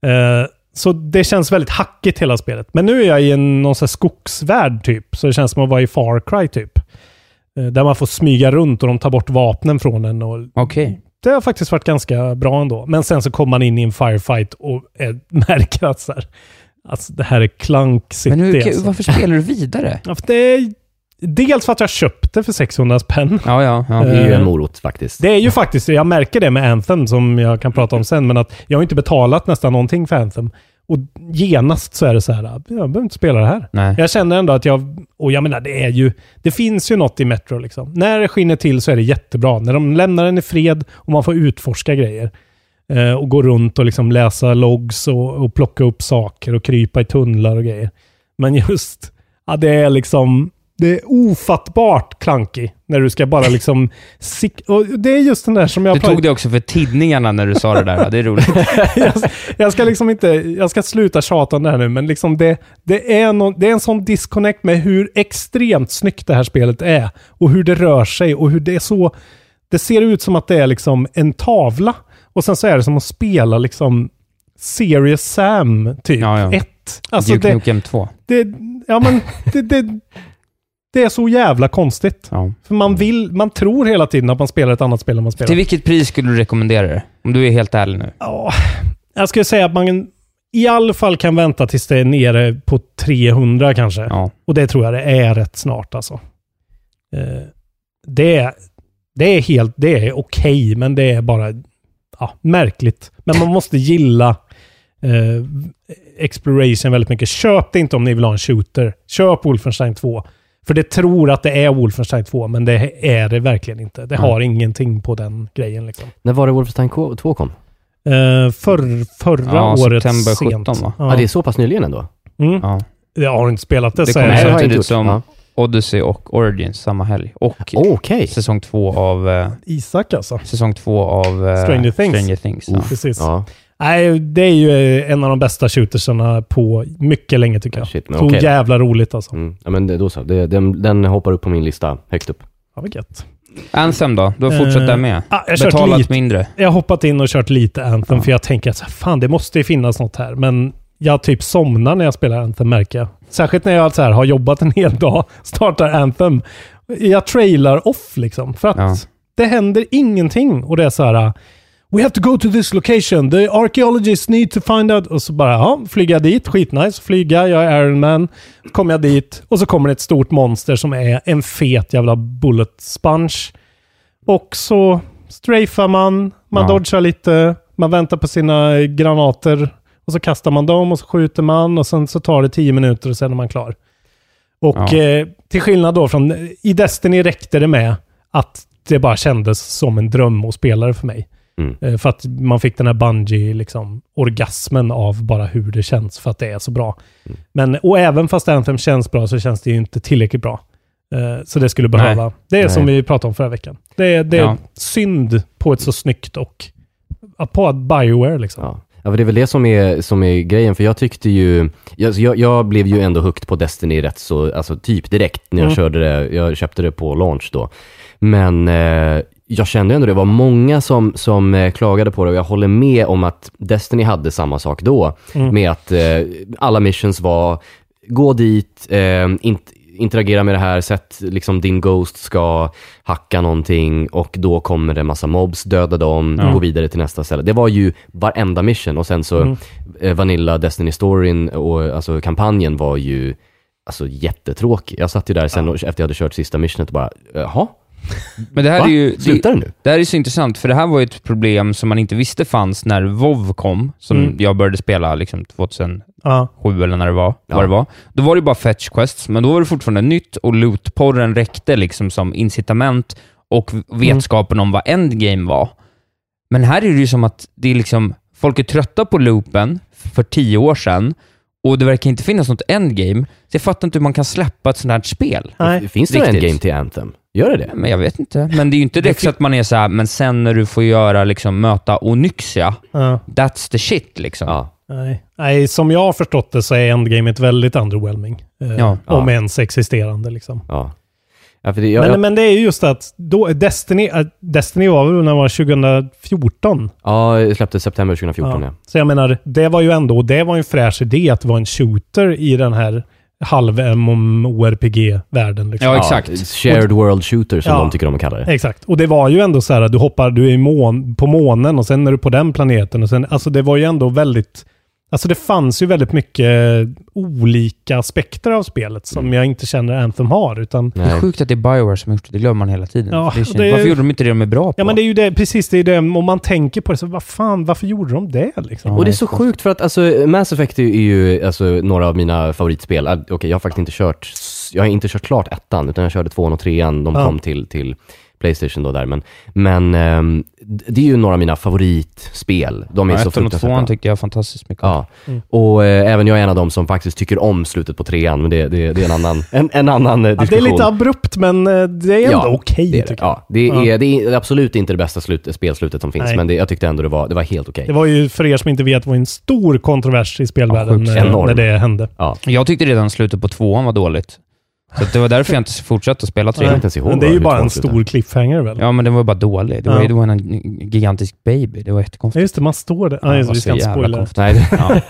ja. Eh, så det känns väldigt hackigt hela spelet. Men nu är jag i en någon sån skogsvärld typ. Så det känns som att vara i Far Cry typ. Eh, där man får smyga runt och de tar bort vapnen från en. Och Okej. det har faktiskt varit ganska bra ändå. Men sen så kommer man in i en firefight och är, märker att så här, alltså det här är Clank City. Men hur, alltså. varför spelar du vidare? Ja, det är, dels för att jag köpte för 600 spänn. Ja, ja. ja. Det är ju Eh, en morot faktiskt. Det är ju faktiskt, jag märker det med Anthem som jag kan prata om sen, men att jag har inte betalat nästan någonting för Anthem. Och genast så är det så här, jag behöver inte spela det här. Nej. Jag känner ändå att jag, och jag menar det är ju, det finns ju något i Metro liksom. När det skiner till så är det jättebra. När de lämnar en i fred och man får utforska grejer. Eh, och gå runt och liksom läsa logs och, och plocka upp saker och krypa i tunnlar och grejer. Men just, ja det är liksom, det är ofattbart clunky. När du ska bara liksom, det är just den där som jag... Du tog det också för tidningarna när du sa det där. Det är roligt. jag, jag ska liksom inte, jag ska sluta tjata om det här nu, men liksom det, det, är no, det är en sån disconnect med hur extremt snyggt det här spelet är. Och hur det rör sig och hur det är så... Det ser ut som att det är liksom en tavla. Och sen så är det som att spela liksom Serious Sam, typ. Ja, ja. Ett. Alltså Duke det, Nukem 2. det, ja men det, det, det är så jävla konstigt. Ja. För man vill, man tror hela tiden att man spelar ett annat spel än man spelar. Till vilket pris skulle du rekommendera det? Om du är helt ärlig nu. Ja, jag skulle säga att man i alla fall kan vänta tills det är nere på 300 kanske. Ja. Och det tror jag det är rätt snart alltså. Eh, det, är, det är helt, det är okej, men det är bara ja, märkligt. Men man måste gilla eh, exploration väldigt mycket. Köp det inte om ni vill ha en shooter. Köp Wolfenstein 2. För det tror att det är Wolfenstein 2, men det är det verkligen inte. Det Nej. har ingenting på den grejen liksom. När var det Wolfenstein 2 kom? Eh, förr, förra Ja, året september sent. 17 va? Ja. det är så pass nyligen ändå. Mm. Ja. Jag har inte spelat det, Det så kommer jag- det jag samtidigt som Ja. Odyssey och Origins samma helg. Och Okej. säsong två av... Eh, Isak alltså. säsong två av... Eh, Stranger Things. Stranger Things ja. Precis. Ja. Nej, det är ju eh, en av de bästa shootersarna på mycket länge tycker jag. Shit, men så okej. jävla roligt alltså. Mm. Ja, men det, då så. Det, den, den hoppar upp på min lista, högst upp. Ja, vad gött. Anthem då? Du har fortsatt Eh, där med? ah, jag Betalat lite. mindre? Jag har hoppat in och kört lite Anthem Ja. för jag tänker att fan det måste ju finnas något här. Men jag typ somnar när jag spelar Anthem märker jag. Särskilt när jag så här, har jobbat en hel dag, startar Anthem. Jag trailar off liksom. För att Ja. det händer ingenting. Och det är så här... We have to go to this location. The archaeologists need to find out. Och så bara, ja, flyga dit. Skitnice. Flyga, jag är Iron Man. Kommer jag dit och så kommer det ett stort monster som är en fet jävla bullet sponge. Och så strafar man, man Ja. dodgar lite, man väntar på sina granater och så kastar man dem och så skjuter man och sen så tar det tio minuter och sen är man klar. Och Ja. eh, till skillnad då från, i Destiny räckte det med att det bara kändes som en dröm att spela det för mig. Mm. Eh, För att man fick den här bungee liksom, orgasmen av bara hur det känns för att det är så bra. Mm. Men, och även fast Anthem känns bra så känns det ju inte tillräckligt bra. Eh, så det skulle behöva. Nej. Det är som Nej. vi pratade om förra veckan. Det är, det är Ja. synd på ett så snyggt och på ett Bioware liksom. Ja. Ja, för det är väl det som är, som är grejen, för jag tyckte ju, jag, jag, jag blev ju ändå hooked på Destiny rätt så, alltså typ direkt när jag Mm. körde det, jag köpte det på launch då. Men eh, jag kände ändå det var många som, som eh, klagade på det och jag håller med om att Destiny hade samma sak då, Mm. med att eh, alla missions var, gå dit, eh, int, interagera med det här, sätt liksom din Ghost ska hacka någonting och då kommer det en massa mobs, döda dem, Ja. gå vidare till nästa ställe. Det var ju varenda mission och sen så Mm. eh, Vanilla Destiny storyn och alltså kampanjen var ju alltså jättetråkig. Jag satt ju där sen och, efter jag hade kört sista missionet och bara, jaha? Men det här Va? är ju... Slutar det nu? Det här är så intressant, för det här var ju ett problem som man inte visste fanns när WoW kom, som Mm. jag började spela liksom 2007 Ja. eller när det var, Ja. vad det var. Då var det bara fetch quests, men då var det fortfarande nytt och lootporren räckte liksom som incitament och vetskapen om vad endgame var. Men här är det ju som att det är liksom, folk är trötta på loopen för tio år sedan och det verkar inte finnas något endgame. Så jag fattar inte hur man kan släppa ett sånt här spel. Nej. Finns det Riktigt. en game till Anthem? Gör det det? Men jag vet inte. Men det är ju inte direkt så att man är så här, men sen när du får göra, liksom, möta Onyxia, Ja. that's the shit liksom. Ja. Nej. Nej, som jag har förstått det så är Endgamet väldigt underwhelming. Eh, Ja. Om Ja. ens existerande liksom. Ja. ja för det, jag, men, jag, men det är ju just att då, Destiny, äh, Destiny var väl när det var 2014? ja, jag släppte september 2014 ja. Så jag menar, det var ju ändå, det var ju en fräsch idé att det var en shooter i den här halv MMORPG-världen. Liksom. Ja, exakt. Ja, shared world shooter som Ja. de tycker om att kalla det. Exakt. Och det var ju ändå så här, du hoppar, du är mån, på månen och sen är du på den planeten och sen, alltså det var ju ändå väldigt, alltså det fanns ju väldigt mycket olika aspekter av spelet som jag inte känner Anthem har, utan Det är sjukt att det är Bioware som har gjort det, det glömmer man hela tiden. Ja, det det Varför gjorde de inte det de är bra på? Ja men det är ju det, precis det är det, om man tänker på det så vad fan, varför gjorde de det liksom? Ja. Och det är så sjukt för att alltså, Mass Effect är ju alltså, några av mina favoritspel. Ah, Okej, jag har faktiskt inte kört, jag har inte kört klart ettan, utan jag körde tvåan och trean. De Ja. kom till, till Playstation då där. Men, men ehm, det är ju några av mina favoritspel. De är ja, så ettan och fruktansvärt tvåan bra. tycker jag fantastiskt mycket. Ja, Mm. och eh, även jag är en av dem som faktiskt tycker om slutet på trean, men det, det, det är en annan, en, en annan eh, Ja, det är diskussion. lite abrupt men eh, det är ändå Ja, okej det är det. tycker jag. Ja, det, Ja. Är, det är absolut inte det bästa slut, spelslutet som finns, Nej. men det, jag tyckte ändå det var, det var helt okej. Det var ju, för er som inte vet, var en stor kontrovers i spelvärlden sjukt. eh, Enorm. när det hände. Ja. Jag tyckte redan slutet på tvåan var dåligt. Så det var därför jag inte fortsatte att spela Jag trean. inte ens ihåg Men det är ju bara en slutade. stor cliffhanger väl? Ja, men den var bara dålig. Det var, Ja. ju det var en gigantisk baby. Det var Ja, jättekonstigt. just det, man står där. Ja, Ja, vi ska inte spoila. Nej, Ja.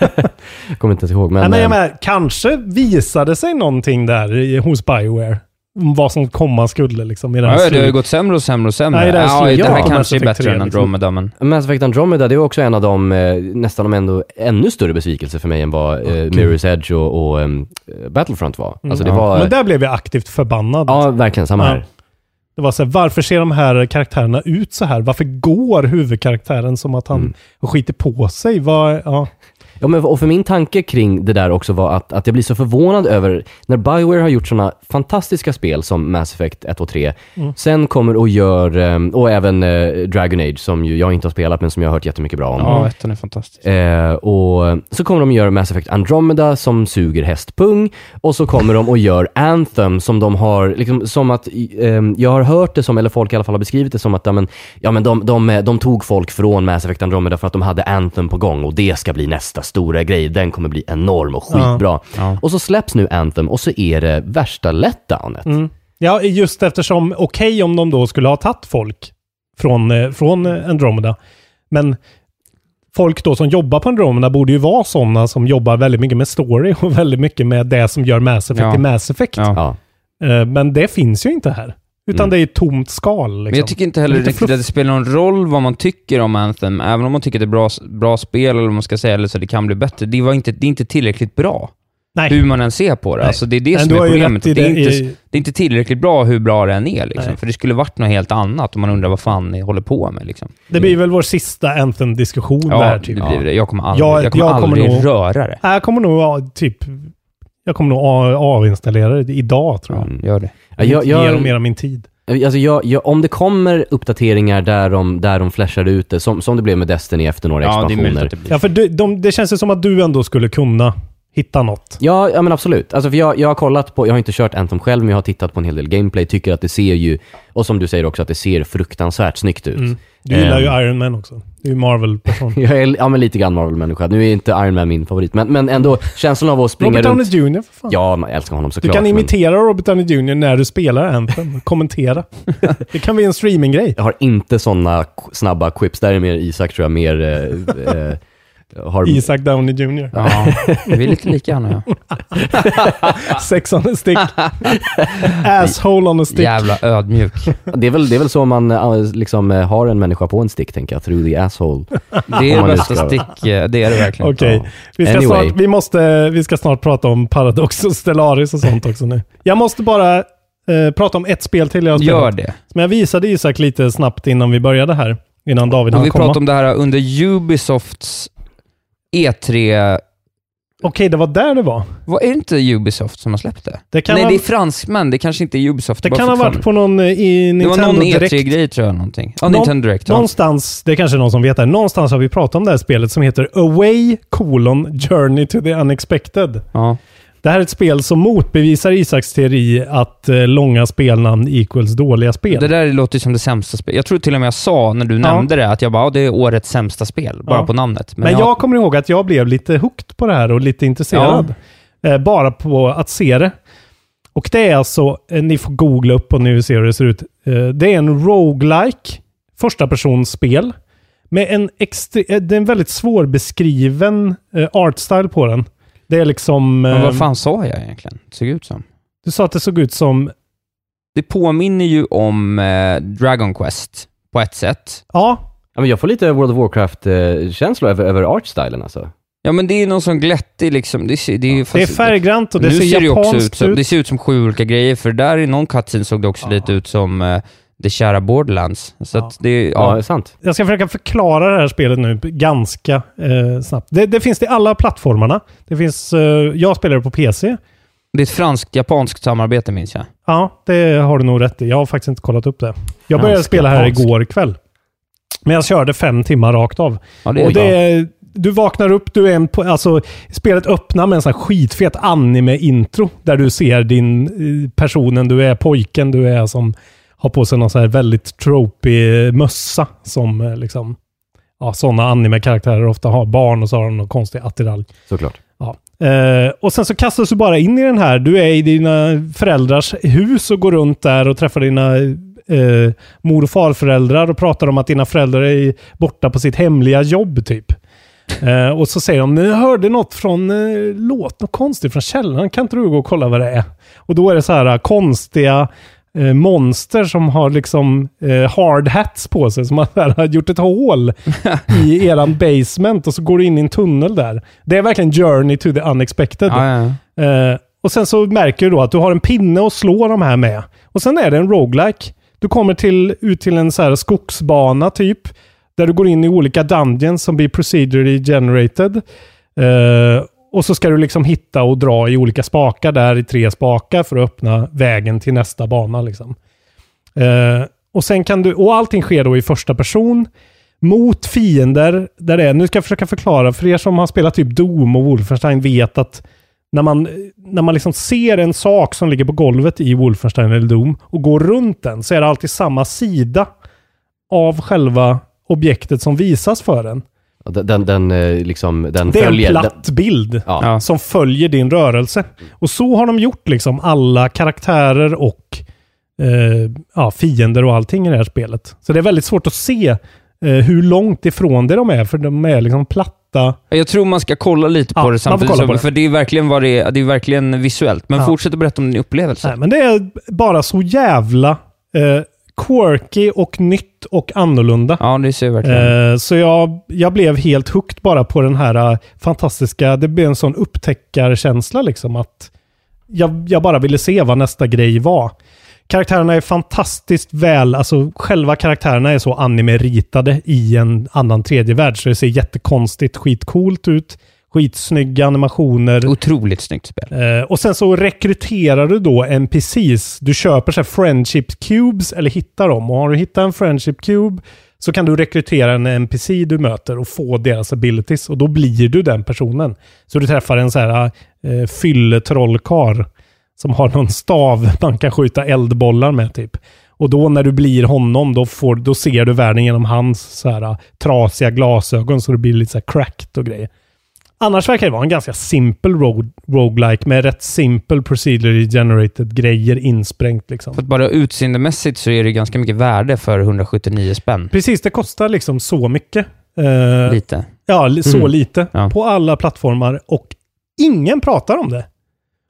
jag kommer inte ens ihåg. Men, Men, men jag eh, kanske visade sig någonting där hos Bioware. Om vad som komma skulle liksom i den Ja, det har ju gått sämre och sämre och sämre. Nej, det här ja, det här kanske är bättre 3 än liksom. Andromeda, men... Mass Effect Andromeda, det är också en av de, eh, nästan de ändå, ännu större besvikelser för mig än vad eh, Mirror's Edge och, och ehm, Battlefront var. Alltså det Ja. var, Men där blev jag aktivt förbannad. ja verkligen, samma Ja. här. Det var så här, varför ser de här karaktärerna ut så här? Varför går huvudkaraktären som att han Mm. skiter på sig? Vad, ja. Ja, men, och för min tanke kring det där också var att, att jag blir så förvånad över när Bioware har gjort sådana fantastiska spel som Mass Effect 1 och 3, Mm. sen kommer och gör, ehm, och även eh, Dragon Age som ju jag inte har spelat men som jag har hört jättemycket bra om. Ja, ettan är fantastisk. Eh, och så kommer de och gör Mass Effect Andromeda som suger hästpung och så kommer de och gör Anthem som de har, liksom, som att, eh, jag har hört det som, eller folk i alla fall har beskrivit det som att ja, men, ja, men de, de, de tog folk från Mass Effect Andromeda för att de hade Anthem på gång och det ska bli nästa stora grej. Den kommer bli enorm och skitbra. Ja. Och så släpps nu Anthem och så är det värsta letdownet. Mm. Ja, just eftersom, okej om de då skulle ha tagit folk från, eh, från eh, Andromeda, men folk då som jobbar på Andromeda borde ju vara sådana som jobbar väldigt mycket med story och väldigt mycket med det som gör Mass Effect Ja. till Mass Effect. Ja. Ja. Eh, Men det finns ju inte här. Utan Mm. det är tomt skal. Liksom. Men jag tycker inte heller riktigt att det spelar någon roll vad man tycker om Anthem, även om man tycker att det är bra, bra spel, eller vad man ska säga, eller så det kan bli bättre. Det, var inte, det är inte tillräckligt bra, Nej. hur man än ser på det. Nej. Alltså, det är det Men som är problemet. i Det är, det inte, i- det är inte tillräckligt bra hur bra det än är, liksom. Nej. för det skulle varit något helt annat om man undrar vad fan ni håller på med. Liksom. Det blir väl vår sista Anthem-diskussion Ja, där typ. det blir det. Jag kommer aldrig, Jag- jag kommer jag kommer aldrig nog- röra det. Nej, Jag kommer nog typ... Jag kommer nog avinstallera det idag tror jag. Ja, gör det. Ja, jag, Ge dem jag, mer av min tid. Alltså jag, jag, om det kommer uppdateringar där de, där de flashar ut det, som, som det blev med Destiny efter några Ja, expansioner. det. Ja, för du, de, det känns ju som att du ändå skulle kunna hitta något. Ja, ja men absolut. Alltså för jag, jag har kollat på, jag har inte kört Anthem själv, men jag har tittat på en hel del gameplay, tycker att det ser ju, och som du säger också, att det ser fruktansvärt snyggt ut. Mm. Du gillar ju Ehm, Iron Man också. Det är Marvel-person. Jag är, ja men lite grann Marvel-människa. Nu är inte Iron Man min favorit, men, men ändå känslan av att springa Robert runt... Downey Jr. för fan. Ja, man älskar honom Du såklart. kan men imitera Robert Downey Jr. när du spelar Anthem. Kommentera. det kan bli en streaminggrej. Jag har inte sådana snabba quips. Där är mer Isak tror jag, mer... Eh, eh, har... Isak Downey Jr. Ja, vi är lite lika han och jag. Sex on a stick. Asshole on a stick. Jävla ödmjuk. Det är, väl, det är väl så man eh, liksom eh, har en människa på en stick, tänker jag. Through the asshole. Det är bästa ska- stick, eh, det är det verkligen. Okej, Ja. vi, ska Anyway. snart, vi, måste, vi ska snart prata om Paradox och Stellaris och sånt också nu. Jag måste bara eh, prata om ett spel till jag har spelat. Gör det. Som jag visade Isak lite snabbt innan vi började här. Innan David hann vi komma. pratade om det här under Ubisofts E3... Okej, det var där det var. Vad är det inte Ubisoft som har släppt det? Det kan Nej, ha- det är fransmän. Det kanske inte är Ubisoft. Det kan ha varit på någon eh, i Det var Nintendo någon Direkt. E3-grej tror jag, någonting. Ja, Nå- Nintendo Direct. Ja. Någonstans, det är kanske någon som vet det, någonstans har vi pratat om det här spelet som heter Away colon Journey to the Unexpected. Ja. Det här är ett spel som motbevisar Isaks teori att eh, långa spelnamn equals dåliga spel. Det där låter som det sämsta spelet. Jag tror till och med jag sa när du nämnde det, att jag bara, ja, det är årets sämsta spel, bara Ja. på namnet. Men, jag kommer ihåg att jag blev lite hooked på det här och lite intresserad. Eh, bara på att se det. Och det är alltså, eh, ni får googla upp och nu ser hur det ser ut. Eh, det är en roguelike första personsspel med en, extre- eh, det är en väldigt svårbeskriven eh, artstyle på den. Det är liksom... Men eh, vad fan sa jag egentligen? Det såg ut som. Du sa att det såg ut som... Det påminner ju om eh, Dragon Quest på ett sätt. Ja. Ja, men jag får lite World of Warcraft-känsla över, över artstylen alltså. Ja men det är någon sån glättig liksom. Det, ser, det, är, ju Det är färggrant och det nu ser också japanskt ut som. Det ser ut som sju olika grejer, för där i någon cutscene såg det också lite ut som eh, det kära Borderlands. Så att det, ja. Ja, sant. Jag ska försöka förklara det här spelet nu ganska eh, snabbt. Det, det finns i alla plattformarna. Det finns... Eh, jag spelar det på PC. Det är ett franskt-japanskt samarbete minns jag. Ja, det har du nog rätt i. Jag har faktiskt inte kollat upp det. Jag började Fransk, spela här japansk. igår kväll. Men jag körde fem timmar rakt av. Ja, det är och det är, du vaknar upp, du är en, på- alltså spelet öppnar med en sån här skitfet anime-intro. Där du ser din, eh, personen, du är pojken, du är som har på sig någon så här väldigt tropig mössa. Som eh, liksom, ja sådana anime-karaktärer ofta har. Barn och så har de någon konstig attiralj. Såklart. Ja. Eh, och sen så kastas du bara in i den här. Du är i dina föräldrars hus och går runt där och träffar dina eh, mor och farföräldrar och pratar om att dina föräldrar är borta på sitt hemliga jobb typ. Eh, och så säger de, jag hörde något från, eh, låt något konstigt från källaren, kan inte du gå och kolla vad det är? Och då är det så här eh, konstiga eh, monster som har liksom eh, hard hats på sig, som har här, gjort ett hål i eran basement och så går du in i en tunnel där. Det är verkligen journey to the unexpected. Ja, ja. Eh, och sen så märker du då att du har en pinne att slå de här med. Och sen är det en roguelike. Du kommer till, ut till en så här skogsbana typ. Där du går in i olika dungeons som blir procedurally generated. Eh, och så ska du liksom hitta och dra i olika spakar där i tre spakar för att öppna vägen till nästa bana. Liksom. Eh, och sen kan du, och allting sker då i första person mot fiender där det är, nu ska jag försöka förklara, för er som har spelat typ Doom och Wolfenstein vet att när man, när man liksom ser en sak som ligger på golvet i Wolfenstein eller Doom och går runt den så är det alltid samma sida av själva objektet som visas för en. Den, den, den, eh, liksom, den Det är följer... en platt bild Ja. som följer din rörelse. Och så har de gjort liksom alla karaktärer och eh, ja, fiender och allting i det här spelet. Så det är väldigt svårt att se eh, hur långt ifrån det de är, för de är liksom platta. Jag tror man ska kolla lite på Ja, det samtidigt, på det. för det är verkligen vad det är. Det är verkligen visuellt. Men Ja. fortsätt att berätta om din upplevelse. Nej, men det är bara så jävla eh, quirky och nytt och annorlunda. Ja, det ser verkligen. Eh, så jag, jag blev helt hooked bara på den här eh, fantastiska, det blev en sån upptäckarkänsla liksom att jag, jag bara ville se vad nästa grej var. Karaktärerna är fantastiskt väl, alltså själva karaktärerna är så anime-ritade i en annan tredje värld så det ser jättekonstigt, skitcoolt ut. Skitsnygga animationer. Otroligt snyggt spel. Eh, och sen så rekryterar du då NPCs. Du köper så här friendship cubes eller hittar dem. Och har du hittat en friendship cube så kan du rekrytera en NPC du möter och få deras abilities. Och då blir du den personen. Så du träffar en så här eh, fylletrollkar som har någon stav man kan skjuta eldbollar med typ. Och då när du blir honom, då, får, då ser du världen genom hans så här, uh, trasiga glasögon så det blir lite så här cracked och grejer. Annars verkar det vara en ganska simpel rogue, roguelike med rätt simpel procedurally generated grejer insprängt liksom. För att bara utseendemässigt så är det ganska mycket värde för 179 spänn. Precis, det kostar liksom så mycket. Eh, Lite. Ja, så Mm. lite. Ja. På alla plattformar och ingen pratar om det.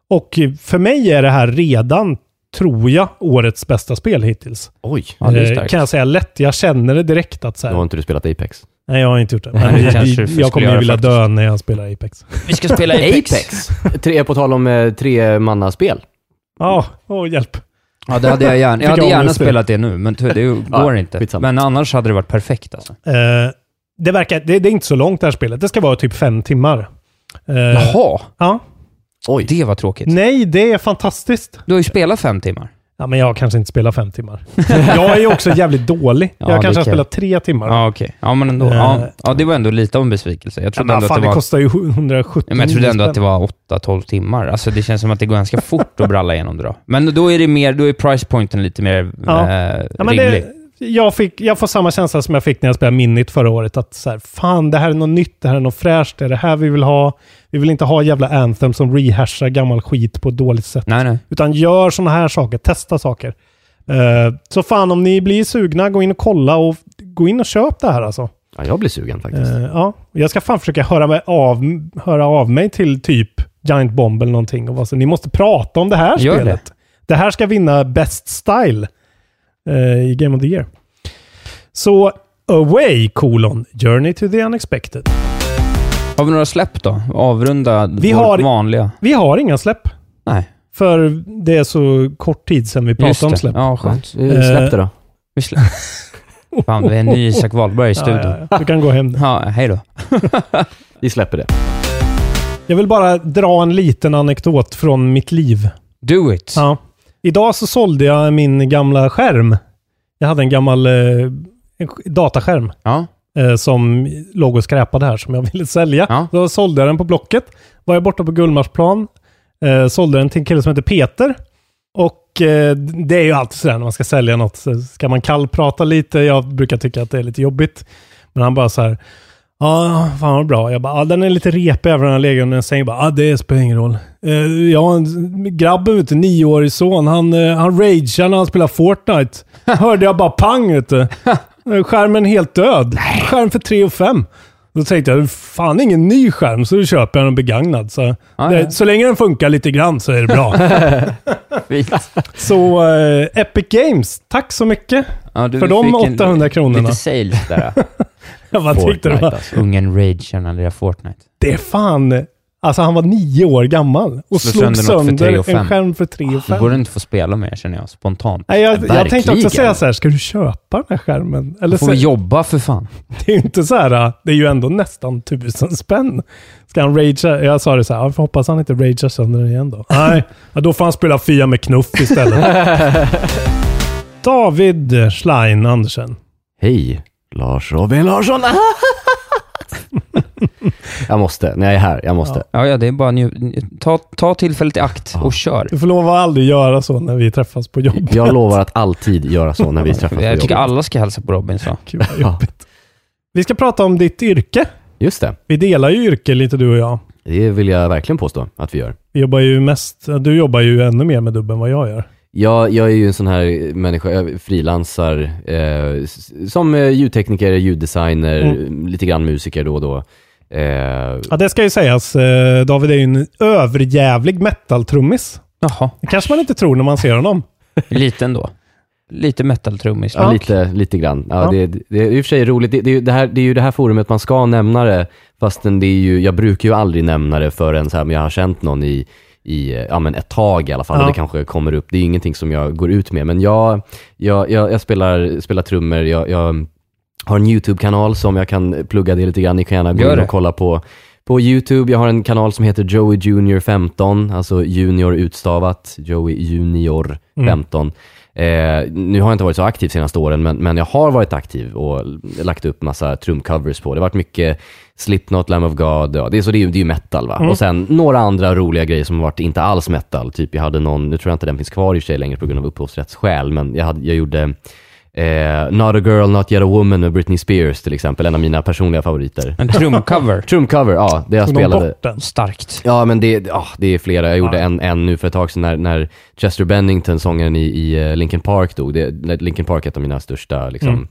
Och för mig är det här redan, tror jag, årets bästa spel hittills. Oj. Ja, det är Eh, starkt. kan jag säga lätt. Jag känner det direkt att så här, har inte du spelat Apex? Nej, jag har inte gjort det. Men jag, jag, kommer ju vilja dö när jag spelar Apex. Vi ska spela Apex. Tre, på tal om eh, tre mannaspel. Ja, åh hjälp. Ja, det hade jag gärna. Jag hade gärna spelat det nu, men det går inte. skitsamma. Men annars hade det varit perfekt alltså. Eh, det, verkar, det, det är inte så långt det här spelet. Det ska vara typ fem timmar. Eh, Jaha, Ja. Oj. det var tråkigt. Nej, det är fantastiskt. Du har ju spelat fem timmar. Ja, men jag kanske inte spelat fem timmar. jag är ju också jävligt dålig. Ja, jag det kanske har spelat tre timmar. Ja, okej. Ja, men ändå. Eh. Ja, ja, det var ändå lite av en besvikelse. Jag Ja, trodde men ändå fan, att det det var... kostar ju 170 Ja, men jag trodde ändå att det var 8-12 timmar. Alltså det känns som att det går ganska fort att bralla igenom det då. Men då är det mer, då är price pointen lite mer Ja. eh, Ja, men rimlig. det, jag, fick, jag får samma känsla som jag fick när jag spelade Minit förra året. Att så här, fan, det här är något nytt, det här är något fräscht, det är det här vi vill ha. Vi vill inte ha jävla Anthem som rehashar gammal skit på ett dåligt sätt. Nej, nej. Utan gör sådana här saker, testa saker. Eh, så fan, om ni blir sugna, gå in och kolla och gå in och köp det här alltså. Ja, jag blir sugen faktiskt. Eh, ja, jag ska fan försöka höra, mig av, höra av mig till typ Giant Bomb eller någonting. Och vara så, ni måste prata om det här Gör det. spelet. Det. här ska vinna Best Style eh, i Game of the Year. Så Away, kolon, Journey to the Unexpected. Har vi några släpp då? Avrunda Vi har- vanliga. Vi har inga släpp. Nej. För det är så kort tid sedan vi pratade om släpp. Ja, skönt. Släpp det då. Vi slä... Fan, vi är en ny Isak Wahlberg i studion. Ja, ja, ja. Du kan gå hem nu. Ja, hej då. Vi släpper det. Jag vill bara dra en liten anekdot från mitt liv. Do it. Ja. Idag så sålde jag min gamla skärm. Jag hade en gammal eh, dataskärm Ja. eh, som låg och skräpade här som jag ville sälja. Ja. Då sålde jag den på Blocket. Var jag borta på Gullmarsplan. Eh, sålde den till en kille som heter Peter. Och eh, det är ju alltid sådär när man ska sälja något. Så ska man kallprata lite. Jag brukar tycka att det är lite jobbigt. Men han bara så här. Ja, fan vad bra. Jag bara, ja, den är lite repig om den har legat under en säng. Jag bara, ja, det spelar ingen roll. Eh, jag har en grabben, vet du, nioårig son. Han, eh, han ragear när han spelar Fortnite. Hörde jag bara pang, vet du. Eh, Skärmen helt död. Skärm för 3 och 5. Då tänkte jag, fan ingen ny skärm, så då köper jag en begagnad. Så, Ja, det, ja. så länge den funkar lite grann så är det bra. Så eh, Epic Games, tack så mycket Ja, du för de fick en- 800 kronorna. Lite sales där. Jag bara tyckte det Fortnite var, alltså. Ungen ragear när det är Fortnite. det är fan, alltså han var nio år gammal och Slå slog sönder något för tre sönder och fem. en skärm för 3 och Det 5. borde inte få spela med känner jag, spontant. Nej, jag, jag tänkte också Verkligen. säga så här, ska du köpa den här skärmen? Eller Får så, vi jobba för fan. det är ju inte så här, det är ju ändå nästan tusen spänn. Ska han ragea? Jag sa det så här, jag får hoppas han inte ragear sönder den igen då. Nej, ja, då får han spela Fia med knuff istället. David Schlein Andersen. Hej, Lars Robin Larsson. jag måste, när jag är här, jag måste. Ja, ja, det är bara nju- ta, ta tillfället i akt och kör. Du får lov att aldrig göra så när vi träffas på jobbet. Jag lovar att alltid göra så när vi träffas på Jag tycker jobbet. alla ska hälsa på Robin så. Gud vad jobbigt. Vi ska prata om ditt yrke. Just det, Vi delar ju yrke lite du och jag. det vill jag verkligen påstå att vi gör. Vi jobbar ju mest, du jobbar ju ännu mer med dubb än vad jag gör. Jag, jag är ju en sån här människa, jag frilansar eh, som eh, ljudtekniker, ljuddesigner, Mm. lite grann musiker då och då. Eh, Ja, det ska ju sägas. eh, David är ju en överjävlig metal-trummis. Jaha, Det kanske man inte tror när man ser honom. lite ändå. Lite metal-trummis. Ja, lite, lite grann. Ja, Ja. Det, det är i och för sig roligt. Det, det, är ju det, här, det är ju det här forumet man ska nämna det, fastän det är ju, jag brukar ju aldrig nämna det förrän så här, men jag har känt någon i, i ja, men ett tag i alla fall, Ja. och det kanske kommer upp. Det är ingenting som jag går ut med, men jag, jag, jag, jag spelar, spelar trummor, jag, jag har en YouTube-kanal som jag kan plugga det lite grann. Ni kan gärna gå in och kolla på på YouTube, jag har en kanal som heter Joey Junior 15, alltså junior utstavat, Joey Junior Mm. 15. Eh, nu har jag inte varit så aktiv senaste åren, men, men jag har varit aktiv och lagt upp massa trumcovers på. Det har varit mycket Slipknot, Lamb of God, ja, det, är, så det, är, det är ju metal va. Mm. Och sen några andra roliga grejer som varit inte alls metal. Typ jag hade någon, nu tror jag inte den finns kvar i sig längre på grund av upphovsrättsskäl, men jag, hade, jag gjorde Eh, Not a girl, not yet a woman med Britney Spears till exempel, en av mina personliga favoriter. En trumcover. Trumcover, ja. Det jag Tog de spelade. bort den? Starkt. Ja, men det, ja, det är flera. Jag gjorde Ja. en, en nu för ett tag sedan när, när Chester Bennington, sångaren i, i eh, Linkin Park dog. Det, Linkin Park är ett av mina största, liksom,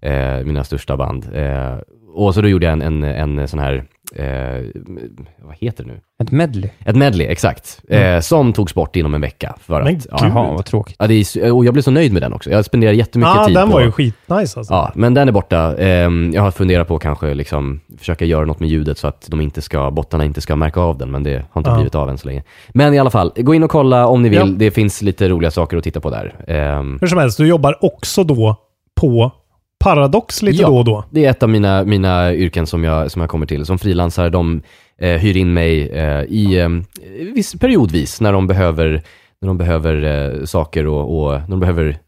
eh, mina största band. Eh, och så då gjorde jag en, en, en sån här, eh, vad heter det nu? Ett medley. Ett medley, exakt. Eh, som togs bort inom en vecka. För Men att, ja, gud. Jaha, vad tråkigt. ja, det är, och jag blev så nöjd med den också. Jag spenderade jättemycket Ja, tid den på... var ju skitnice alltså. Ja, men den är borta. Ehm, jag har funderat på att kanske liksom försöka göra något med ljudet så att de inte ska, bottarna inte ska märka av den, men det har inte Ja. blivit av än så länge. Men i alla fall, gå in och kolla om ni vill. Ja. Det finns lite roliga saker att titta på där. Ehm, Hur som helst, du jobbar också då på Paradox lite Ja. då och då. det är ett av mina, mina yrken som jag, som jag kommer till. Som frilansare, de eh, hyr in mig eh, i eh, viss, periodvis när de behöver, när de behöver eh, saker och, och när de behöver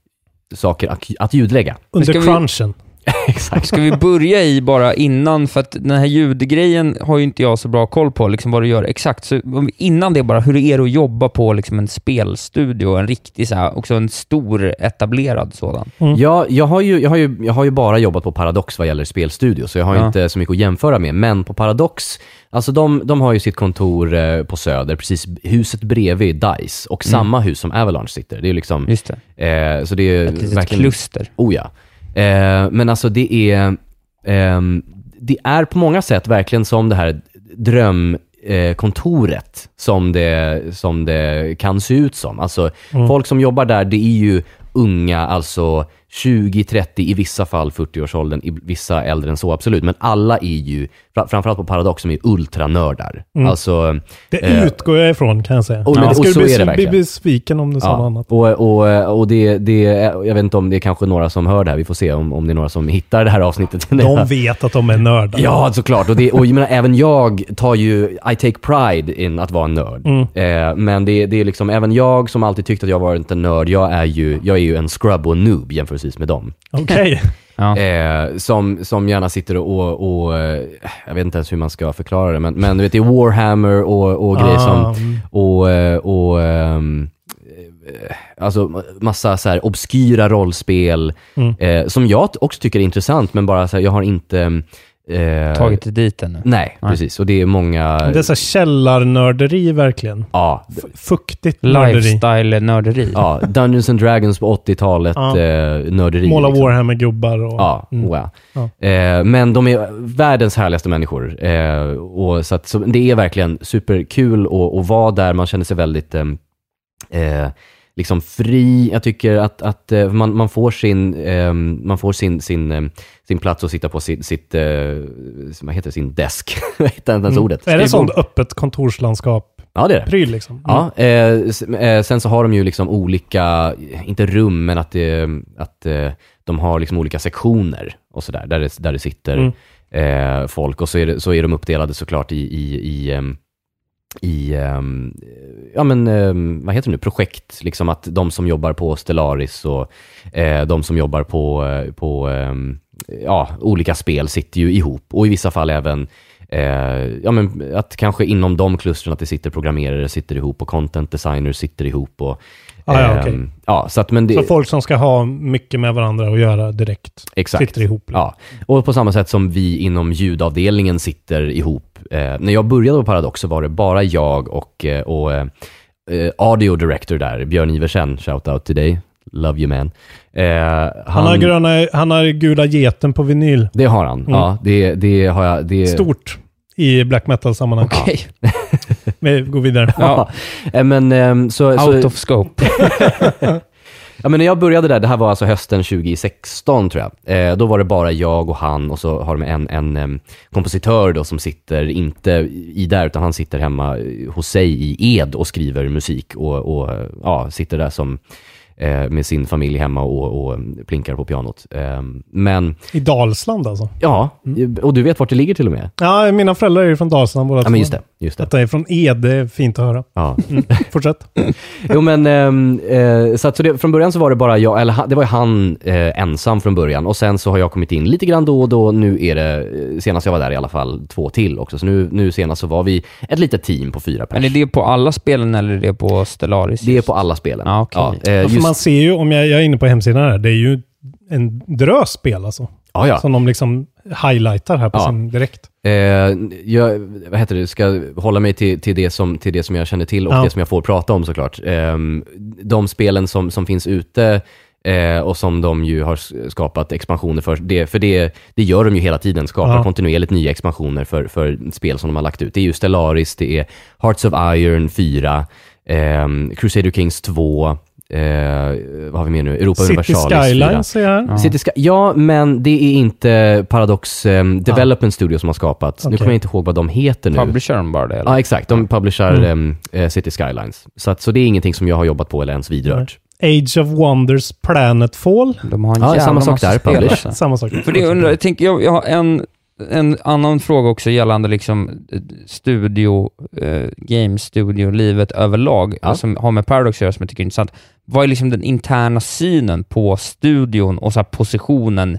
saker att, att ljudlägga. Under ska vi- crunchen. Exakt. Ska vi börja i bara innan, för att den här ljudgrejen har ju inte jag så bra koll på, liksom vad du gör exakt. Så innan det bara, hur är det att jobba på liksom en spelstudio, en riktig så här, också en stor etablerad sådan? Ja, jag har, ju, jag, har ju, jag har ju bara jobbat på Paradox vad gäller spelstudio, så jag har ju Ja. inte så mycket att jämföra med. Men på Paradox, alltså de, de har ju sitt kontor eh, på Söder, precis huset bredvid DICE, och samma hus som Avalanche sitter. Det är ju liksom, Just det. eh, så det är Ett litet verkligen... kluster. Oh ja. Eh, men alltså det är, ehm, det är på många sätt verkligen som det här drömkontoret eh, kontoret som, det, som det kan se ut som. Alltså folk som jobbar där, det är ju unga, alltså 20, 30, i vissa fall 40-årsåldern, i vissa äldre än så, absolut. Men alla är ju, fra- framförallt på Paradox, som är ultranördar. Alltså, Det eh, utgår jag ifrån kan jag säga. och- men- jag och skulle så bli, är det bli verkligen. besviken om du sa något annat. och, och, och det, det, jag vet inte om det är kanske några som hör det här, vi får se om, om det är några som hittar det här avsnittet. De vet att de är nördar. Ja, såklart. Och, det, och jag menar, även jag tar ju, I take pride in att vara en nörd. Mm. Eh, men det, det är liksom, även jag som alltid tyckt att jag varit en nörd, jag är ju, jag är ju en scrub och noob jämförelsevis med dem. Okej. Ja. Eh, som, som gärna sitter och, och, jag vet inte ens hur man ska förklara det, men, men du vet, det är Warhammer och, och grejer Ah, som, och, eh, och eh, alltså massa så här obskyra rollspel, Mm. eh, som jag också tycker är intressant, men bara så här, jag har inte eh, Tagit det dit ännu. Nej, Nej. precis. Och det är många... Det är så källarnörderi verkligen. ja, F- Fuktigt nörderi. Lifestyle-nörderi. ja, Dungeons and Dragons på 80-talet, Ja. eh, nörderi. Måla liksom. Warhammer-gubbar och... Ja, Mm. oh ja. Eh, men de är världens härligaste människor. Eh, och så att, så det är verkligen superkul att, att vara där. Man känner sig väldigt eh, eh, liksom fri. Jag tycker att, att eh, man, man får sin, eh, man får sin, sin, eh, sin plats att sitta på sitt, sitt eh, vad heter det, sin desk. Jag hittar inte ens Mm. ordet. Är det sånt öppet kontorslandskap? Ja, det är det. Pryl liksom? Mm. Ja, eh, eh, sen så har de ju liksom olika, inte rum, men att, det, att de har liksom olika sektioner och sådär, där det, där det sitter eh, folk. Och så är, det, så är de uppdelade såklart i, i, i, ehm, i ehm, ja men, ehm, vad heter det nu, projekt. Liksom att de som jobbar på Stellaris och eh, de som jobbar på, eh, på ehm, ja, olika spel sitter ju ihop. Och i vissa fall även Eh, ja, men att kanske inom de klustren att det sitter programmerare sitter ihop och content designers sitter ihop. Och, Ah, ja, ehm, okej. ja, så att, men det, Så folk som ska ha mycket med varandra att göra direkt Exakt. sitter ihop? liksom. Ja, och på samma sätt som vi inom ljudavdelningen sitter ihop. Eh, när jag började på Paradox så var det bara jag och, eh, och eh, audio director där, Björn Iversen, shout out till dig, love you man. Eh, han, Han, har gröna, han har gula geten på vinyl. Det har han, ja. Det, det har jag. Det, Stort i black metal-sammanhang. Okej. Vi går vidare. Ja, eh, men ehm, så... Out så of scope. Ja, men när jag började där, det här var alltså hösten 2016 tror jag. Eh, då var det bara jag och han och så har de en, en em, kompositör då som sitter, inte i där, utan han sitter hemma eh, hos sig i Ed och skriver musik och, och ja, sitter där som eh, med sin familj hemma och, och plinkar på pianot. Eh, men I Dalsland alltså? ja, och du vet vart det ligger till och med? Ja, mina föräldrar är ju från Dalsland båda Ja, men just det. Just det. Detta är från Ed, det är fint att höra. Ja. Mm. Fortsätt. Jo men, ehm, eh, så, att, så det, från början så var det bara jag, eller det var ju han eh, ensam från början och sen så har jag kommit in lite grann då och då. Nu är det, eh, senast jag var där i alla fall, två till också. Så nu, nu senast så var vi ett litet team på fyra Men pers. är det på alla spelen eller är det på Stellaris? Det är på alla spelen. Ja, okej. eh, Ja, just, man ser ju, om jag, jag är inne på hemsidan här, det är ju en drös spel alltså. ja, ja. Som de liksom highlightar här på Ja. sin direkt. Eh, jag, vad heter det, ska hålla mig till, till, det som, till det som jag känner till och Ja. det som jag får prata om såklart. Eh, de spelen som, som finns ute eh, och som de ju har skapat expansioner för, det, för det, det gör de ju hela tiden, skapar Ja. kontinuerligt nya expansioner för, för spel som de har lagt ut. Det är ju Stellaris, det är Hearts of Iron 4, eh, Crusader Kings 2, eh, vad har vi mer nu? Europa City Universalis 4. Skylines är här. Ja. City Sky, ja, men det är inte Paradox um, Development Studio som har skapat. Nu Okej. kommer jag inte ihåg vad de heter nu. Publisher de bara det? Eller? Ja, exakt. De publicerar Mm. em, eh, City Skylines. Så, att, så det är ingenting som jag har jobbat på eller ens vidrört. Age of Wonders Planetfall. De har en Ja, samma sak där, spel, publish. alltså. Samma sak. För det undrar, jag, tänker, jag, jag har en, en annan fråga också gällande liksom eh, studio, eh, game studio, livet överlag, Ja. som har med Paradox att göra, som jag tycker är intressant. Vad är liksom den interna synen på studion och så positionen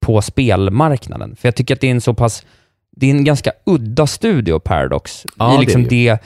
på spelmarknaden? För jag tycker att det är en så pass, det är en ganska udda studio, Paradox, Ja, det i liksom det det,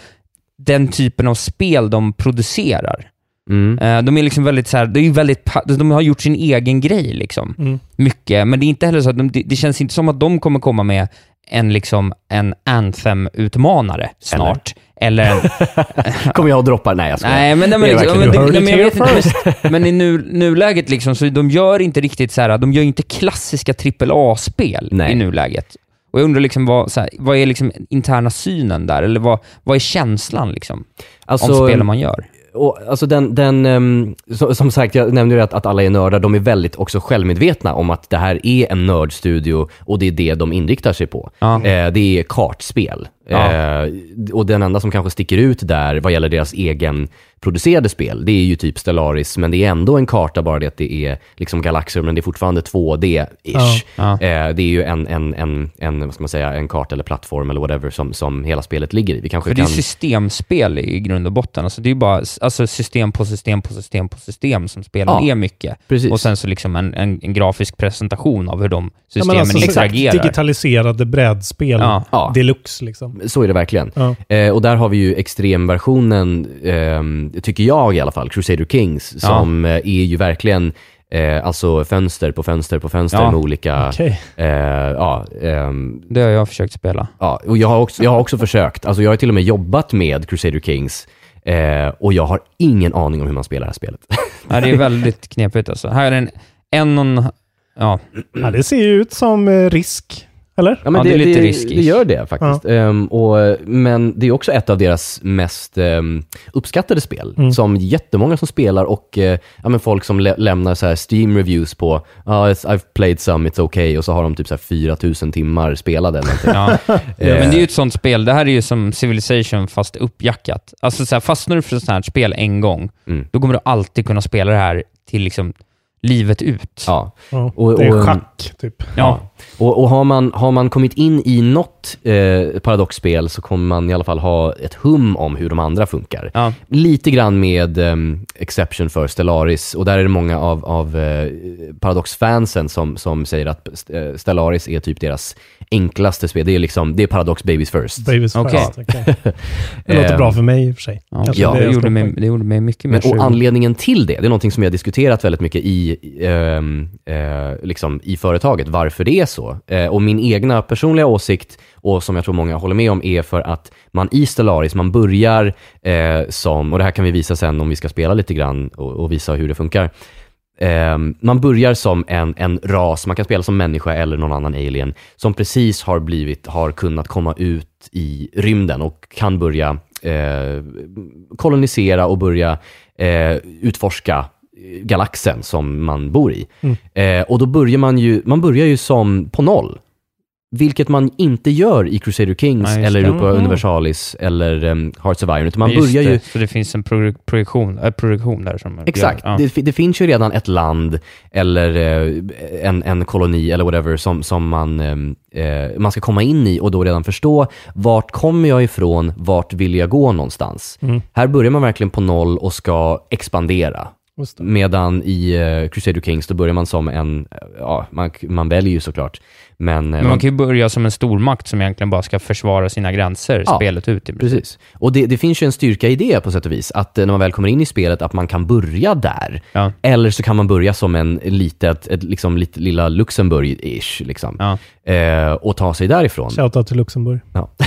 den typen av spel de producerar. Mm. Eh, De är liksom väldigt så här, det är väldigt, de har gjort sin egen grej liksom. Mm. Mycket, men det är inte heller så att de, det, känns inte som att de kommer komma med en, liksom, en Anthem-utmanare snart. Eller, en, Kommer jag att droppa? Nej, jag skojar. nej, men, nej, men, Det är liksom, men, det, nej, men jag vet inte, men i nu, nuläget liksom, så de gör inte riktigt så här, de gör inte klassiska AAA-spel i nuläget. Och jag undrar liksom vad, så här, vad är liksom interna synen där? Eller vad, vad är känslan liksom, Alltså, om spelen man gör? Och, alltså den, den ehm, så, som sagt, jag nämnde ju att, att alla är nördar. De är väldigt också självmedvetna om att det här är en nördstudio och det är det de inriktar sig på. Ja. Eh, det är kartspel. Ja. Eh, och den enda som kanske sticker ut där vad gäller deras egen producerade spel, det är ju typ Stellaris, men det är ändå en karta, bara det att det är liksom galaxer, men det är fortfarande 2D-ish. Ja. Eh, det är ju en, en, en, en, vad ska man säga, en karta eller plattform eller whatever som, som hela spelet ligger i. Vi kanske För det är kan... systemspel i grund och botten. Alltså det är bara alltså system på system på system på system som spelen Ja, är mycket. Precis. Och sen så liksom en, en, en grafisk presentation av hur de Ja, systemen men alltså, interagerar. digitaliserade brädspel Ja. Ja. deluxe liksom. Så är det verkligen. Ja. Eh, och där har vi ju extremversionen, ehm, tycker jag i alla fall, Crusader Kings, Ja. som eh, är ju verkligen eh, alltså fönster på fönster på fönster Ja. med olika... Okej. Eh, ja, ehm, Det har jag försökt spela. ja, och jag har, också, jag har också försökt. Alltså jag har till och med jobbat med Crusader Kings eh, och jag har ingen aning om hur man spelar det här spelet. Ja, det är väldigt knepigt alltså. Här är en, en och en, ja, Ja, det ser ju ut som eh, risk. Eller? Ja, men Ja, det, det är lite det, riskigt. det gör det faktiskt. Ehm, och, men det är också ett av deras mest ehm, uppskattade spel, Mm. som jättemånga som spelar och eh, ja, men folk som lä- lämnar så här Steam-reviews på ah, it's, I've played some, it's okay, och så har de typ så här 4000 timmar spelade ja. Eh, Men det är ju ett sånt spel, det här är ju som Civilization fast uppjackat. Alltså så här, fastnar du för ett sånt här spel en gång, Mm. då kommer du alltid kunna spela det här till liksom livet ut. Ja. Ja. Och- det är och- schack, typ. Ja. Och, och har, man, har man kommit in i något eh, Paradox-spel så kommer man i alla fall ha ett hum om hur de andra funkar. Ja. Lite grann med um, exception för Stellaris och där är det många av, av eh, Paradox-fansen som, som säger att eh, Stellaris är typ deras enklaste spel. Det är liksom, det är Paradox Babies First. Babies first. okej. Det låter bra för mig i och för sig. Ja, det det, jag gjorde mig, det gjorde mig mycket mer Men, och anledningen till det, det är någonting som har diskuterat väldigt mycket i, ehm, eh, liksom i företaget, varför det är så så. Eh, och min egna personliga åsikt, och som jag tror många håller med om, är för att man i Stellaris, man börjar eh, som, och det här kan vi visa sen om vi ska spela lite grann och, och visa hur det funkar. Eh, man börjar som en, en ras, man kan spela som människa eller någon annan alien, som precis har blivit, har kunnat komma ut i rymden och kan börja eh, kolonisera och börja eh, utforska galaxen som man bor i. Mm. Eh, och då börjar man ju, man börjar ju som på noll. vilket man inte gör i Crusader Kings Nej, eller det. Europa Mhm. Universalis eller um, Hearts of Iron, utan man Just börjar ju... det, Så det finns en pro- projektion, äh, projektion där som... Exakt. Ja. Det, det finns ju redan ett land eller eh, en, en koloni eller whatever som, som man, eh, eh, man ska komma in i och då redan förstå vart kommer jag ifrån, vart vill jag gå någonstans. Mm. Här börjar man verkligen på noll och ska expandera. Just det. Medan i eh, Crusader Kings då börjar man som en, ja, man, man väljer ju såklart, men, eh, Men man kan ju börja som en stormakt som egentligen bara ska försvara sina gränser Ja, spelet ut. i. Precis. Och det, det finns ju en styrka i det på sätt och vis, att eh, när man väl kommer in i spelet, att man kan börja där. Ja. Eller så kan man börja som en litet, ett, liksom, lite, lilla Luxemburg-ish, liksom. Ja. Eh, och ta sig därifrån. Shoutout till Luxemburg. Ja.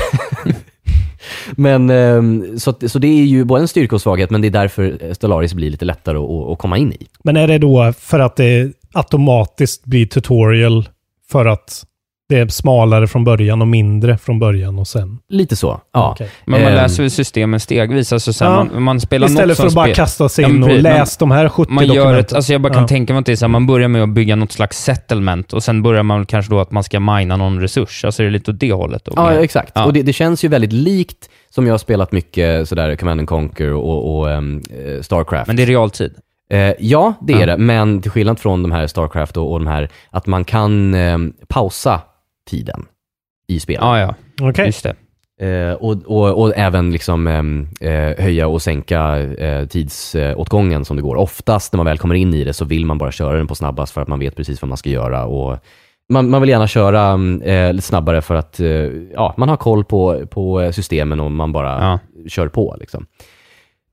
men, ehm, så, att- så det är ju både en styrka och svaghet, men det är därför eh, Stellaris blir lite lättare att, att komma in i. Men är det då för att det automatiskt blir tutorial för att det är smalare från början och mindre från början och sen? Lite så, ja. Okej. Men man Ehm, läser väl systemen stegvis. Alltså sen Ja. man, man spelar Istället något för att bara kasta sig Ja, in men och precis. läs de här 70 Man gör ett, alltså jag bara kan Ja. tänka mig att det är så här, man börjar med att bygga något slags settlement och sen börjar man kanske då att man ska mina någon resurs. Alltså det är lite åt det hållet. Då, Ja, exakt. Ja. Och det, det känns ju väldigt likt som jag har spelat mycket sådär Command and Conquer och, och eh, Starcraft. Men det är realtid. Eh, ja, det är Ja. det. Men till skillnad från de här Starcraft och, och de här, att man kan ehm, pausa tiden i spelet. Ja, ja. Okej. Just det. Eh, och, och, och även liksom, ehm, eh, höja och sänka eh, tidsåtgången som det går. Oftast när man väl kommer in i det så vill man bara köra den på snabbast för att man vet precis vad man ska göra. Och man, man vill gärna köra eh, lite snabbare för att eh, ja, man har koll på, på systemen och man bara Ja. kör på. Liksom.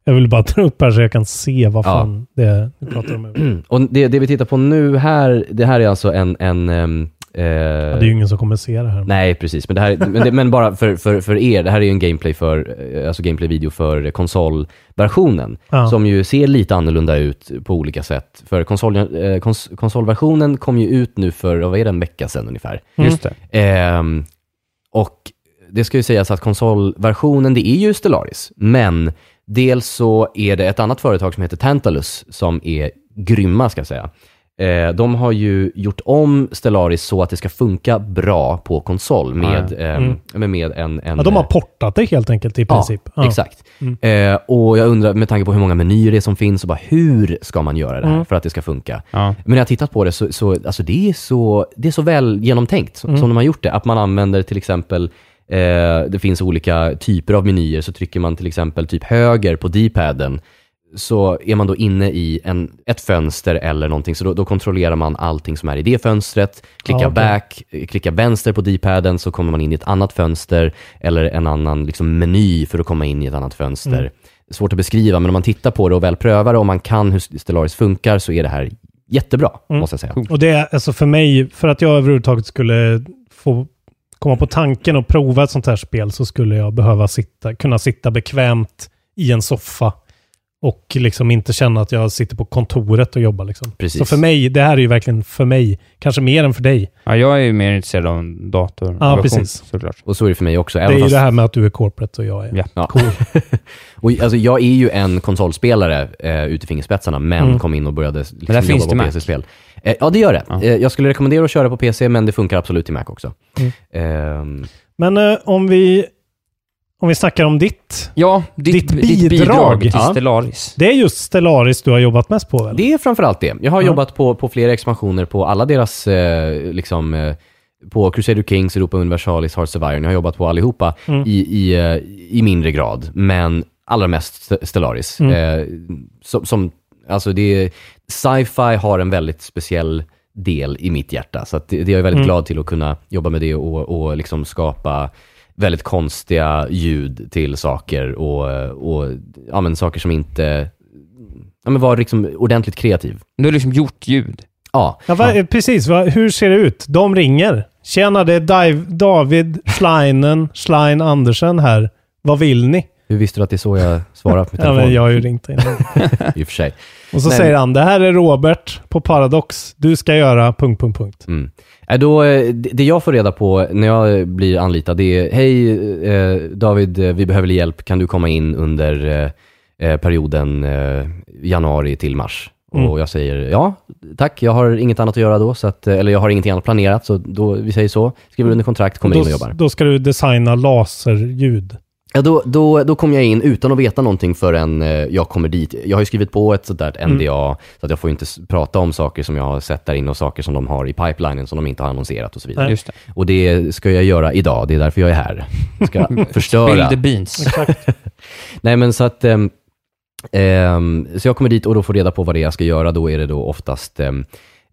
Jag vill bara ta upp här så jag kan se vad Ja. fan det är du pratar om. Och det, det vi tittar på nu här, det här är alltså en... en ehm, eh, Ja, det är ju ingen som kommer se det här. Nej, precis. Men, det här, men, det, men bara för, för, för er, det här är ju en gameplay för, eh, alltså gameplay-video för konsolversionen. Ja. Som ju ser lite annorlunda ut på olika sätt. För konsol, eh, kons, konsolversionen kom ju ut nu för, vad är det, en vecka sedan ungefär. Mm. Just det. Ehm, och det ska ju sägas att konsolversionen, det är ju Stellaris, men dels så är det ett annat företag som heter Tantalus som är grymma, ska jag säga. Eh, de har ju gjort om Stellaris så att det ska funka bra på konsol med, Ja, ehm, Mm. med, med en, en... Ja, de har portat det helt enkelt i princip. Ja, exakt. Mm. Eh, och jag undrar, med tanke på hur många menyer det är som finns, och bara hur ska man göra det här Mm. för att det ska funka? Men när jag tittat på det så, så, alltså det, är så det är så väl genomtänkt som, Mm. som de har gjort det. Att man använder till exempel, eh, det finns olika typer av menyer, så trycker man till exempel typ höger på D-paden, så är man då inne i en, ett fönster eller någonting, så då, då kontrollerar man allting som är i det fönstret, klickar Ja, okej. back, eh, klickar vänster på D-paden så kommer man in i ett annat fönster, eller en annan liksom, meny för att komma in i ett annat fönster. Mm. Svårt att beskriva, men om man tittar på det och väl prövar det och man kan hur Stellaris funkar så är det här jättebra, Mm. måste jag säga. Och det är alltså för mig, för att jag överhuvudtaget skulle få komma på tanken och prova ett sånt här spel så skulle jag behöva sitta, kunna sitta bekvämt i en soffa och liksom inte känna att jag sitter på kontoret och jobbar. Liksom. Precis. Så för mig, det här är ju verkligen för mig, kanske mer än för dig. Ja, jag är ju mer intresserad av dator. Ja, precis. Såklart. Och så är det för mig också. Det är ju fast- det här med att du är corporate och jag är Ja. Ja. cool. och, alltså, jag är ju en konsolspelare eh, ut i fingerspetsarna, men Mm. kom in och började liksom, där finns jobba det på. PC-spel. Eh, ja, det gör det. Ja. Eh, jag skulle rekommendera att köra på PC, men det funkar absolut i Mac också. Mm. Ehm, Men eh, om vi om vi snackar om ditt. Ja, ditt, Ditt ditt bidrag, bidrag. till Ja. Stellaris. Det är just Stellaris du har jobbat mest på väl? det är framförallt det. Jag har Ja. jobbat på, på flera expansioner på alla deras, eh, liksom, eh, på Crusader Kings, Europa Universalis, Hearts of Iron. Jag har jobbat på allihopa Mm. i, i, eh, i mindre grad, men allra mest St- Stellaris. Mm. Eh, som, som, alltså det är, sci-fi har en väldigt speciell del i mitt hjärta, så att det, det är jag väldigt Mm. glad till att kunna jobba med det och, och liksom skapa väldigt konstiga ljud till saker och, och ja, men saker som inte, ja men var liksom ordentligt kreativ. Du har liksom gjort ljud. Ja, Ja, va, Precis, va, hur ser det ut? De ringer. Tjena, det är David Schleinen, Schlein Andersen här. Vad vill ni? Hur visste du att det är så jag svarar på min Ja, telefon? men jag har ju ringt in. I och för sig. Och så Men- säger han, det här är Robert på Paradox. Du ska göra... Punkt, punkt, punkt. Mm. Äh, då, eh, det jag får reda på när jag blir anlitad, det är Hej eh, David, eh, vi behöver hjälp. Kan du komma in under eh, perioden eh, januari till mars? Mm. Och jag säger ja, tack, jag har inget annat att göra då, så att, eller jag har ingenting annat planerat, så då, vi säger så, skriver under kontrakt, kommer då, in och jobbar. Då ska du designa laserljud. Ja, då, då, då kommer jag in utan att veta någonting förrän eh, jag kommer dit. Jag har ju skrivit på ett sånt där Mm. NDA, så att jag får inte s- prata om saker som jag har sett där inne och saker som de har i pipelinen som de inte har annonserat och så vidare. Det. Och det ska jag göra idag, det är därför jag är här. Jag ska förstöra. Spill the beans. Nej men så att, ehm, så jag kommer dit och då får reda på vad det är jag ska göra. Då är det då oftast ehm,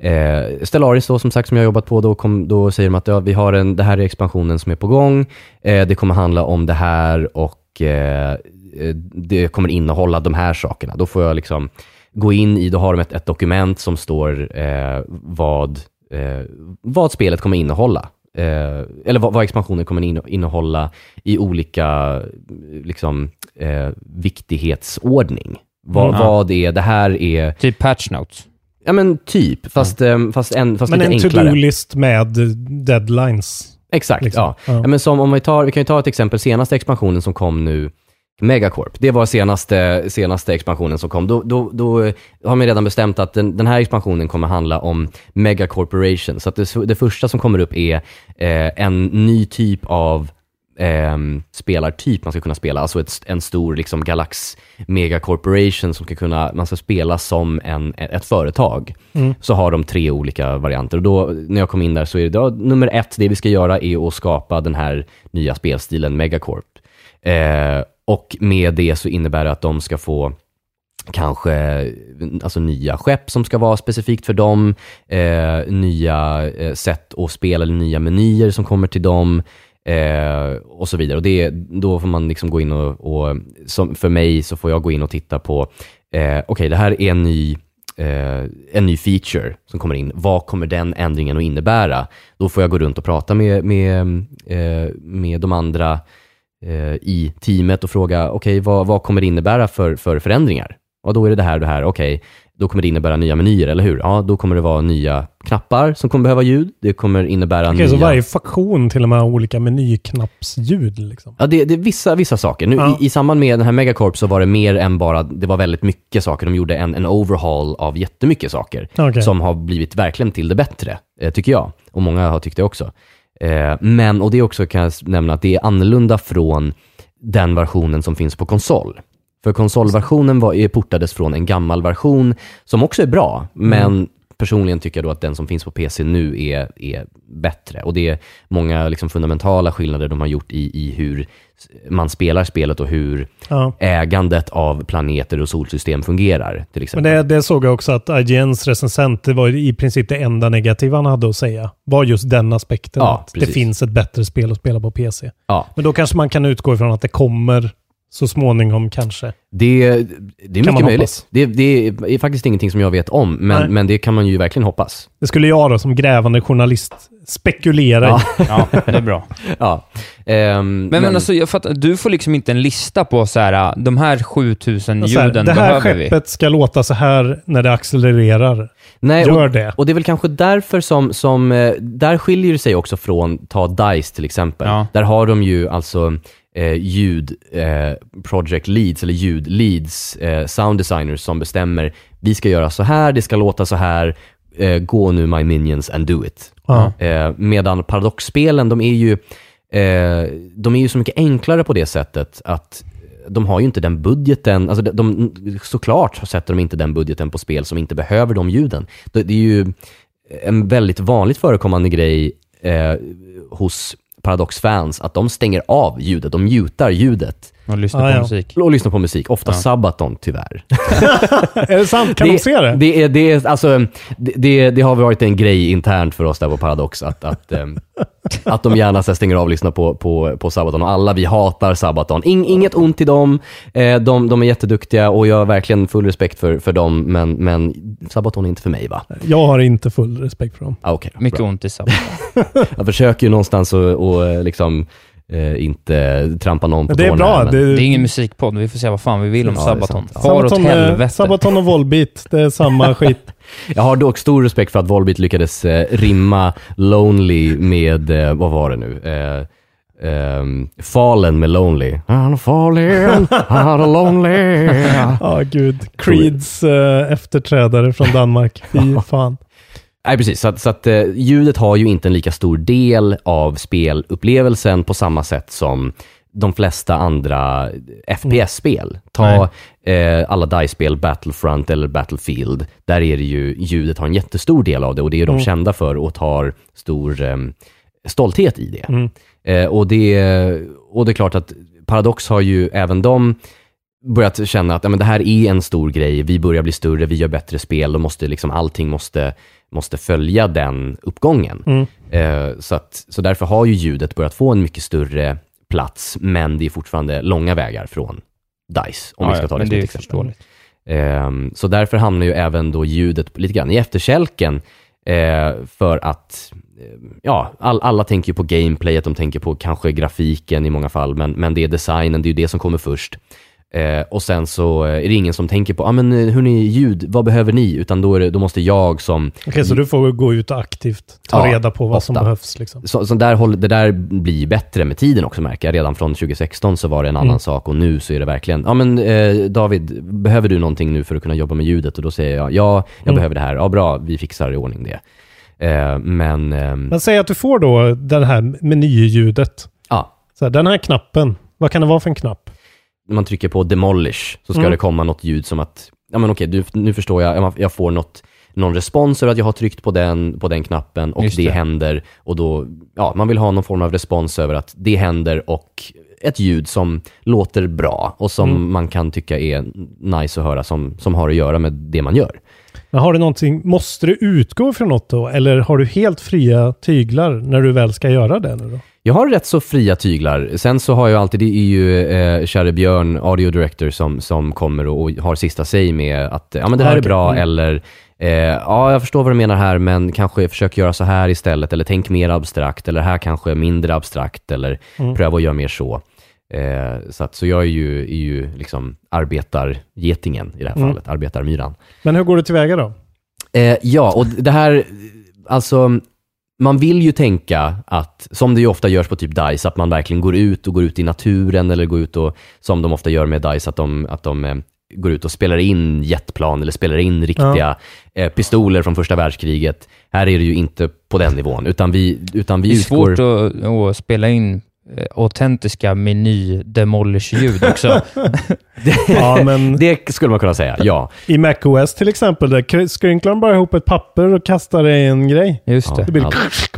eh, Stellaris då, som sagt, som jag har jobbat på. Då, kom, då säger de att ja, vi har en, det här är expansionen som är på gång. Eh, det kommer handla om det här och eh, eh, det kommer innehålla de här sakerna. Då får jag liksom gå in i, då har de ett, ett dokument som står eh, vad, eh, vad spelet kommer innehålla. Eh, eller vad, vad expansionen kommer inne- innehålla i olika liksom, viktighetsordning. Vad, Mm. vad är, det här är... Typ patch notes. Ja men typ, fast, eh, fast, en, fast Men lite en enklare. to-do-list med deadlines. Exakt, liksom. ja. Ja. ja. Men som om vi, tar, vi kan ju ta ett exempel, senaste expansionen som kom nu, Megacorp. Det var senaste, senaste expansionen som kom. Då, då, då har man redan bestämt att den, den här expansionen kommer handla om Megacorporation. Så att det, det första som kommer upp är eh, en ny typ av eh, spelartyp man ska kunna spela. Alltså ett, en stor liksom, Galax Megacorporation som ska kunna, man ska spela som en, ett företag. Mm. Så har de tre olika varianter. Och då, när jag kom in där så är det då, nummer ett, det vi ska göra är att skapa den här nya spelstilen Megacorp. Eh, och med det så innebär det att de ska få kanske alltså nya skepp som ska vara specifikt för dem, eh, nya eh, sätt att spela eller nya menyer som kommer till dem eh, och så vidare. Och det, då får man liksom gå in och, och som för mig så får jag gå in och titta på, eh, okej det här är en ny eh, en ny feature som kommer in. Vad kommer den ändringen att innebära? Då får jag gå runt och prata med, med, eh, med de andra eh, i teamet och fråga, okej, vad, vad kommer det innebära för, för förändringar? Ja, då är det det här och det här. Okej, då kommer det innebära nya menyer, eller hur? Ja, då kommer det vara nya knappar som kommer behöva ljud. Det kommer innebära Okej, nya... så varje faktion till och med har olika menyknappsljud liksom. Ja, det, det är vissa, vissa saker. Nu, Ja. i, I samband med den här Megacorp så var det mer än bara, det var väldigt mycket saker. De gjorde en, en overhaul av jättemycket saker Okej. som har blivit verkligen till det bättre, eh, tycker jag. Och många har tyckt det också. Eh, men, och det också kan jag nämna att det är annorlunda från den versionen som finns på konsol. För konsolversionen var, är portades från en gammal version som också är bra, men personligen tycker jag då att den som finns på PC nu är, är bättre. Och det är många liksom fundamentala skillnader de har gjort i, i hur man spelar spelet och hur Ja. ägandet av planeter och solsystem fungerar, till Men exempel. det, det såg jag också att IGNs recensent, det var i princip det enda negativa han hade att säga. Var just den aspekten. Ja, att det precis. finns ett bättre spel att spela på PC. Ja. Men då kanske man kan utgå ifrån att det kommer så småningom kanske. Det, det är Kan mycket möjligt. Det, det är faktiskt ingenting som jag vet om, Nej. men, men det kan man ju verkligen hoppas. Det skulle jag då som grävande journalist spekulera Ja. i. Ja, det är bra. Ja. Ehm, Men, men, alltså, jag fattar, du får liksom inte en lista på så här, de här 7000 Så här, ljuden det här behöver vi. skeppet ska låta så här när det accelererar. Nej, Gör och, det. Och det är väl kanske därför som, som eh, där skiljer det sig också från, ta DICE till exempel. Ja. Där har de ju alltså eh, ljud eh, project leads, eller ljud leads, eh, sound designers som bestämmer, vi ska göra så här, det ska låta så här, eh, gå nu my minions and do it. Eh, medan Paradox-spelen, de är ju eh, de är ju så mycket enklare på det sättet att de har ju inte den budgeten, alltså de, de, såklart sätter de inte den budgeten på spel som inte behöver de ljuden. Det, det är ju en väldigt vanligt förekommande grej eh, hos Paradox-fans att de stänger av ljudet, de mutar ljudet. Och lyssna Ah, på ja. musik. Och lyssnar på musik, ofta Ja. Sabaton tyvärr. Är det sant? Kan de se det? Det, är, det, är, alltså, det, det, det har varit en grej internt för oss där på Paradox, att, att, ehm, att de gärna så här stänger av och lyssnar på, på, på Sabaton. Och alla vi hatar Sabaton. In, inget ont i dem, eh, de, de är jätteduktiga och jag har verkligen full respekt för, för dem, men, men Sabaton är inte för mig va? Jag har inte full respekt för dem. Ah, okay, Mycket bra. ont i sabbat. Jag försöker ju någonstans att och, eh, liksom, eh, inte trampa någon på det är tårna bra. här, men- Det, Det är ingen musikpodd, vi får se vad fan vi vill om Ja, det är Sabaton. Far åt Sabaton, eh, helvete. Sabaton och Volbeat, det är samma skit. Jag har dock stor respekt för att Volbeat lyckades eh, rimma Lonely med, eh, vad var det nu? Eh, ehm, Fallen med Lonely. I'm falling, I'm lonely. Ja, gud. Creeds eh, efterträdare från Danmark. Fy fan. Nej, precis. Så, att, så att eh, ljudet har ju inte en lika stor del av spelupplevelsen på samma sätt som de flesta andra FPS-spel. Ta eh, alla DICE-spel, Battlefront eller Battlefield. Där är det ju, ljudet har en jättestor del av det och det är de Mm. kända för och tar stor eh, stolthet i det. Mm. Eh, och, det. Och det är klart att Paradox har ju även de börjat känna att ja, men det här är en stor grej, vi börjar bli större, vi gör bättre spel, då måste liksom, allting måste, måste följa den uppgången. Mm. Eh, så, att, så därför har ju ljudet börjat få en mycket större plats, men det är fortfarande långa vägar från DICE, om Ja, vi ska ta det som ett exempel. Ehm, så därför hamnar ju även då ljudet lite grann i efterkälken eh, för att eh, ja, all, alla tänker ju på gameplayet, de tänker på kanske grafiken i många fall, men, men det är designen, det är ju det som kommer först. Eh, och sen så är det ingen som tänker på, ah, men eh, hörni, ljud, vad behöver ni? Utan då, är det, då måste jag som Okej, så du får gå ut och aktivt ta Ja, reda på vad som ofta. behövs. Liksom. så, så där, håll- det där blir bättre med tiden också märker jag. Redan från 2016 så var det en annan Mm. sak och nu så är det verkligen, ja men eh, David, behöver du någonting nu för att kunna jobba med ljudet? Och då säger jag, ja, jag Mm. behöver det här. Ja, bra, vi fixar i ordning det. Eh, men, ehm, Men säg att du får då det här menyljudet. ja, Så här, den här knappen, vad kan det vara för en knapp? När man trycker på demolish så ska Mm. det komma något ljud som att, ja men okej, du, nu förstår jag, jag- jag får något, någon respons över att jag har tryckt på den, på den knappen och Just det, det. händer och då, ja, man vill ha någon form av respons över att det händer och ett ljud som låter bra och som Mm. man kan tycka är nice att höra som, som har att göra med det man gör. Men har du någonting, måste du utgå från något då? Eller har du helt fria tyglar när du väl ska göra det nu då? Jag har rätt så fria tyglar. Sen så har jag alltid, det är ju eh, käre Björn, audio director, som, som kommer och, och har sista säg med att ja men det här Ah, är okej. bra Mm. eller eh, ja jag förstår vad du menar här men kanske försök göra så här istället eller tänk mer abstrakt eller här kanske mindre abstrakt eller Mm. pröva att göra mer så. Eh, så, att, så jag är ju, är ju liksom arbetargetingen i det här Mm. fallet, arbetarmyran. Men hur går du tillväga då? Eh, ja, och det här, alltså, man vill ju tänka att, som det ju ofta görs på typ DICE, att man verkligen går ut och går ut i naturen eller går ut och, som de ofta gör med DICE, att de, att de eh, går ut och spelar in jetplan eller spelar in riktiga eh, pistoler från första världskriget. Här är det ju inte på den nivån, utan vi, utan vi Det är utgår... svårt att, att spela in eh, autentiska meny-demolish-ljud också. Ja, men Det skulle man kunna säga, ja. i MacOS till exempel, där kry- skrynklar bara ihop ett papper och kastar det i en grej. Just Ja. det. Det blir Ja.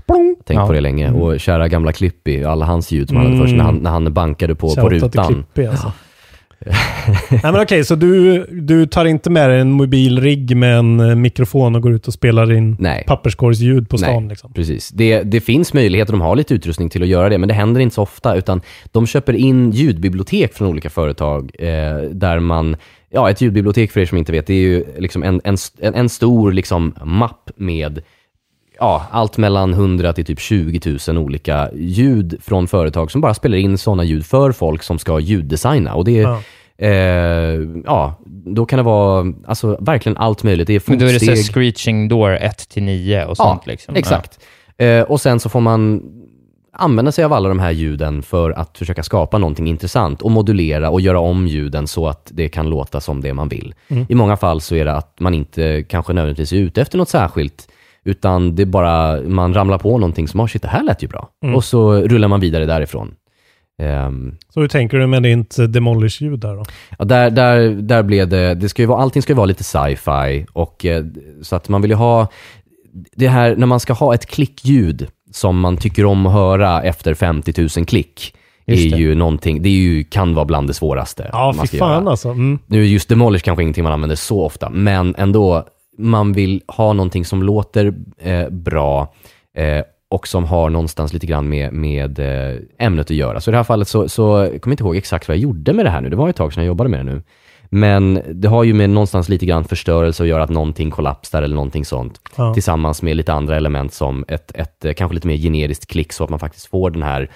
plong. Tänkt Ja. på det länge. Och kära gamla Clippy, alla hans ljud som han hade först när han, när han bankade på, på rutan. Clippy, alltså. Nej men okej, så du, du tar inte med dig en mobil rigg med en eh, mikrofon och går ut och spelar in Nej. papperskorgsljud på stan Nej, liksom? Precis. Det, det finns möjligheter, de har lite utrustning till att göra det, men det händer inte så ofta, utan de köper in ljudbibliotek från olika företag, eh, där man, ja ett ljudbibliotek för er som inte vet, det är ju liksom en, en, en, en stor liksom mapp med ja, allt mellan 100 till typ 20 000 olika ljud från företag som bara spelar in sådana ljud för folk som ska ljuddesigna. Och det är, Ja. eh, ja, då kan det vara alltså, verkligen allt möjligt. Det är Men då är det så fotsteg. screeching door 1 till 9 och sånt liksom. Exakt. Eh, och sen så får man använda sig av alla de här ljuden för att försöka skapa någonting intressant och modulera och göra om ljuden så att det kan låta som det man vill. Mm. I många fall så är det att man inte kanske nödvändigtvis är ute efter något särskilt, utan det är bara, man ramlar på någonting som, oh shit, det här lät ju bra. Mm. Och så rullar man vidare därifrån. Ehm, Så hur tänker du med ditt eh, demolish-ljud där då? Ja, där, där, där blev det, det ska ju vara, allting ska ju vara lite sci-fi och eh, så att man vill ju ha det här när man ska ha ett klickljud som man tycker om att höra efter 50 000 klick Just är det. ju någonting, det är ju, kan vara bland det svåraste Ja, fy fan göra. alltså. Mm. Nu är just demolish kanske ingenting man använder så ofta, men ändå, man vill ha någonting som låter eh, bra eh, och som har någonstans lite grann med, med eh, ämnet att göra. Så i det här fallet så, så jag kommer inte ihåg exakt vad jag gjorde med det här nu. Det var ett tag sedan jag jobbade med det nu. Men det har ju med någonstans lite grann förstörelse att göra att någonting kollapsar eller någonting sånt. Ja. Tillsammans med lite andra element som ett, ett eh, kanske lite mer generiskt klick så att man faktiskt får den här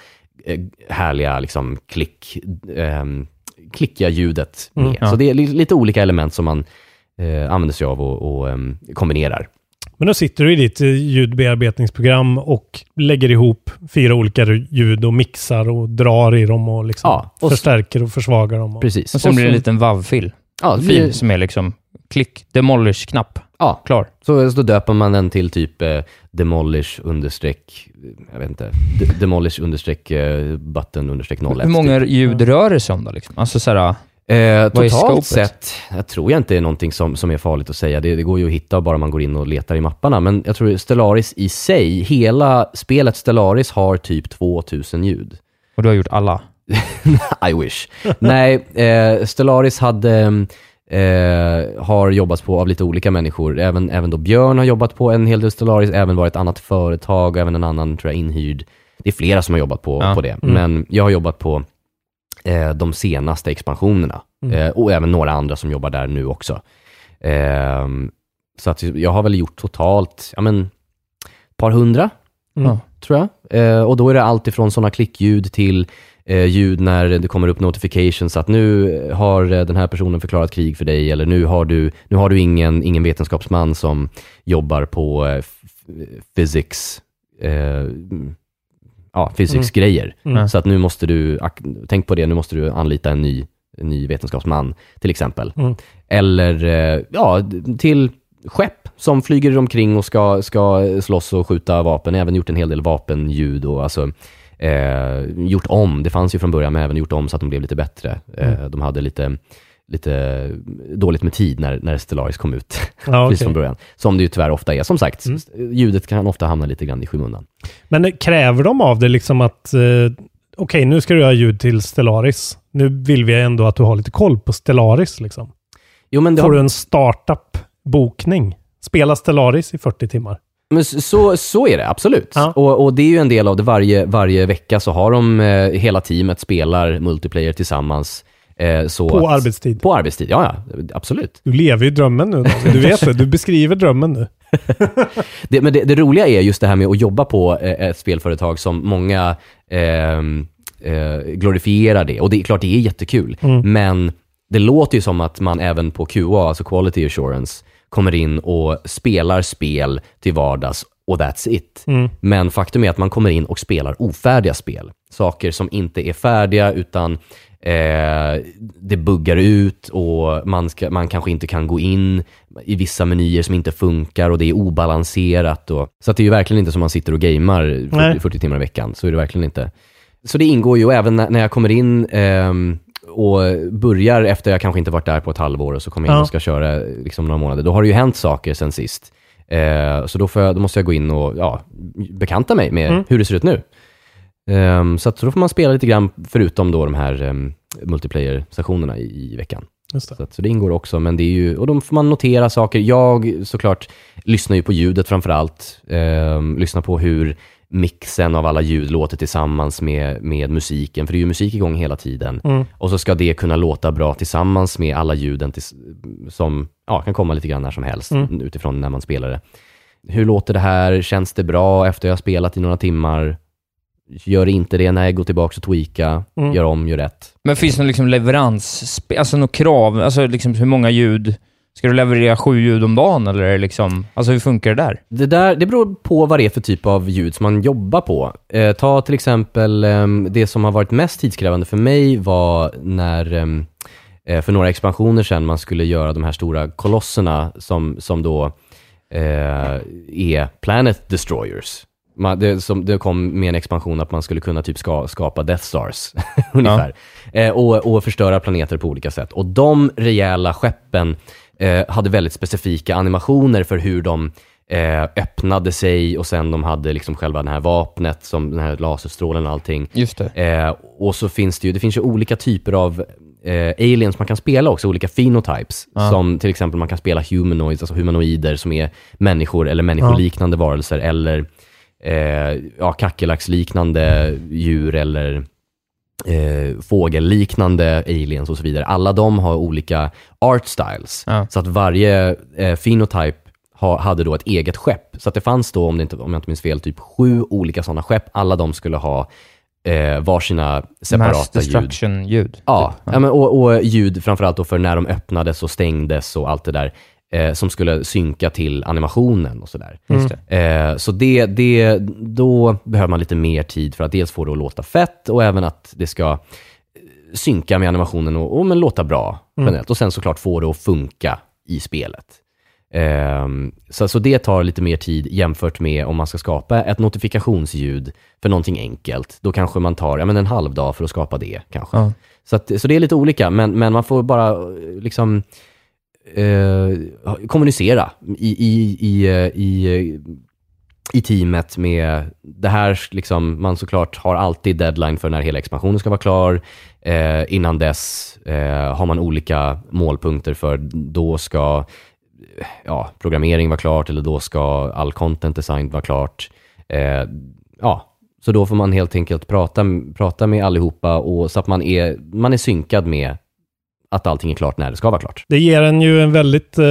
eh, härliga liksom klick, ehm, klickiga ljudet med. Mm, ja. Så det är li- lite olika element som man eh, använder sig av och, och ehm, kombinerar. Men då sitter du i ditt eh, ljudbearbetningsprogram och lägger ihop fyra olika ljud och mixar och drar i dem och liksom Ja, och så- förstärker och försvagar dem. Och, Precis. Och sen blir det en liten WAV-fil. Ja, Fil blir, som är liksom klick, demolish-knapp. ja, Klar. så, så då döper man den till typ eh, demolish understreck, jag vet inte, de, demolish understreck eh, button understreck 01. Hur många typ. ljud rör det sig om då? Liksom? Alltså såhär, Eh, totalt sett, jag tror jag inte är någonting som, som är farligt att säga. Det, det går ju att hitta bara man går in och letar i mapparna. Men jag tror Stellaris i sig, hela spelet Stellaris har typ 2000 ljud. och du har gjort alla? I wish. Nej, eh, Stellaris hade, eh, har jobbats på av lite olika människor. Även, även då Björn har jobbat på en hel del Stellaris, även varit ett annat företag och även en annan, tror jag, inhyrd. Det är flera som har jobbat på, Ja. på det, men jag har jobbat på eh, de senaste expansionerna eh, och även några andra som jobbar där nu också. Ehm, så att jag har väl gjort totalt, ja men, ett par hundra Mm. Tror jag. Eh, och då är det allt ifrån sådana klickljud till ljud när det kommer upp notifications att nu har den här personen förklarat krig för dig eller nu har du, nu har du ingen, ingen vetenskapsman som jobbar på physics, eh, ja, physics-grejer. Mm. Så att nu måste du, tänk på det, nu måste du anlita en ny, en ny vetenskapsman till exempel. Mm. Eller eh, ja, till skepp som flyger omkring och ska, ska slåss och skjuta vapen. Även gjort en hel del vapenljud och alltså eh, gjort om. Det fanns ju från början, men även gjort om så att de blev lite bättre. Eh, de hade lite, lite dåligt med tid när, när Stellaris kom ut. Ja, okej. från början. Som det ju tyvärr ofta är. Som sagt, Mm. ljudet kan ofta hamna lite grann i skymundan. Men eh, kräver de av det liksom att eh, okej, nu ska du göra ljud till Stellaris. Nu vill vi ändå att du har lite koll på Stellaris liksom. Jo, men Får har, du en startup-bokning? Spela Stellaris i 40 timmar. Men så, så är det, absolut. Ja. Och, och det är ju en del av det. Varje, varje vecka så har de, eh, hela teamet spelar multiplayer tillsammans. Eh, så På att, arbetstid. På arbetstid, ja, ja. Absolut. Du lever ju drömmen nu. Du vet det. Du beskriver drömmen nu. Det, men det, det roliga är just det här med att jobba på eh, ett spelföretag som många ehm, eh, glorifierar det. Och det är klart, det är jättekul. Mm. Men det låter ju som att man även på QA, alltså Quality Assurance, kommer in och spelar spel till vardags och that's it. Mm. Men faktum är att man kommer in och spelar ofärdiga spel. Saker som inte är färdiga utan eh, det buggar ut och man, ska, man kanske inte kan gå in i vissa menyer som inte funkar och det är obalanserat. Och, så att det är ju verkligen inte som man sitter och gamer 40, Nej. 40 timmar i veckan. Så är det verkligen inte. Så det ingår ju och även när, när jag kommer in ehm, och börjar efter jag kanske inte varit där på ett halvår och så kommer jag in och ska köra liksom några månader. Då har det ju hänt saker sen sist. Eh, så då, jag, då måste jag gå in och ja, bekanta mig med Mm. hur det ser ut nu. Ehm, så att då får man spela lite grann förutom då de här um, multiplayer-sessionerna i, i veckan. Det. Så, att, så det ingår också, men det är ju, och då får man notera saker. Jag såklart lyssnar ju på ljudet framför allt. Ehm, lyssnar på hur mixen av alla ljud låter tillsammans med, med musiken, för det är ju musik igång hela tiden. Mm. Och så ska det kunna låta bra tillsammans med alla ljuden tills, som ja, kan komma lite grann när som helst Mm. utifrån när man spelar det. Hur låter det här? Känns det bra efter jag har spelat i några timmar? Gör inte det? Nej, gå tillbaka och tweaka. Mm. Gör om, gör rätt. Men finns det någon liksom leverans, alltså något krav? Alltså liksom hur många ljud? Ska du leverera sju ljud om dagen eller liksom, alltså hur funkar det där? Det, där, det beror på vad det är för typ av ljud som man jobbar på. Eh, ta till exempel ehm, det som har varit mest tidskrävande för mig var när, ehm, eh, för några expansioner sedan, man skulle göra de här stora kolosserna som, som då eh, är Planet Destroyers. Man, det, som, det kom med en expansion att man skulle kunna typ ska, skapa Death Stars, ungefär. Eh, och, och förstöra planeter på olika sätt. Och de rejäla skeppen eh, hade väldigt specifika animationer för hur de eh, öppnade sig och sen de hade liksom själva det här vapnet, som den här laserstrålen och allting. Just det. Eh, och så finns det ju, det finns ju olika typer av eh, aliens man kan spela också, olika phenotypes. Ja. Som till exempel man kan spela humanoids, alltså humanoider som är människor eller människoliknande varelser eller eh, ja, kackerlacksliknande djur eller eh, fågelliknande aliens och så vidare. Alla de har olika art styles. Ja. Så att varje eh, phenotype ha, hade då ett eget skepp. Så att det fanns då, om, det inte, om jag inte minns fel, typ sju olika sådana skepp. Alla de skulle ha eh, varsina Mass separata ljud. destruction-ljud. Ja, typ. ja men, och, och ljud framförallt då för när de öppnades och stängdes och allt det där. Eh, som skulle synka till animationen och sådär. Just Eh, så det, det, då behöver man lite mer tid för att dels få det att låta fett och även att det ska eh, synka med animationen och, och men låta bra Mm. generellt. Och sen såklart få det att funka i spelet. Ehm, så, så det tar lite mer tid jämfört med om man ska skapa ett notifikationsljud för någonting enkelt. Då kanske man tar ja, men en halv dag för att skapa det kanske. Ja. Så, att, så det är lite olika, men, men man får bara eh, liksom eh, kommunicera i, i, i, eh, i, eh, i teamet med det här, liksom, man såklart har alltid deadline för när hela expansionen ska vara klar. Eh, innan dess eh, har man olika målpunkter för då ska ja, programmering vara klart eller då ska all content design vara klart. Eh, ja, så då får man helt enkelt prata, prata med allihopa och, så att man är, man är synkad med att allting är klart när det ska vara klart. Det ger en ju en väldigt, eh,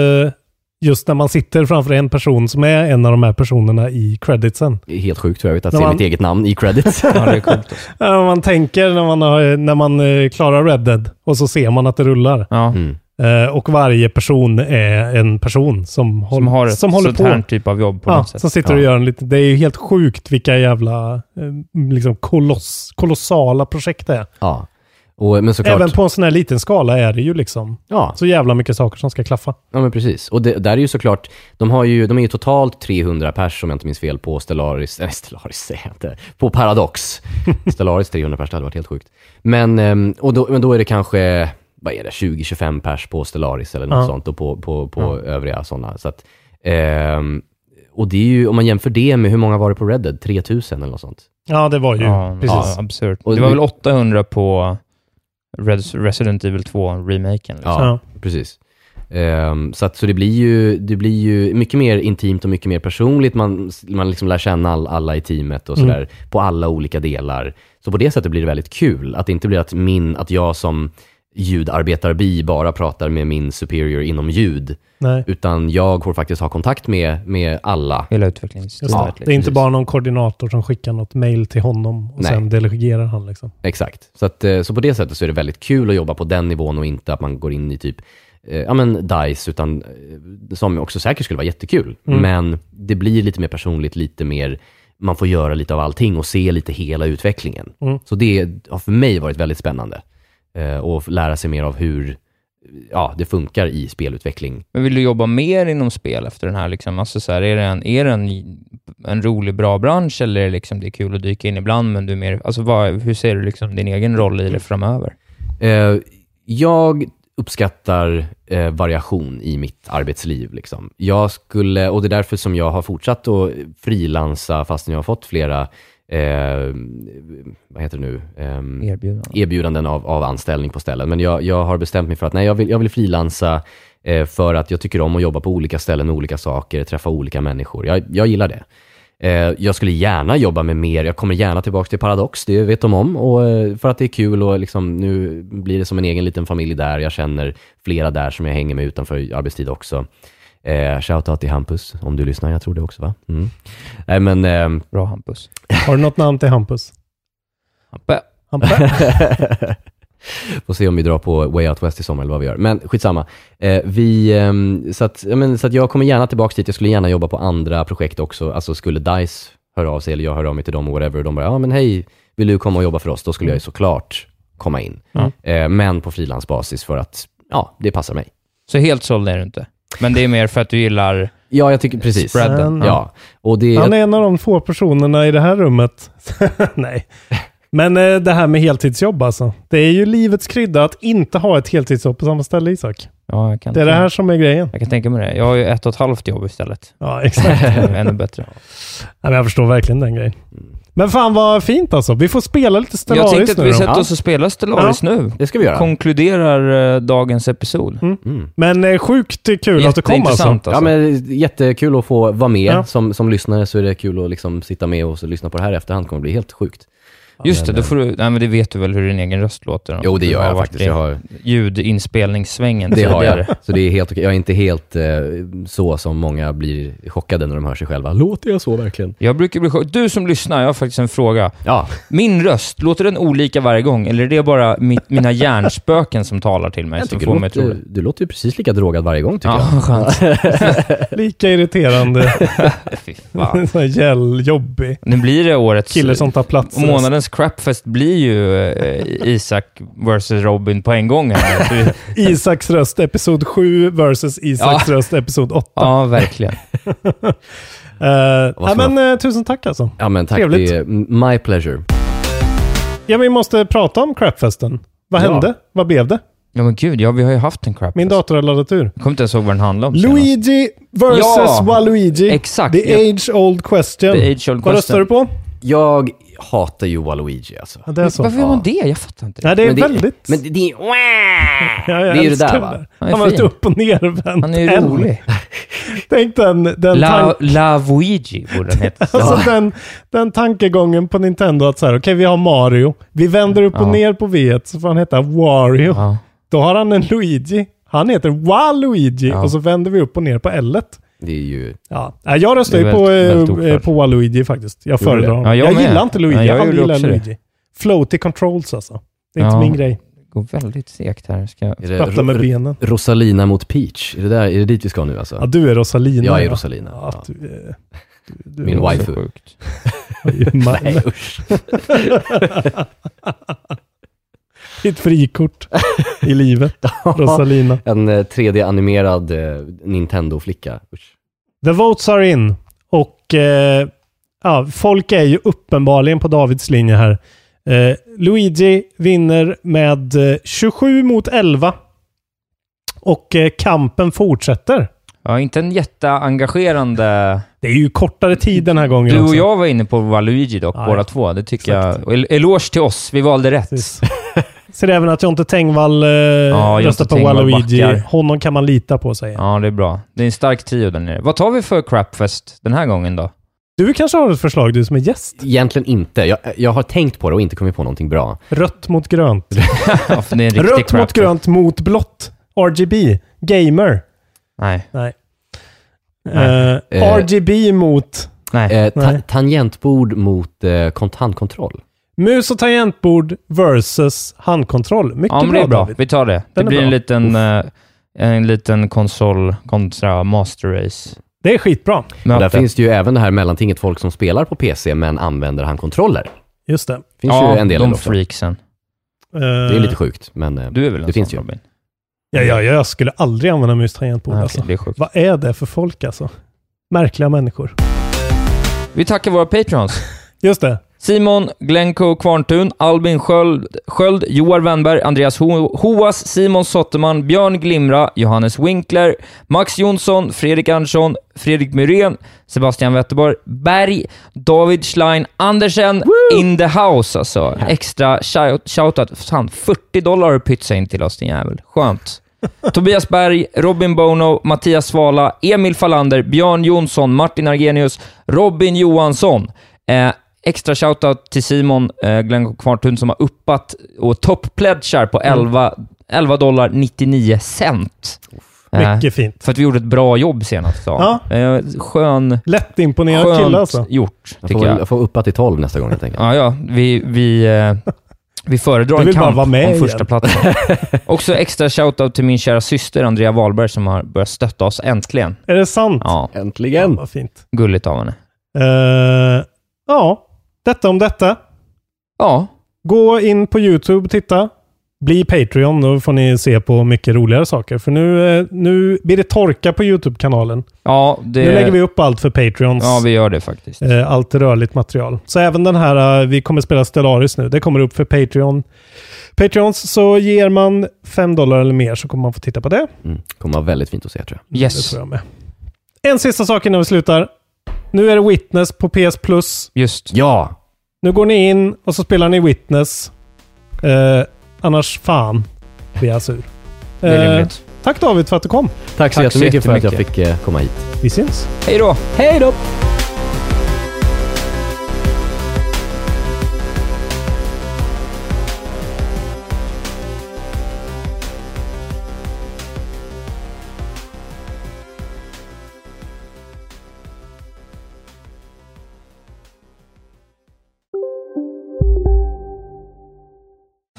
just när man sitter framför en person som är en av de här personerna i creditsen. Det är helt sjukt för övrigt att När se man- mitt eget namn i credits. Ja, det är coolt. Ja, man tänker när man, har, när man eh, klarar Red Dead och så ser man att det rullar. Ja. Mm. Eh, och varje person är en person som, håll, Som har ett som håller sånt på. här typ av jobb på ja, något sätt. som sitter och Ja. gör en lite, det är ju helt sjukt vilka jävla liksom koloss, kolossala projekt det är. Ja. Och, men såklart, Även på en sån här liten skala är det ju liksom ja, så jävla mycket saker som ska klaffa. ja, men precis. Och det, där är ju såklart, de, har ju, de är ju totalt 300 pers om jag inte minns fel på Stellaris, nej Stellaris säger jag inte, på Paradox. Stellaris 300 pers, det hade varit helt sjukt. Men, ehm, och då, men då är det kanske, vad är det, 20-25 pers på Stellaris eller något Ja. sånt och på, på, på övriga sådana. Så att, ehm, och det är ju, om man jämför det med hur många var det på Red Dead? 3000 eller något sånt. Ja, det var ju Ja, precis. ja, absurt. Det var väl 800 på Resident Evil 2-remaken. Liksom. Ja, precis. Ehm, så att, så det, blir ju, det blir ju mycket mer intimt och mycket mer personligt. Man, man liksom lär känna all, alla i teamet och Mm. sådär på alla olika delar. Så på det sättet blir det väldigt kul. Att det inte blir att, min, att jag som ljudarbetarbi bara pratar med min superior inom ljud. Nej. Utan jag får faktiskt ha kontakt med, med alla. Hela utvecklingsteamet. det. liksom. det är inte bara någon koordinator som skickar något mail till honom och Nej. sen delegerar han liksom. Exakt. Så, att, eh, så på det sättet så är det väldigt kul att jobba på den nivån och inte att man går in i typ eh, ja men DICE, utan eh, som också säkert skulle vara jättekul. Mm. Men det blir lite mer personligt, lite mer, man får göra lite av allting och se lite hela utvecklingen. Mm. Så det har för mig varit väldigt spännande. Eh, och lära sig mer av hur ja, det funkar i spelutveckling. Men vill du jobba mer inom spel efter den här? Liksom? Alltså, så här, är det, en, är det en, en rolig, bra bransch eller är det, liksom, det är kul att dyka in ibland, men du är mer... Alltså, vad, hur ser du liksom din egen roll i det framöver? Eh, jag uppskattar eh, variation i mitt arbetsliv. Liksom. Jag skulle, och det är därför som jag har fortsatt att frilansa fastän jag har fått flera eh, vad heter det nu? Ehm, Erbjudanden? erbjudanden av, av anställning på ställen. Men jag, jag har bestämt mig för att nej, jag vill, jag vill frilansa eh, för att jag tycker om att jobba på olika ställen med olika saker, träffa olika människor. Jag, jag gillar det. Eh, jag skulle gärna jobba med mer, jag kommer gärna tillbaka till Paradox, det vet de om. Och, eh, för att det är kul och liksom, nu blir det som en egen liten familj där. Jag känner flera där som jag hänger med utanför arbetstid också. Eh, Shoutout till Hampus, om du lyssnar. Jag tror det också va? Mm. Nej men... ehm, Bra Hampus. Har du något namn till Hampus? Hampe. Hampe? Får se om vi drar på Way Out West i sommar eller vad vi gör. Men skitsamma. Eh, vi, ehm, så, att, ja, men, så att jag kommer gärna tillbaka dit. Jag skulle gärna jobba på andra projekt också. Alltså skulle DICE höra av sig eller jag hör av mig till dem och whatever. Och de bara, ja men hej, vill du komma och jobba för oss? Då skulle jag ju såklart komma in. Mm. Eh, men på frilansbasis för att, ja, det passar mig. Så helt såld är du inte? Men det är mer för att du gillar Ja, jag tycker precis. spreaden? Ja, och det... Han är en av de få personerna i det här rummet. Nej. Men eh, det här med heltidsjobb alltså. Det är ju livets krydda att inte ha ett heltidsjobb på samma ställe Isak. Ja, jag kan Det är det här som är grejen. Jag kan tänka mig det. Jag har ju ett och ett halvt jobb istället. Ja, exakt. Ännu bättre. Nej, men jag förstår verkligen den grejen. Men fan vad fint alltså. Vi får spela lite Jag Stellaris tänkte att nu vi då. sätter oss och spelar Stellaris nu. Det ska vi göra. Konkluderar eh, dagens episod. Mm. Men eh, sjukt kul att du kom alltså. Alltså. Ja, men jättekul att få vara med. Ja. Som, som lyssnare så är det kul att liksom sitta med och så lyssna på det här i efterhand. Det kommer bli helt sjukt. Just det, då eh, får du, nej men det vet du väl hur din egen röst låter? Jo, det gör jag varit faktiskt. i Jag har, Ljudinspelningssvängen det har jag. Så det är helt okej. Jag är inte helt eh, så som många blir chockade när de hör sig själva. Låter jag så verkligen? Jag brukar bli chockad. Du som lyssnar, jag har faktiskt en fråga. Ja, Min röst, låter den olika varje gång? Eller är det bara mitt, mina hjärnspöken som talar till mig? jag som får du mig låter, du låter ju precis lika drogad varje gång tycker Ja, jag. skönt. Lika irriterande. Fy fan. Sån här gäll, jobbig. Nu blir det årets... Kille som tar plats. Och månadens crapfest blir ju eh, Isak vs Robin på en gång här. Isaks röst, episod 7 versus Isaks Ja. röst, episod 8. ja, verkligen. Uh, Vad ja, men, eh, tusen tack alltså. Ja men tack, Trevligt. det är my pleasure. Ja, vi måste prata om crapfesten. Vad Ja. hände? Vad blev det? Ja men gud, ja vi har ju haft en crapfest. Min dator har laddat ur. Jag kommer inte ens ihåg vad den handlade om senast. Luigi versus Ja, Waluigi. exakt. The Ja. age old question. The age old Vad röstar du på? Jag hatar ju Waluigi alltså. Ja, det är så. Varför gör man det? Jag fattar inte det. Nej, det är Men det- väldigt... Men det, det är... ja, det är ju det där, va? Han Han var ett fin. upp och nervänt Han är ju rolig. Tänk den, den, La, Luigi borde den heta. alltså den, den tankegången på Nintendo att så här, okej vi har Mario, vi vänder upp och Ja. ner på V så får han heta Wario. Ja. Då har han en Luigi. Han heter Waluigi Ja. och så vänder vi upp och ner på L. -et. Det är ju... Ja, Nej, jag röstar ju på, väldigt- eh, på Waluigi faktiskt. Jag föredrar honom. Ja, jag jag gillar inte Luigi, Nej, jag jag gillar också det. Luigi. Floaty controls alltså. Det är inte Ja. min grej. Det går väldigt segt här. Ska jag... Sprattla med benen. Rosalina mot Peach? Är det, där, är det dit vi ska nu alltså? Ja, du är Rosalina. Jag är ja. Rosalina, Ja, ja. du, är- du, du Min. Sjukt. Ma- Nej usch. Ditt frikort i livet. Rosalina. En eh, 3D-animerad eh, Nintendo-flicka. Usch. The votes are in. Och eh, ja, folk är ju uppenbarligen på Davids linje här. Eh, Luigi vinner med eh, 27 mot 11. Och eh, kampen fortsätter. Ja, inte en jätteengagerande... Det är ju kortare tid den här gången Du och också. jag var inne på Waluigi dock, Ja, båda två. Det tycker Exakt. jag. Och Eloge till oss, vi valde rätt. Ser även att Jonte Tengvall eh, Jonte röstar på Waluigi. backar. Honom kan man lita på, säger. Ja, det är bra. Det är en stark trio där nere. Vad tar vi för crapfest den här gången då? Du kanske har ett förslag, du som är gäst? Egentligen inte. Jag, jag har tänkt på det och inte kommit på någonting bra. Rött mot grönt. Ja, för det är en riktig Rött mot grönt mot blått. RGB. Gamer. Nej. Nej. Nej. Eh, Eh, RGB mot Nej. Eh, ta, tangentbord mot eh, kontantkontroll. Mus och tangentbord versus handkontroll. Mycket ja, men bra, det är bra. David. Vi tar det. Det Den är blir en liten, eh, en liten konsol kontra master race. Det är skitbra. Och där Möte. finns det ju även det här mellantinget folk som spelar på PC men använder handkontroller. Just det. finns ja, ju en del de också. freaksen. Eh, Det är lite sjukt, men eh, Du är väl en det finns ju. Robin? Ja, ja, jag skulle aldrig använda mus tangentbord Ah, alltså. okej, det är sjukt. Vad är det för folk alltså? Märkliga människor. Vi tackar våra patrons. Just det. Simon Glencoe Kvarntun, Albin Sköld, Sköld Joar Wennberg, Andreas Ho Hoas, Simon Sotterman, Björn Glimra, Johannes Winkler, Max Jonsson, Fredrik Andersson, Fredrik Myrén, Sebastian Wetterborg, Berg, David Schlein, Andersen, in the house alltså. Extra shout- shoutout. Fan, 40 dollar har pytsa in till oss din jävel. Skönt. Tobias Berg, Robin Bono, Mattias Svala, Emil Fallander, Björn Jonsson, Martin Argenius, Robin Johansson. Eh, extra shoutout till Simon eh, Glenn Kvarntun som har uppat och top-pledgar på 11, 11 dollar 99 cent. Eh, Mycket fint. för att vi gjorde ett bra jobb senast. han. Eh, skön, Lätt imponerad kille alltså. gjort, Jag tycker får, jag. jag får uppa till 12 nästa gång helt enkelt. Ja, ja. Vi, vi, eh, vi föredrar en kamp vara med om första platsen. Också extra shoutout till min kära syster Andrea Wahlberg som har börjat stötta oss äntligen. Är det sant? Ja, Äntligen! Vad fint. gulligt av henne. Eh, ja, detta om detta. Ja, Gå in på YouTube och titta. Bli Patreon, då får ni se på mycket roligare saker. För nu, eh, nu blir det torka på YouTube-kanalen. ja det... Nu lägger vi upp allt för Patreons. Ja, vi gör det faktiskt. Eh, allt rörligt material. Så även den här, eh, vi kommer spela Stellaris nu, det kommer upp för Patreon. Patreons, så ger man 5 dollar eller mer så kommer man få titta på det. Mm. kommer vara väldigt fint att se tror jag. Det Yes, tror jag med. En sista sak innan vi slutar. Nu är det Witness på PS Plus. just. Ja! Nu går ni in och så spelar ni Witness. Eh, annars fan blir jag sur. Det är Eh, rimligt. tack David för att du kom. Tack så Tack så jättemycket för att jag jättemycket. fick eh, komma hit. Vi syns. Hej då! Hej då!